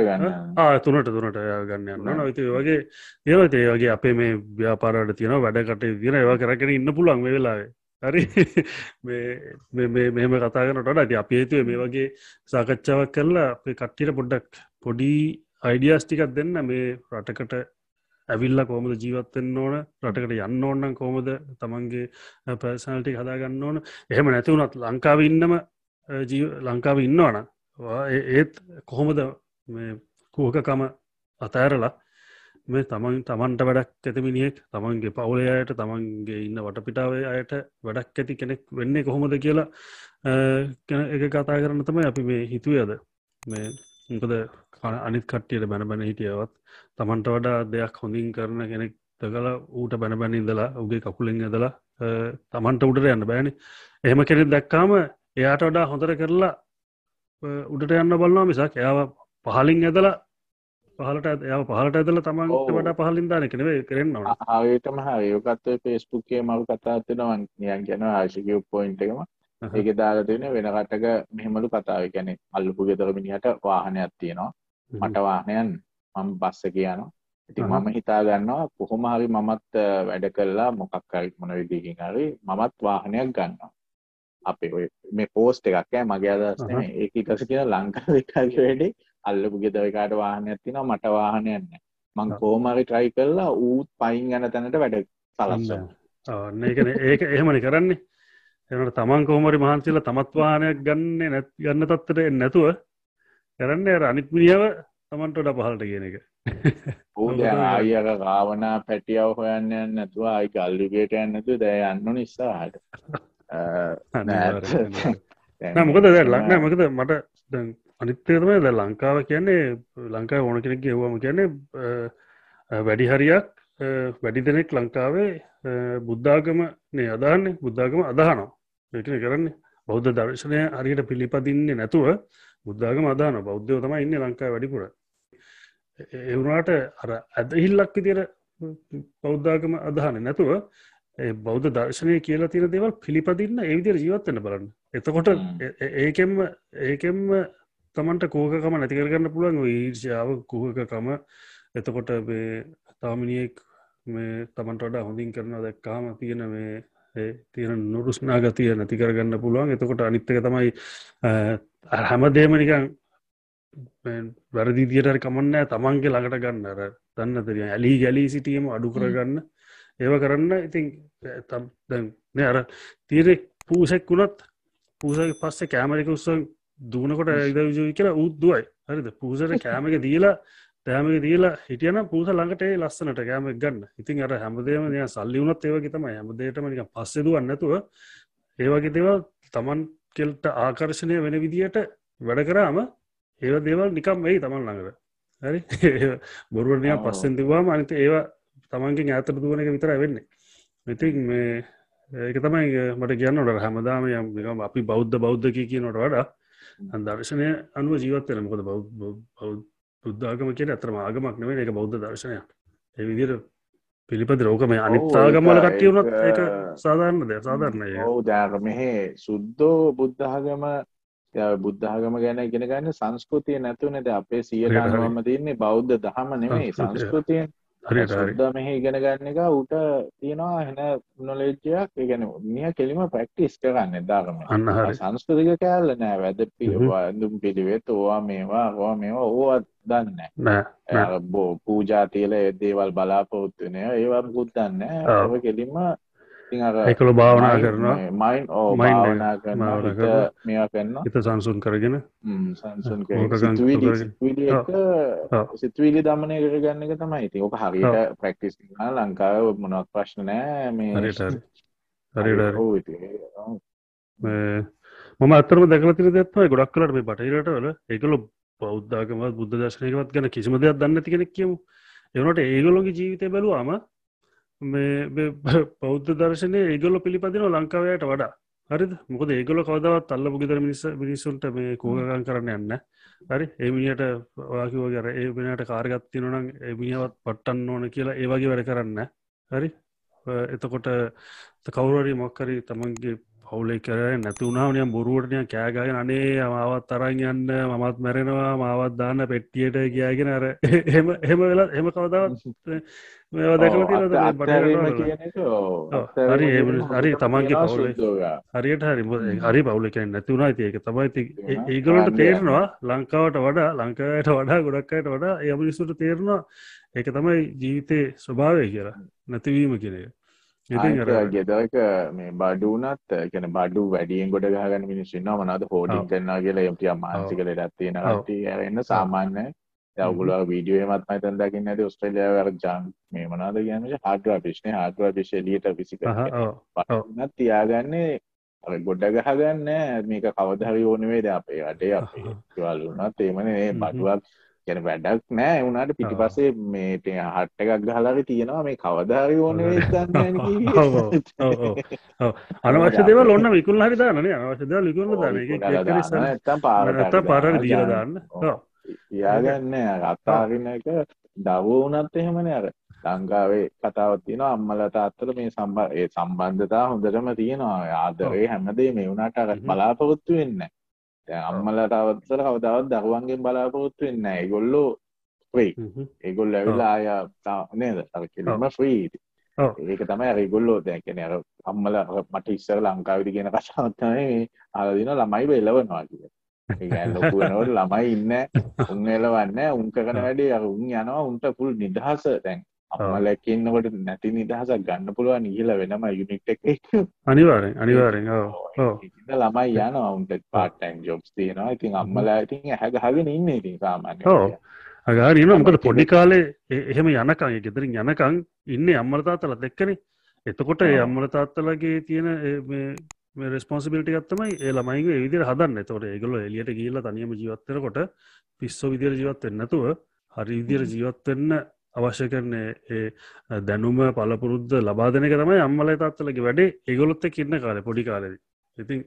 ගන්න තුනට තුනට ගන්න යන්න. නති වගේ ඒවත ඒ වගේ අපේ මේ ව්‍යාපාරට තියෙන වැඩකට දින ඒවා කරගෙන ඉන්න පුළන් වෙලාවේ හරි. මෙම කතාගනට ඇති අප හේතුව මේ වගේ සාකච්ඡාවක් කරලා අපේ කට්ටිට පොඩ්ඩක් පොඩි අයිඩියස්ටිකක් දෙන්න. මේ රටකට ඇවිල්ල කෝමද ජීවත්තෙන් ඕන? රටකට යන්න ඕන්නන් කෝමද තමන්ගේ පර්සනල්ටි හදාගන්න ඕන? එහෙම නැතිවුණත් ලංකාව ඉන්නම ලංකාව ඉන්නවන ඒත් කොහොමද කෝකකම අතෑරලා මේ තමන් තමන්ට වැඩක් ඇතිමිනිියෙක් තමන්ගේ පවුලේ අයට තමන්ගේ ඉන්න වටපිටාවේ අයට වැඩක් ඇති කෙනෙක් වෙන්නේ කොහොමද කියලා එක කතා කරන්න තමයි අපි මේ හිතුවයද මේ මොකද අනිත් කට්ටියට බැන බැන හිටියවත් තමන්ට වඩා දෙයක් හොඳින් කරන කෙනෙක් දකල ඌට බැන බැන ඉදලා උගේ කකුලින් ඇදලා තමන්ට උඩට යන්න බෑනි. එහෙම කෙනෙක් දැක්කාම එයාට වඩා හොඳර කරලා උඩට යන්න බලන්නවා මිසක් එයාව පහලින් ඇදලා පහලට එය පහලට ඇදල තමන්ට වඩා පහලින්දාන කනවේ කරෙන්න්නවා ආයටම ඒකත්ව පේස්පුක්කේ මරු කතාත්වෙනවන් නියන් ගැන ආශික පොයින්ට එකම. ඒක දාගතින වෙන කටක මෙහෙමලු කතාව. ගැන අල්ලපු ගෙතර මිනිහට වාහනයක් තියෙනවා. මට වාහනයන් මම බස්ස කියනවා ඉතින් මම හිතා ගන්නවා කොහොම හරි මමත් වැඩ කල්ලා මොකක් හරි මොන විදිකින් හරි මමත් වාහනයක් ගන්නවා. අපේ ඔය මේ පෝස්ට් එකක් ෑ මගේ ඒක ඊට පස්සේ කියන ලංකාවේ එකාගේ වැඩේ අල්ලපු ගෙදර එකාට වාහනයක් තියෙනවා මට වාහනයක් නැහැ. මං කොහොම හරි try කළා ඌත් පයින් යන තැනට වැඩ සලස්සනවා. ඔන්න ඒක ඒක එහෙමනේ කරන්නේ. එනට තමන් කොහොමරි මහන්සිලා තමත් වාහනයක් ගන්න නැත් ගන්න තත්ත්වයට එන්නේ නැතුව කරන්නේ අර අනිත් මිනිහව තමන්ට වඩා පහළට කියන එක. ඌ දැන් ආයෙක රාවණා පැටියව හොයන්න යන්නේ නැතුව ආයි ගල්ලිගේට යන්නේ නැතුව දැන් යන්න ඕනේ ඉස්සරහට. මොකද ලක්න මකද මට අනිත්තයතම ද ලංකාව කියන්නේ ලංකාව ඕන කෙනෙක් ගෙව්වම කියන්නේ වැඩි හරියක් වැඩි දෙනෙක් ලංකාවේ බුද්ධාගම නේ අදාන්නේ බුද්ධාගම අදහනවා. ඒකන කරන්නේ බෞද්ධ දර්ශනය හරියට පිළිපදින්නේ නැතුව බුද්ධාගම අදාන බෞද්ධව තම ඉන්න ලංකාව වැඩිපුර. එවුණට අර ඇදහිල්ලක් විදිර බෞද්ධාගම අදහන නැතුව බෞද්ධ දර්ශනය කියලා තියෙන දේවල් පිළිපදින්න ඒවිදිර ජීවත්වන්න බලන්න. එතකොට ඒකෙම ඒකෙම තමන්ට කෝකකම නැතිකරගන්න පුළුවන් ඊර්ෂාව කුහකකම. එතකොට තාමිනියෙක් මේ තමන්ට වඩා හොඳින් කරන දැක්කාම තියෙන මේ තියෙන නොරුස්නා ගතිය නැති කරගන්න පුළුවන්. එතකොට අනිත්තක තමයි හැමදේමනිකන් වැරදිදියට කමන්න තමන්ගේ ළඟට ගන්න. අර දන්න තරිය ඇලි ගැලී සිටියම අඩු කරගන්න ඒව කරන්න ඉතින් තම් අර තීරෙක් පූසෙක් වුණත් පූසක පස්සේ කෑමරික උත්සන් දුවනකොට ඇද විජය කියලා උද්දුවයි හරිද? පූසට කෑමක දීලා තෑමක දීලා හිටියන පූස ළඟට ලස්සනට කෑමක් ගන්න. ඉතින් අර හැමදේම දෙය සල්ලි වුණත් ඒවගේ තම හැමදේටමනික පස්සෙදුවන්නතුව ඒවගේ දේවල් තමන් කෙල්ට ආකර්ශණය වෙන විදියට වැඩ කරාම ඒව දේවල් නිකම් වෙයි තමන් ළඟට. හරි? බොරුවනය පස්සෙන් තිවාම අනිත ඒවා තමන්ගේ ඇතර දුවන එක විතර වෙන්නේ. ඉතින් මේ ඒක තමයි මට කියන්නට හැමදාම යම් අපි බෞද්ධ බෞද්ධක කියනට වඩා දර්ශනය අනුව ජීවත්වන මොකද බුද්ධාගම කිය ඇතරම ආගමක් නෙවේ එක බෞද්ධ දර්ශනය ඒ විදිර පිළිපද රෝකම අනිත්තාගමල කට්ටිය වුණත් ඒක සාධාරණ දෙය සාධාරණය ඔවු දැර මෙහෙ සුද්දෝ බුද්ධාගම බුද්ධාගම ගැන ඉගෙන ගන්න සංස්කෘතිය නැතුනද අපේ අනුවම තියන්නේ බෞද්ධ දහම නෙමේ සංස්කෘතියෙන් මෙහ ඉගෙන ගන්න එක ඌට තියෙනවා හෙන නොලෙජ්ජයක් ඒගැන මිය කෙලිම ප්‍රක්ටිස් කරන්න දාරම සංස්කෘතික කෑල්ල නෑ. වැද පිවා ඇඳුම් පිළිවෙත් ඕවා මේවා ඕවා මේවා ඕවත් දන්න බෝ පූජා තියල දේවල් බලාපොත්තුනය ඒවා පුත්තන්න ඔ කෙලින්ම එකළ භාවනා කරනවා. මයින් ඕ භාවනා කරන මෙයා කරන්න හිත සංසුන් කරගෙන සිත්වීලි දමනය කරගන්න එක තමයි ඉති ඕක හරිට ප්‍රක්ටිස් ලංකාව මොනක් ප්‍රශ්න නෑ මේ මම අතරම දැකලතින දෙත්ම ගොඩක් කලට මේ බටහිරට වල එකල බෞද්ධාගම බුද්ධ දශනයකවත් ගැන කිසිම දෙයක් දන්න ති කෙනෙක් කියමු. එවනට ඒගොලොගේ ජීවිතය බැලුවාම පෞද්ධ දර්ශනය ඒගොල්ල පිළිපදින ලංකාවයට වඩා. හරිද? මොකද ඒගොල කවදවත් අල්ල පුගෙදර මිනිස මිනිසුන්ට මේ කෝගකන් කරන්න යන්න හරි? එමිනිට වාකිව ගර ඒමනට කාරගත්ති නොනම් එමිනිවත් පට්ටන්න ඕන කියලා ඒවගේ වැඩ කරන්න හරි? එතකොට කවුරරි මොක්කරි තමන්ගේ පවුලෙ කර නැතිවුණාවනය බොරුවටනය කෑගගෙන අනේ අමාවත් තරන් යන්න මමත් මැරෙනවා මාවත් දාන්න පෙට්ටියට කියගෙන අර එහෙම එහෙම වෙලා එහෙම කවදාවත් මේවා දැකල හරි හරි තමන්ගේ පවුල. හරියට හරි හරි පවුලක නැතිවුණා ඒක තමයි ඒගලට තේරනවා ලංකාවට වඩා ලංකාවට වඩා ගොඩක්කට වඩා යමනිසුට තේරවා ඒක තමයි ජීවිතය ස්වභාවය කියලා. නැතිවීම කියනක ගෙදරක මේ බඩුනත් කැන බඩු වැඩියෙන් ගොඩ ගහගන්න මිනිස්සන්න මනද හෝඩින් කරන්නා කියලා එමටිය මාන්සික ලෙඩත් තියෙන ට එන්න සාමාන්‍ය. යවගුල වීඩියෝ මත් මතන් දකින්න ඇති ඔස්ට්‍රලිය වර ජන් මේ මනාද කියන්න හාටවා පිශ්න හාටවා පිශලියට විසික නත් තියාගන්නේ ගොඩ ගහගන්න මේක කවදහරි ඕනවේද අපේ අඩේ අපේ. වලුනත් ඒමනේ බඩුවක් ගැන වැඩක් නෑ. වුණට පිටි පසේ මේට හට්ට එකක් ගහලාර තියෙනවා. මේ කවදාරි ඕන අනවශ්‍ය දෙව ඔන්න විකුල් හරි දානන අවශ්‍ය දෙව ලිකුල දාන පාරත පාර දිීර දාන්න. යාගන්න අත්තාරන්න එක දවූනත් එහෙමන අර. ලංකාවේ කතාවත්තින අම්මල තාත්තර මේ සම්බ ඒ සම්බන්ධතා හොඳටම තියෙනවා. ආදරේ හැමදේ මේ වුණට අර බලාපොරොත්තු වෙන්න අම්මලට අවත්සර කවදාවත් දරුවන්ගෙන් බලාපොරොත්තු වෙන්න ඒගොල්ලෝ ්‍රී ඒගොල්ල ඇවිලා අය නේද? අරකිලම ්‍රී ඒක තමයි අරගොල්ලෝ දැකන අර අම්මල මට ඉස්සර ලංකාවිදි කියෙන කශාත්තනය අලදින ළමයි බෙල්ලවනවා කිය ලොකුනවට ළමයි ඉන්න උන් එලවන්න උන් කරන වැඩේ අර උන් යනවා උන්ට පුල් නිදහස දැන් අම්මලැකන්නකොට නැති නිදහසක් ගන්න පුළුවන් ඉහල වෙනම යුනිට් එක අනිවාරෙන් අනිවාරෙන් ළමයි යන ඔවුන්ට පාටයින් ජොබ්ස් තියෙනවා. ඉතින් අම්මලා ඉතින් හැගහගෙන ඉන්න ඉතින් සාමාන්‍ය අගාරන මොකද පොඩි කාලේ එහෙම යනකං ගෙදරින් යනකං ඉන්න අම්මලතාත්තල දෙක්කනේ එතකොට ඒ අම්මල තාත්තලගේ තියෙන රෙස්පොන්සිබිලිටි ගත්තමයි ඒ ළමයිගේ විදිර හදන්න. තොට ඒගොල එලියට ගීල තනියම ජීවත්තරකොට පිස්සෝ විදිර ජීවත්වෙන්නතුව හරි විදිර ජීවත්වෙන්න අවශ්‍ය කරන්නේ ඒ දැනුම පලපුරුද්ධ ලබා දෙනක තමයි අම්මල තාත්තලගේ වැඩේ. ඒගොලොත්ත කින්න කාල පොඩි කාලෙද. ඉතින්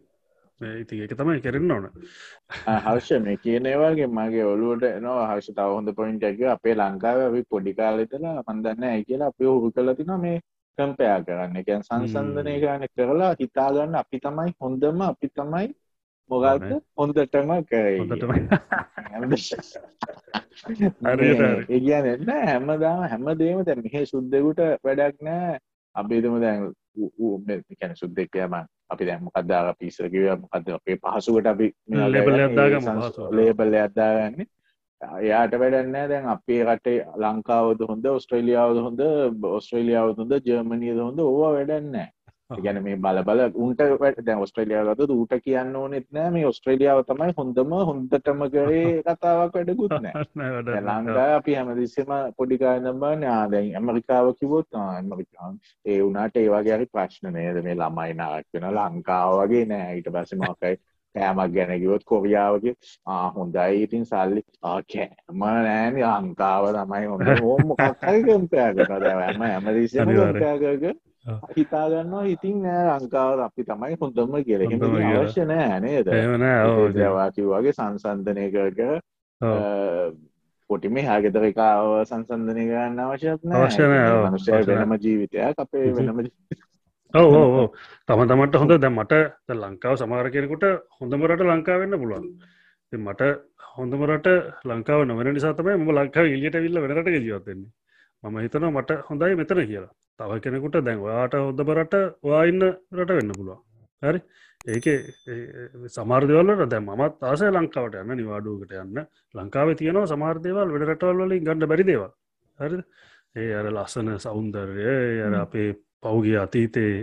ඉති ඒක තමයි කරන්න ඕන. හර්ෂ මේ කියනවාගේ මගේ ඔලුවට නවා හර්ෂ තව හොඳ පොයින්ට ඇක අපේ ලංකාව අපි පොඩි කාලෙතලා මන්දන්න ඇයි කියලා අපේ හුරු කලතින මේ කම්පයා කරන්න. එකැන් සංසන්ධනය කරන්න කරලා හිතාගන්න අපි තමයි හොඳම අපි තමයි මොකක්ද හොඳටම කියන්න හැමදාම හැමදේම දැ මෙහෙ සුද්දකුට වැඩක් නෑ. අපේතම දැන් කැන සුද්දෙක්යම අපි දැම කදදාග පිසරකිව මොකද අපේ පහසුකට අපි ලේබල්ල අද්දාගන්න එයාට වැඩන්න දැන් අපේ රටේ ලංකාවද හොඳ ඔස්ට්‍රේලියාවද හොඳ ඔස්ට්‍රේලියාව හොඳ ජර්මනියද හොඳ ඕවා වැඩන්නෑ ගැන මේ බල බල උන්ට දැ ඔස්ට්‍රේලියාවද ඌට කියන්න ඕනෙත් නෑ. මේ ඔස්ට්‍රේලියාව තමයි හොඳම හොඳටම කරේ කතාවක් වැඩකුත් නෑ. ලංකා අපි හැමදිස්සම පොඩිකානම නාදැන් ඇමරිකාව කිවොත් ඇමරිකාන් ඒ වුනාට ඒවාගේ හරි ප්‍රශ්න නේද? මේ ළමයි නාක් වෙන ලංකාව වගේ නෑ. ඊට පස්සේ මොකයි කෑමක් ගැනකිවොත් කොරියාවගේ හොඳයි. ඉතින් සල්ලි කෑම නෑන ලංකාව තමයි හොඳ. හෝම මොකක්හරි කම්පයාගන දැවම ඇමදිසිම කම්පයාගක හිතාගන්නවා ඉතින් නෑ ලංකාව අපි තමයි හොඳම කියල. අවශ්‍ය නෑ නේද? ජවාකිව වගේ සංසන්ධනය කරක පොටි මේ හාගෙතරකාව සංසන්ධනය කරන්න අවශ්‍යත් අවශ්‍ය මනුෂය වෙනම ජීවිතයක් අපේ වෙනම ඔව තම තමට හොඳ. දැ මට ලංකාව සමාර කෙනෙකුට හොඳමරට ලංකා වෙන්න පුළුවන්. මට හොඳමරට ලංකාව නොවන නිසාතම ම ලංකාව ඉලියට විල්ල වෙනට ජීවතෙන්නේ මම හිතනවා මට හොඳයි මෙතන කියලා. තව කෙනෙකුට දැන් ඔයාට හොදබරට වාඉන්න රට වෙන්න පුළුවන්. හරි? ඒක සමාර්දවලට දැ මත් ආසය ලංකාවට යන්න නිවාඩුවකට යන්න. ලංකාව තියනවා සමාර්දයවල් වැඩ රටවල් වලින් ගන්න බැරි දේව හරි ඒ අර ලස්සන සෞන්දර්ය අර අපේ පෞගිය අතීතේ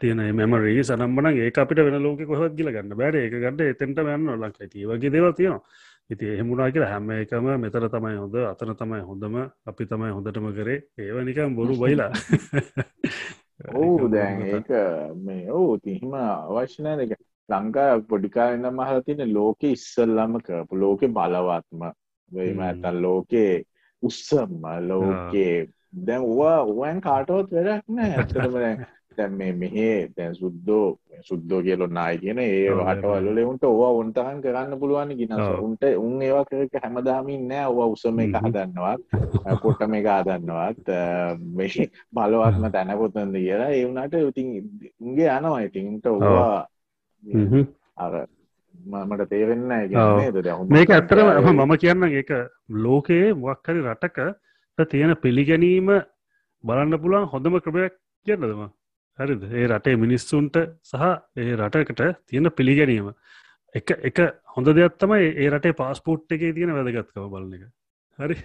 තියෙන මෙමරී සනම්බන ඒ අපිට වෙන ලෝක කොහත් ගිල ගන්න බැඩ ඒ ගන්නට එතෙන්ට යන්න ලංකායි වගේ දේව තියෙනවා ඉති එහෙමුණනා කියලා හැම එකම මෙතර තමයි හොඳ අතන තමයි හොඳම අපි තමයි හොඳටම කරේ. ඒව නිකම් බොරු බයිලා. ඔවු දැන් ඒක මේ ඔවු තිහිම අවශ්‍යනය දෙක ලංකා පොඩිකාරන්න මහල තින ලෝක ඉස්සල්ලම කරපු ලෝකෙ බලවත්ම. වෙම ඇතන් ලෝකේ උත්සම්ම ලෝකේ දැන් ඕවා ඕයන් කාටවත් වැඩක් නෑ ඇත්තටම දැන් මේ මෙහේ දැන් සුද්දෝ සුද්දෝ කියලො නායි කියන ඒ හටවල්ල උන්ට ඕවා උන්තහන් කරන්න පුළුවන් ගිනස. උන්ට උන් ඒවා කරක හැමදාමින් නෑ ඔවා උසම එක හදන්නවත් පොට්ටම එක හදන්නවත් මේ බලවත්ම තැනපොතන්ද කියලා ඒ වුණට ඉතින් උන්ගේ යනවා. ඉතින්ට ඕවා අර මට තේරෙන්න මේක ඇත්තරම මම කියන්න ඒක ලෝකයේ මොක්හරි රටක තියෙන පිළිගැනීම බලන්න පුළුවන් හොඳම ක්‍රමයක් කියන්නදම හරිද? ඒ රටේ මිනිස්සුන්ට සහ ඒ රටකට තියෙන පිළිගැනීම. එක එක හොඳ දෙයක් තමයි ඒ රටේ පාස්පෝට් එකේ තියෙන වැදගත්කව බලන එක. හරි?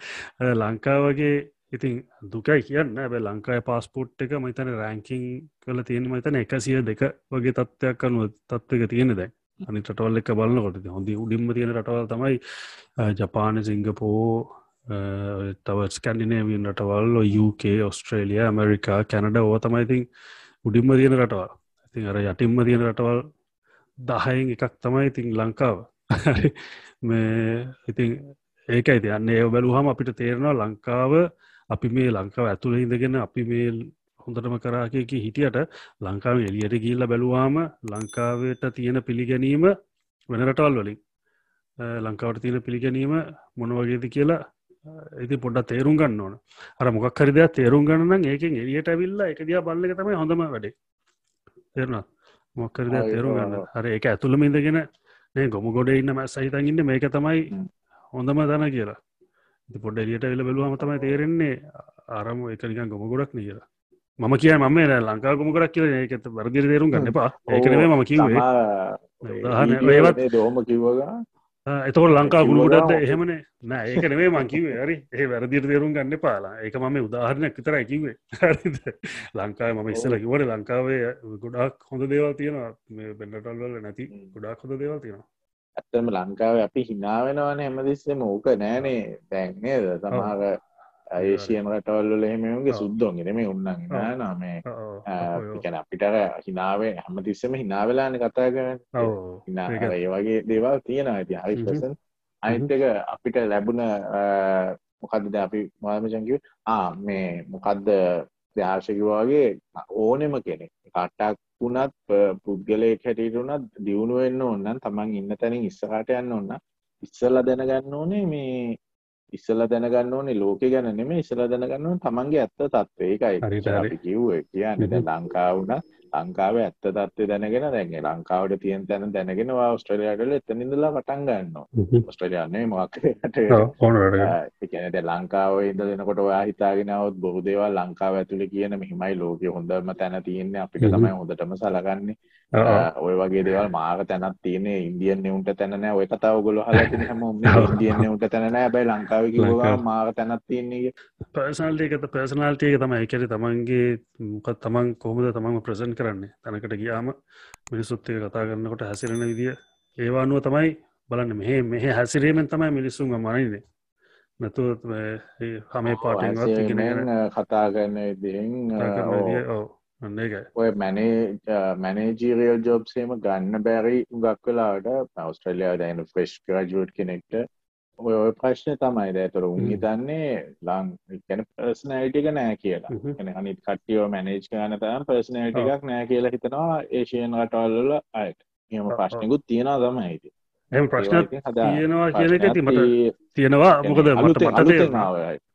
ලංකාවගේ ඉතින් දුකයි කියන්න. ඇබ ලංකායි පාස්පෝට් එක මතන රෑංකින් කල තියෙන මතන එකසිය දෙක වගේ තත්ත්වයක් කනුව තත්වක තියෙන දැන්. අනි රටවල් එක බලන්නකොට හොඳ උඩින්ම තියෙන රටවල් තමයි ජපාන සිංගපෝ තව ස්කැන්ඩිනේවියන් රටවල් UK ඔස්ට්‍රේලිය ඇමරිකා කැනඩ ඕ තමයිඉතින් උඩින්ම තියෙන රටවල්. ඉතින් අර යටින්ම තියෙන රටවල් දහයෙන් එකක් තමයි ඉතින් ලංකාව. මේ ඉතින් ඒක ඇති අන්න ඒ බැලුහම අපිට තේරෙනවා ලංකාව අපි මේ ලංකාව ඇතුළ ඉඳගෙන අපි මේ හොඳටම කරාකයකි හිටියට ලංකාව එලියට ගිල්ල බැලුවාම ලංකාවට තියෙන පිළිගැනීම වෙන රටවල් වලින්. ලංකාවට තියෙන පිළිගැනීම මොනවගේද කියලා ඉති පොඩ්ඩ තේරුම් ගන්න ඕන. අර මොකක් හරි දෙයක් තේරුම් ගන්නන් ඒකෙන් එලියට ඇවිල්ල එක දිය බල්ල එක තමයි හොඳම වැඩේ. තේරුණත් මොක්කර දෙයක් තේරුම් ගන්න. හර ඒක ඇතුළම ඉඳගෙන මේ ගොම ගොඩ ඉන්න මැ සහිතන් ඉන්න මේක තමයි හොඳම දන කියලා. පොඩ එලියට වෙල බැලුවම තමයි තේරෙන්නේ ආරම එක නිකන් ගොම ගොඩක් න කියලා. මම කිය මම ලංකා ගොම ගොඩක් කියල ඒකත වරදිර තේරුම් ගන්න එපා. ඒකනේ මම කිවේ ඒවත් දෝම කිව්වගා එතකොට ලංකා ගුළුගොඩක්ද එහෙමනේ. නෑ ඒක නෙවේ මංකිවේ හරි ඒ වැරදිර තේරුම් ගන්න පාලා ඒක මම උදාහරණයක් විතර ඇකිවේ ලංකාව මම ඉස්සල කිවට ලංකාවේ ගොඩක් හොඳ දේවල් තියෙනවා. බෙන්ඩටල්වල නැති ගොඩක් හොඳ දේවල් තියෙනවා. ඇත්තම ලංකාව අපි හිනාවෙනවන හැමදිස්සෙම ඕක නෑනේ. දැන්නේද සමාග ඒශයන රටවල්ල එහෙමගේ සුද්දොන් නෙමේ උන්නන් නාමේ කැන අපිට හිනාවේ හැමතිස්සම හිනාවෙලාන කතා කරන ඒ වගේ දේවල් තියෙන ඇති හරි පසන් අයින්ටක අපිට ලැබුණ මොකක්ද අපි මාමචංකිව ආ මේ මොකක්ද ද්‍යාශකිවාගේ ඕනෙම කෙනෙක්. කට්ටක් වුණත් පුද්ගලයෙක් හැටියට වුණත් දියුණු වෙන්න ඕන්නන් තමන් ඉන්න තැනින් ඉස්සරට යන්න ඔන්න ඉස්සල්ල දැනගන්න ඕනේ මේ ඉස්සල දැනගන්න ඕනේ ලෝකෙ ගැන නෙමෙයි ඉස්සල දැනගන්න ඕනේ තමන්ගේ ඇත්ත තත්ත්වය. ඒකයි අපි කිව්වේ කියන්නේ දැන් ලංකාව වුණා ලංකාවේ ඇත්ත තත්ත්වය දැනගෙන දැන් ලංකාවට තියෙන තැන දැනගෙන ඔයා ඕස්ට්‍රේලියාවට වෙලා එතන ඉඳලා පටන් ගන්නවා. ඕස්ට්‍රේලියාව නෙමෙයි මොකක් ඒ කියන්නේ දැන් ලංකාවේ ඉඳලා එනකොට ඔයා හිතාගෙන આવොත් බොහෝ දේවල් ලංකාව ඇතුලේ කියන මෙහිමයි ලෝකෙ හොඳම තැන තියෙන්නේ. අපිට තමයි හොඳටම සලකන්නේ ඔය වගේ දේවල් මාර තැනක් තියෙන්නේ ඉන්දියන් නෙවුන්ට තැන නෑ. ඔය කතාව ඔයගොල්ලෝ අහලා තියෙන හැමෝම ඉන්දියන් නෙවුන්ට තැන නෑ. හැබැයි ලංකාවේ කිව්වා මාර තැනක් තියෙන්නේ පර්සනල්ටි එක පර්සනල්ටි එක තමයි. ඒකේ තමන්ගේ මොකක් තමන් කොහොමද තමන්ව ප්‍රසන්ට් කරන්නේ? තැනකට ගියාම මිනිස්සුත් එක්ක කතා කරනකොට හැසිරෙන විදිය. ඒවා අනුව තමයි බලන්න මෙහෙ මෙහෙ හැසිරීමෙන් තමයි මිනිස්සුන්ව මනින්නේ. නැතුව හමේ පාටෙන්වත් කතා කරන විදිහෙන් ඔය මැනේ මැනේජීරියල් ජොබ්සේම ගන්න බැරි ගක් වෙලාට අවස්ට්‍රලියා දැන ෆ්‍රෙස්් ග්‍රජුවට් කෙනෙක්ට ඔය ඔය ප්‍රශ්න තමයි දැතර උන් හිතන්නේ ලං ගැන පර්සනයිටික නෑ කියලා. එන අනිත් කට්ටියෝ මැනේජ් ගන තම් පර්සනයිට එකක් නෑ කියලා හිතනවා ඒශයෙන් රටවල්ල අයට. එම ප්‍රශ්නකුත් තියෙනවා තමයි හිති එම ප්‍රශ්න තියෙනවා කියන එක තිමට තියෙනවා. මොකද මට මට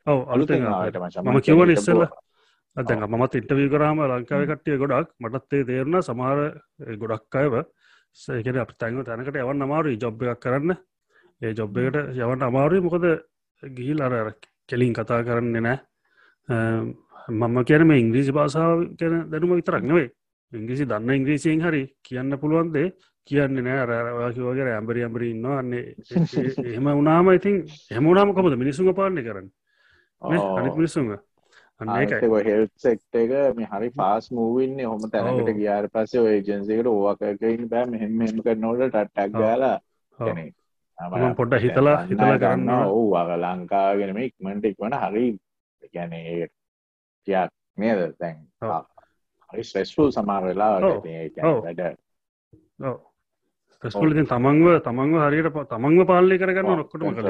ඔව අලුත මම කිවන ඉස්සල්ලා දැන් මත් ඉන්ටවී කරාම ලංකාව කට්ටිය ගොඩක් මටත්තේ තේරුණ සමහර ගොඩක් අයව. සේකට අප තැන්ව තැනකට යවන්න අමාරුයි ජොබ් එකක් කරන්න. ඒ ජොබ් එකට යවන්න අමාරුයි. මොකද ගිහිල් අර කෙලින් කතා කරන්නේ නෑ. මම කියන මේ ඉංග්‍රීසි භාසාාව කියන දැනුම විතරක් නෙවේ ඉංග්‍රීසි දන්න ඉංග්‍රීසියෙන් හරි කියන්න පුළුවන්දේ කියන්නේ නෑ. රවාකිවගේ ඇම්බරි ඇම්බරි ඉන්න අන්නේ එහෙම උනාම ඉතින් හෙමුණනාම කොමද මිනිසුන් පාලනය කරන්න. අනි මිනිසුන්ග හෙල්සෙක්ට එක මේ හරි පාස් මූවින්නේ හොම තැනකට ගියාර පස්සේ ඔය ජන්සකට ඕවකරන්න බෑ. මෙහෙම එම කරනෝට ටට්ටක් ගාලා පොඩ්ඩ හිතලා හිතලා ගන්න ඔවු අග ලංකාගෙනම ඉක්මට ඉක්වන හරි ගැන කියක් නේද? තැන් හරි ස්වස්ෆුල් සමාර වෙලා වැඩ. ස්කෝල ඉතින් තමන්ව තමන්ව හරියට තමන්ව පාලනය කරගන්න නොක්කොටම කළ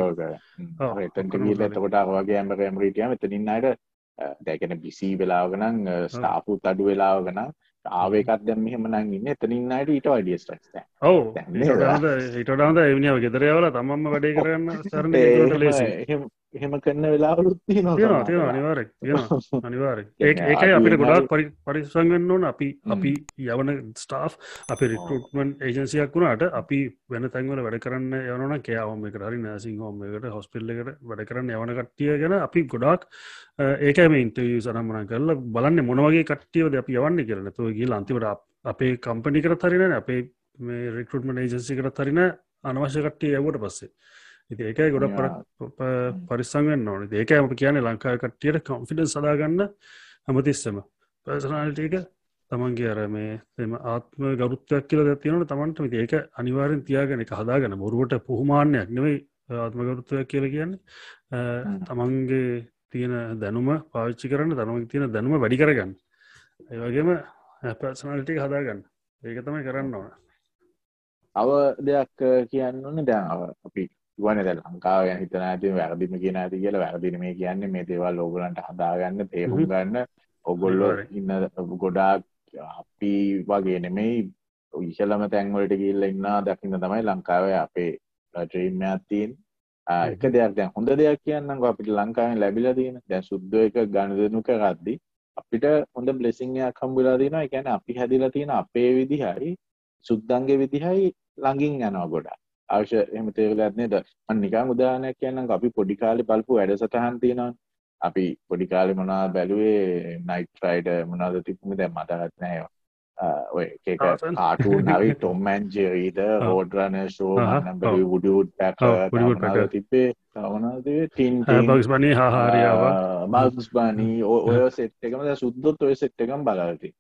ඔව්, එතට කරේ. එතකොට අරවාගේ ඇම්බ කැමරිටියම එතනින් අයට දැකන බිසි වෙලාවගනං ස්ථාපුත් අඩු වෙලාවගන ආවේකත් දැම් මෙහෙම නං ඉන්න. එතනින් අයට ඊට වඩිය ස්ට්‍රක්ස් ඔව. දැන් නේද? ඉටඩාන්ද එවනිාව ගෙදරයවල තමන්ම වැඩේ කරන්න සරණ එහෙම කරන්න වෙලාවලුත් තියෙනවා තියෙනවා අනිවාරෙක් තියෙනවා අනිවාරෙන් ඒ ඒකයි අපිට ගොඩාක් පරි පරිසංගෙන් ඕන. අපි අපි යවන ස්ටාෆ් අපි රිකරුටමන් ඒජන්සියක් වුණට අපි වෙන තැන්වල වැඩ කරන්න යවන කෑවම එක හරි නෑසිං හෝමකට හොස්පිල්ල එකට වැඩ කරන්න යවන කට්ටිය ගැන අපි ගොඩාක් ඒකම ඉන්ටවිය සනම්මන කරලා බලන්න මොනවගේ කට්ටියවද අපි යවන්න කරන තුව ගිල් අන්තිවට අපේ කම්පනි කර හරින අපේ මේ රිකරුටමන් ඒජන්සි කර හරින. අනවශ්‍ය කට්ටිය යවට පස්සේ ඉති ඒකයි ගොඩ පරිස්සංවෙන් ඕන. ඒක අප කියන ලංකාය කට්ටියට කොන්ෆිඩන් සදාගන්න හමතිස්සම. පර්සනාලිටක තමන්ගේ අර මේ එම ආත්ම ගරුත්තයක් කියල තියනට තමන්ට. විති ඒක අනිවාරෙන් තියාගෙන එක හදාගන්න බොරුවට පුහමාන්‍යයක් නෙවෙයි ආත්ම ගරුත්තයක් කියල කියන්නේ. තමන්ගේ තියෙන දැනුම පාවිච්චි කරන්න තනම තියෙන දැනුම වැඩි කරගන්න. ඒවගේම පර්සනාලිටික හදාගන්න. ඒක තමයි කරන්න ඕන. අව දෙයක් කියන්න ඕන. දැන් අපි වන ද ලංකාව හිතන ඇති වැරදිම කියන ඇති කියල. වැරදින මේ කියන්න මේ දේවල් ඔගලන්ට හදාගන්න තේරුම් ගන්න. ඔගොල්ලො ඉන්න ගොඩාක් අපි වගේ නෙමෙයි. ඉශලම තැන්වලට කියල්ල ඉන්න දකින්න තමයි ලංකාවේ අපේ ට්‍රීම්මයක්තිීන් එක දෙයක් දැන් හොඳ දෙයක් කියන්න අපිට ලංකාවෙන් ලැබිලා තියෙන. දැන් සුද්ද එක ගණදනු කරද්දි අපිට හොඳ බ්ලෙසිංයක් හම්බුලා දින එකැන අපි හැදිලා තියෙන අපේ විදිහයි සුද්දන්ගේ විදිහයි ළඟින් යනවා ගොඩා අවශ්‍ය එම තේරලත් නේද? නිකං උදානයක් කියන්න අපි පොඩිකාලි පල්පු වැඩ සටහන් තියෙනවා අපි පොඩිකාලි මොනා බැලුවේ? නයිට්‍රයිඩ මොනාද තිබුණ දැ මතගත් නෑ ඔය එක කාටූන් හරි ටොම්මැන් ජෙරීද හෝඩරන ශෝ නම්බ උඩුඩ් පැක තිබේ තවනදේ ටින් බක්ස් බනී හාහාරියාව මක්ස් බනී ඔය සෙට්කම සුද්දොත් ඔය සෙට්ටකම් බලති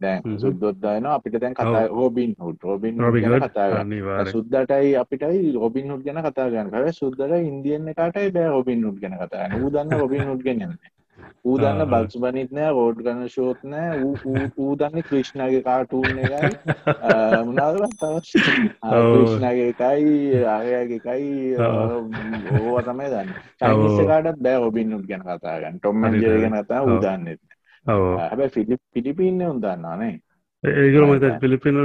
දැන් සුද්දොත්දායන අපිට දැන් කතා රෝබින් හුට රෝබින් කතා සුද්දටයි අපිටයි රොබින් හුට් ගැන කතා ගන්න කව සුද්දට ඉන්දියන්න එකටයි බෑ රොබින් හුට් ගැන කතා ූදන්න රොබින් හුට් ගැනන්න ඌදන්න බක්ස් බනිත් නෑ රෝඩ් ගන්න ෂෝත් නෑ ඌදන්න ක්‍රිෂ්ණගේ කාටූන් එකයි. මුණද ක්‍රිෂ්ණගේ එකයි ආයගේ එකයි ඕව තමයි දන්න. චයිනිස්සකාටත් බෑ ඔබින් උට් ගැන කතාගන්න ටොම්මන් ජරගෙන කතා ඌදන්නෙත් හැබැ ෆිලිප් පිලිපින්න උදන්නානේ ඒගල මත පිලිපිනල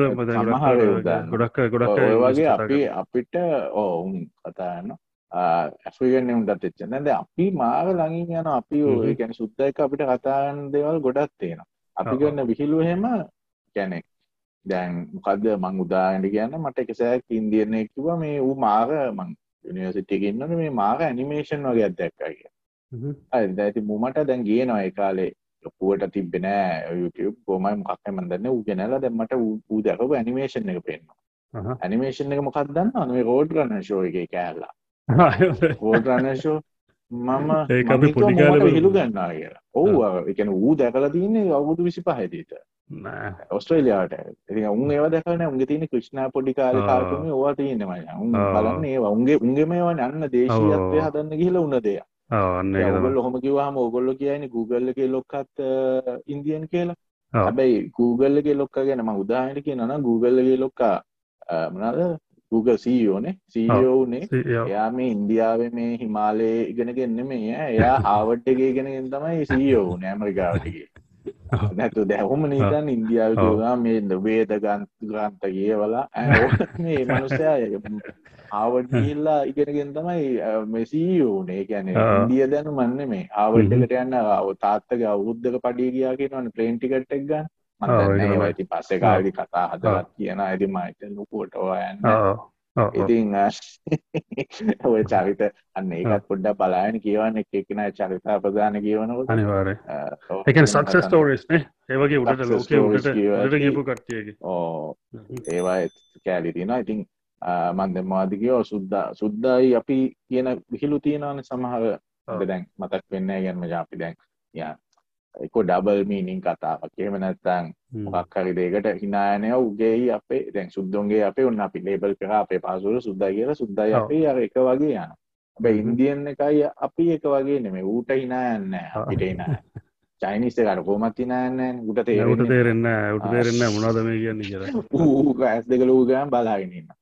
ගොඩක් ගොඩක් වගේ අපි අපිට ඕඋන් කතාන්න ඇෆිගන්න උන්ටත් එච්ච නැද අපි මාව ළඟින් යන අපි ගැන සුද්දයික අපිට කතාගන්න දේවල් ගොඩක් තියෙන අපි ගන්න විහිලු හෙම ගැනෙ දැන් මොකක්ද මං උදාගට කියන්න මට එකසෑක් ඉන්දියනය කිව මේ වූ මාර මං යනිවසිටියගන්නන මේ මාර ඇනිමේෂන් වගේ අදැක්කා කිය ඇති මුමට දැන් ගියනවා ඒ කාලේ ලොකුවට තිබෙනෑ YouTube ගොමයි මොකක් මන්දන්න ඌ ගෙනලා දැම්මට දැකපු ඇනිමේෂන් එක පෙන්නවා ඇනිමේෂන් එක මොකක් දන්න අනුවේ රෝඩ් ගන්න ෂෝ එක කෑල්ලා. රෝඩ් රන්නෂෝ මම ඒ පොඩිකාල හිලු ගන්නා කියලා. ඔව් එකන ඌ දැකලා තියන්නේ අවුදු විසි පහදීත ඔස්ට්‍රේලියාට එති උන් ඒව දැකන උන්ගේ තියන කෘෂ්නා පොඩිකාල කාටම ඕවා තියන්නම උන් බලන්න ඒ උන්ගේ උන්ගේ මේවා යන්න දේශීයත්වය හදන්න කියලා උන්න දෙයක් ඔගොල්ල හොම කිවාම ඔගොල්ල කියන Google එක ලොක්කත් ඉන්දියන් කියලා. හැබැයි Google එක ලොක්ක ගැන ම උදාහට කියනන Google එක ලොක්කා මනාද Google සීෝනේ සීෝනේ එයා මේ ඉන්දියාව මේ හිමාලේ ඉගෙනගෙන්න්න මේ එයා ආවට් එකේ ගෙනගෙන් තමයි සීෝ නෑමරිකාවටගේ නැතු දැහොම නීතන් ඉන්දියාව කිවා මේ වේද ගන්ත කියවලා මේ මනුස්සය ආවඩ් ගිල්ලා ඉගෙනගෙන් තමයි මෙසීෝනේ ගැන ඉන්දිය දැනු මන්න මේ ආවඩ්ඩකට යන්න තාත්තක අවුද්ධක පඩිය ගියා කියනවන ප්ලේන්ටිකට්ටක් ගන්න. ඇති පස්සෙ කාඩි කතා හදවත් කියන ඇති මයිත ලොකුවට ඔයන්න ඉතින් ඔය චරිත අන්න ඒකත් පොඩ්ඩ බලායන කියවන්න එකෙන චරිතා ප්‍රධාන කියවනකොට. අනිවාර එක සක්ස ස්ටෝරස් ඒවගේ උඩට ලෝකේ ගපු කට්ටියගේ. ඕ ඒවා කෑලි තින ඉතින් මන්දමාදිකයෝ සුද්දා සුද්දායි අපි කියන විහිලු තියෙනවන සමහර. දැන් මතක් වෙන්න ගැන්ම ජාපි දැන් ය එක ඩබල් මීනිින් කතාවක්. කියම නැත්තං මොකක් හරි දේකට හිනායනය උගේ අපේ දැන් සුද්දුන්ගේ අපේ ඔන්න අපි ලේබල් කර අපේ පාසුර සුද්දා කියලා සුද්දයි අපේ අර එක වගේ යන බ ඉන්දියන් එකයි අපි එක වගේ නෙමේ ඌට හිනායන්න අපිට නෑ චයිනිස්ස කට කොමත්ති නෑන්න උට තේරට තේරෙන්න ට තේරෙන්න මොනාද මේ කියන්න කියර ඌ ඇස් දෙකලූගෑම් බලාගෙනන්න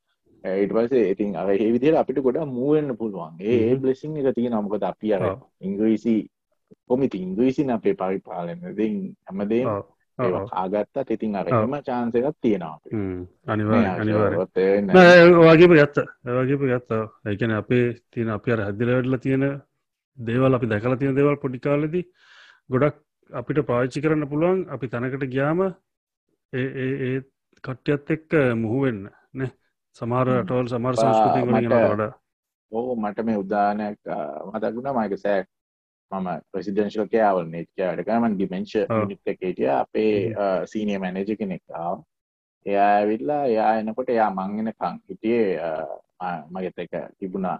ඒට පසේ ඉතින් අ ඒවිදිර අපිට ගොඩ මුවෙන්න්න පුළුවන්. ඒ බ්ලෙසින් එක තිය නමකද අපි අර ඉංග්‍රීසි කොමිති ඉංග්‍රීසින අපේ පරිපාලන හැමදේ ආගත්තා ඉතින් අරම චාන්සකත් තියෙනවා අනිවා අනිවාර වගේප ගත්ත. වගේප ගත්තා. ඒකන අපේ තියෙන අපි අර හැදිල වැඩල තියෙන දේවල් අපි දැකල තියෙන දේවල් පොඩිකාලෙදී ගොඩක් අපිට පාච්චි කරන්න පුළුවන් අපි තැනකට ගියාම ඒ කට්ටියත් එක්ක මුහුවෙන්න නේ? සමාර අටවල් සමාර සංස්කෘති වඩ. ඕ මට මේ උදානයක් මතකුණ මයික සෑක් මම ප්‍රසිඩෙන්ශල් කෑවල් නේට්කෑඩකමන් ඩිමෙන්ශ නිට්ටකේටිය අපේ සීනිය මැනජ කෙනෙක්කාව එයා ඇවිල්ලා එයා එනකොට එයා මංගෙනකං හිටියේ මගෙත එක තිබුණා.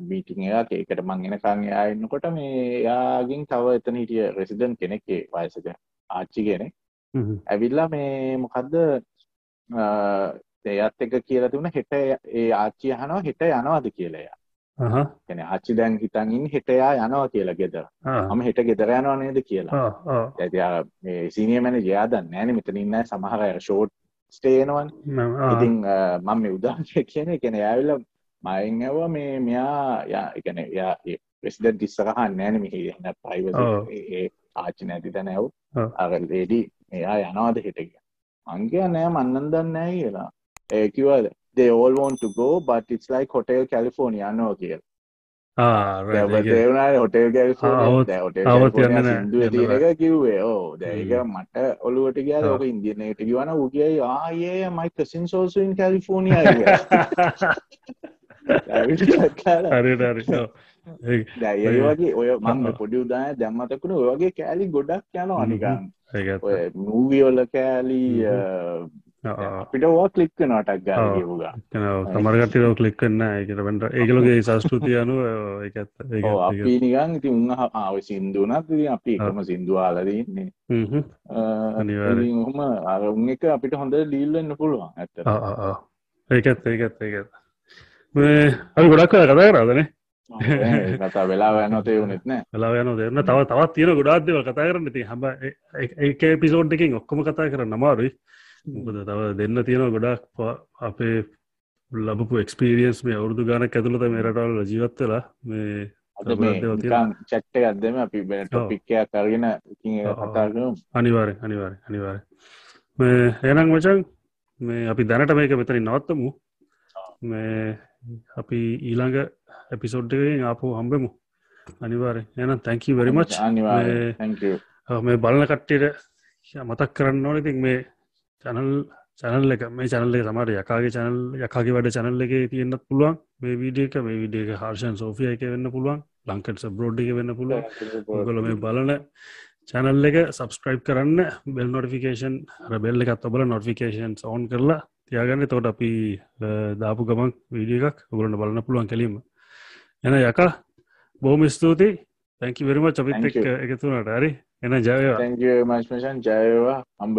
මීටිං එකක්. ඒකට මංගෙනකං එයා එන්නකොට මේ එයාගින් තව එතන හිටිය රෙසිඩන් කෙනෙක්ේ වයසක ආච්චි කෙනෙක් ඇවිල්ලා මේ මොකක්ද එයත් එක කියලා තිබුණ. හෙට ඒ ආච්චි හනවා හෙට යනවාද කියලයා එන ආච්චි දැන් හිතන්ඉන්න හෙටයා යනවා කියලා ගෙදර. මම හෙට ගෙදර යනවා නේද කියලා. ඇති මේ සීනිය මැන ජයාදන්න නෑන මෙතන ඉන්න සමහර ෂෝට් ස්ටේනවන් ඉතින් මම මේ උදාශය කියන කෙන ඇවිල්ල මයින් ඇව මේ මෙයා යා එකන යා ප්‍රෙසිඩන් තිස්සකහන් නෑන. මෙහි එන්න පයිව ඒ ආච්චි නැති තැන ඇව් අර ලේඩි එයා යනවාද හිටග අංකයා නෑ මන්නන් දන්න නෑ කියලා. ඒකිවද they all want to go but it's like hotel california නෝ කියල හොටෙල් ගැල් සිදුව එක කිව්වේ. ඕ දැක මට ඔලුවට ගිය ඕක ඉන්දියනයට කිවන උගියයි ආයේ මයි කසින් සෝසුන් කැලිෆෝනිය දැයි වගේ ඔය මම පොඩි උදාය දැම්මතකුණ ඔයගේ කෑලි ගොඩක් යන අනිකන් මූවියෝල කෑලී අපිට ඕ කලික් නටක් ගාගේපුගා සමරගටව කලික් කන්න එකට වට ඒකලගේ සංස්කෘතිය අනුව අපි නිගන් ඉති උන්න ආව සිින්දුනත් අපි එකම සිින්දුවාලදන්නේ හොම අර උන් එක අපිට හොඳ ඩීල්ලන්න පුළුවන් ඇත ඒකත් ඒකත් ඒකත් අපි ගොඩක් කතා කරාදනේ කතා වෙලා යනතේ වනෙත් නෑ. වෙලා යන දෙන්න තව තවත් තියෙන ගොඩාත්දව කතා කරන්න. ති හම ඒ පිසෝඩ් එකින් ඔක්කොම කතා කරන්න අමාරුයි මොකද තව දෙන්න තියෙන ගොඩක් අපේ ලබපු එක්ස්පිරියන්ස් මේ අවුරදු ගානක් ඇතුළත මේ රටවල් ජීවත්වෙලා මේ චට්ට අදම අපි ටොපික්කයක් කරගෙන කතාකම අනිවාරය අනිවාරය අනිවාරය එනම් වචන් මේ අපි දැනට මේක මෙතනින් නවත්තමු. මේ අපි ඊළඟ එපිසෝඩ්ඩකින් ආපු හම්බෙමු. අනිවාරය එනම් තැංකී වැරිමච් මේ බලන කට්ටයට මතක් කරන්න ඕනඉතින් මේ චැනල් චැනල් එක මේ චැනල්ල සමට යකාගේ චැනල් යකාගේ වැඩ චැනල් එක තියෙන්න්නත් පුළුවන්. මේ විඩියක මේ විඩියක හර්ෂන් සෝෆිය එක වෙන්න පුළුවන්. ලංකටස බ්‍රෝඩ් එක වෙන්න පුළුවන්. ගොල මේ බලන චැනල් එක සබස්ක්‍රයිබ් කරන්න බෙල් නොටිෆිකේෂන් රබෙල්ල එකත් ඔබල නොටිෆිකේෂන් ඕන් කරලා තියාගන්න. තෝට අපි දාපු ගමක් වීඩිය එකක් ඔගලන්න බලන්න පුළුවන් කැලීම එන යකා බෝම ස්තුතියි. තැංකි වෙරම චපිත් එකතුනට හරි. එන ජයවා ජයවා අම්බ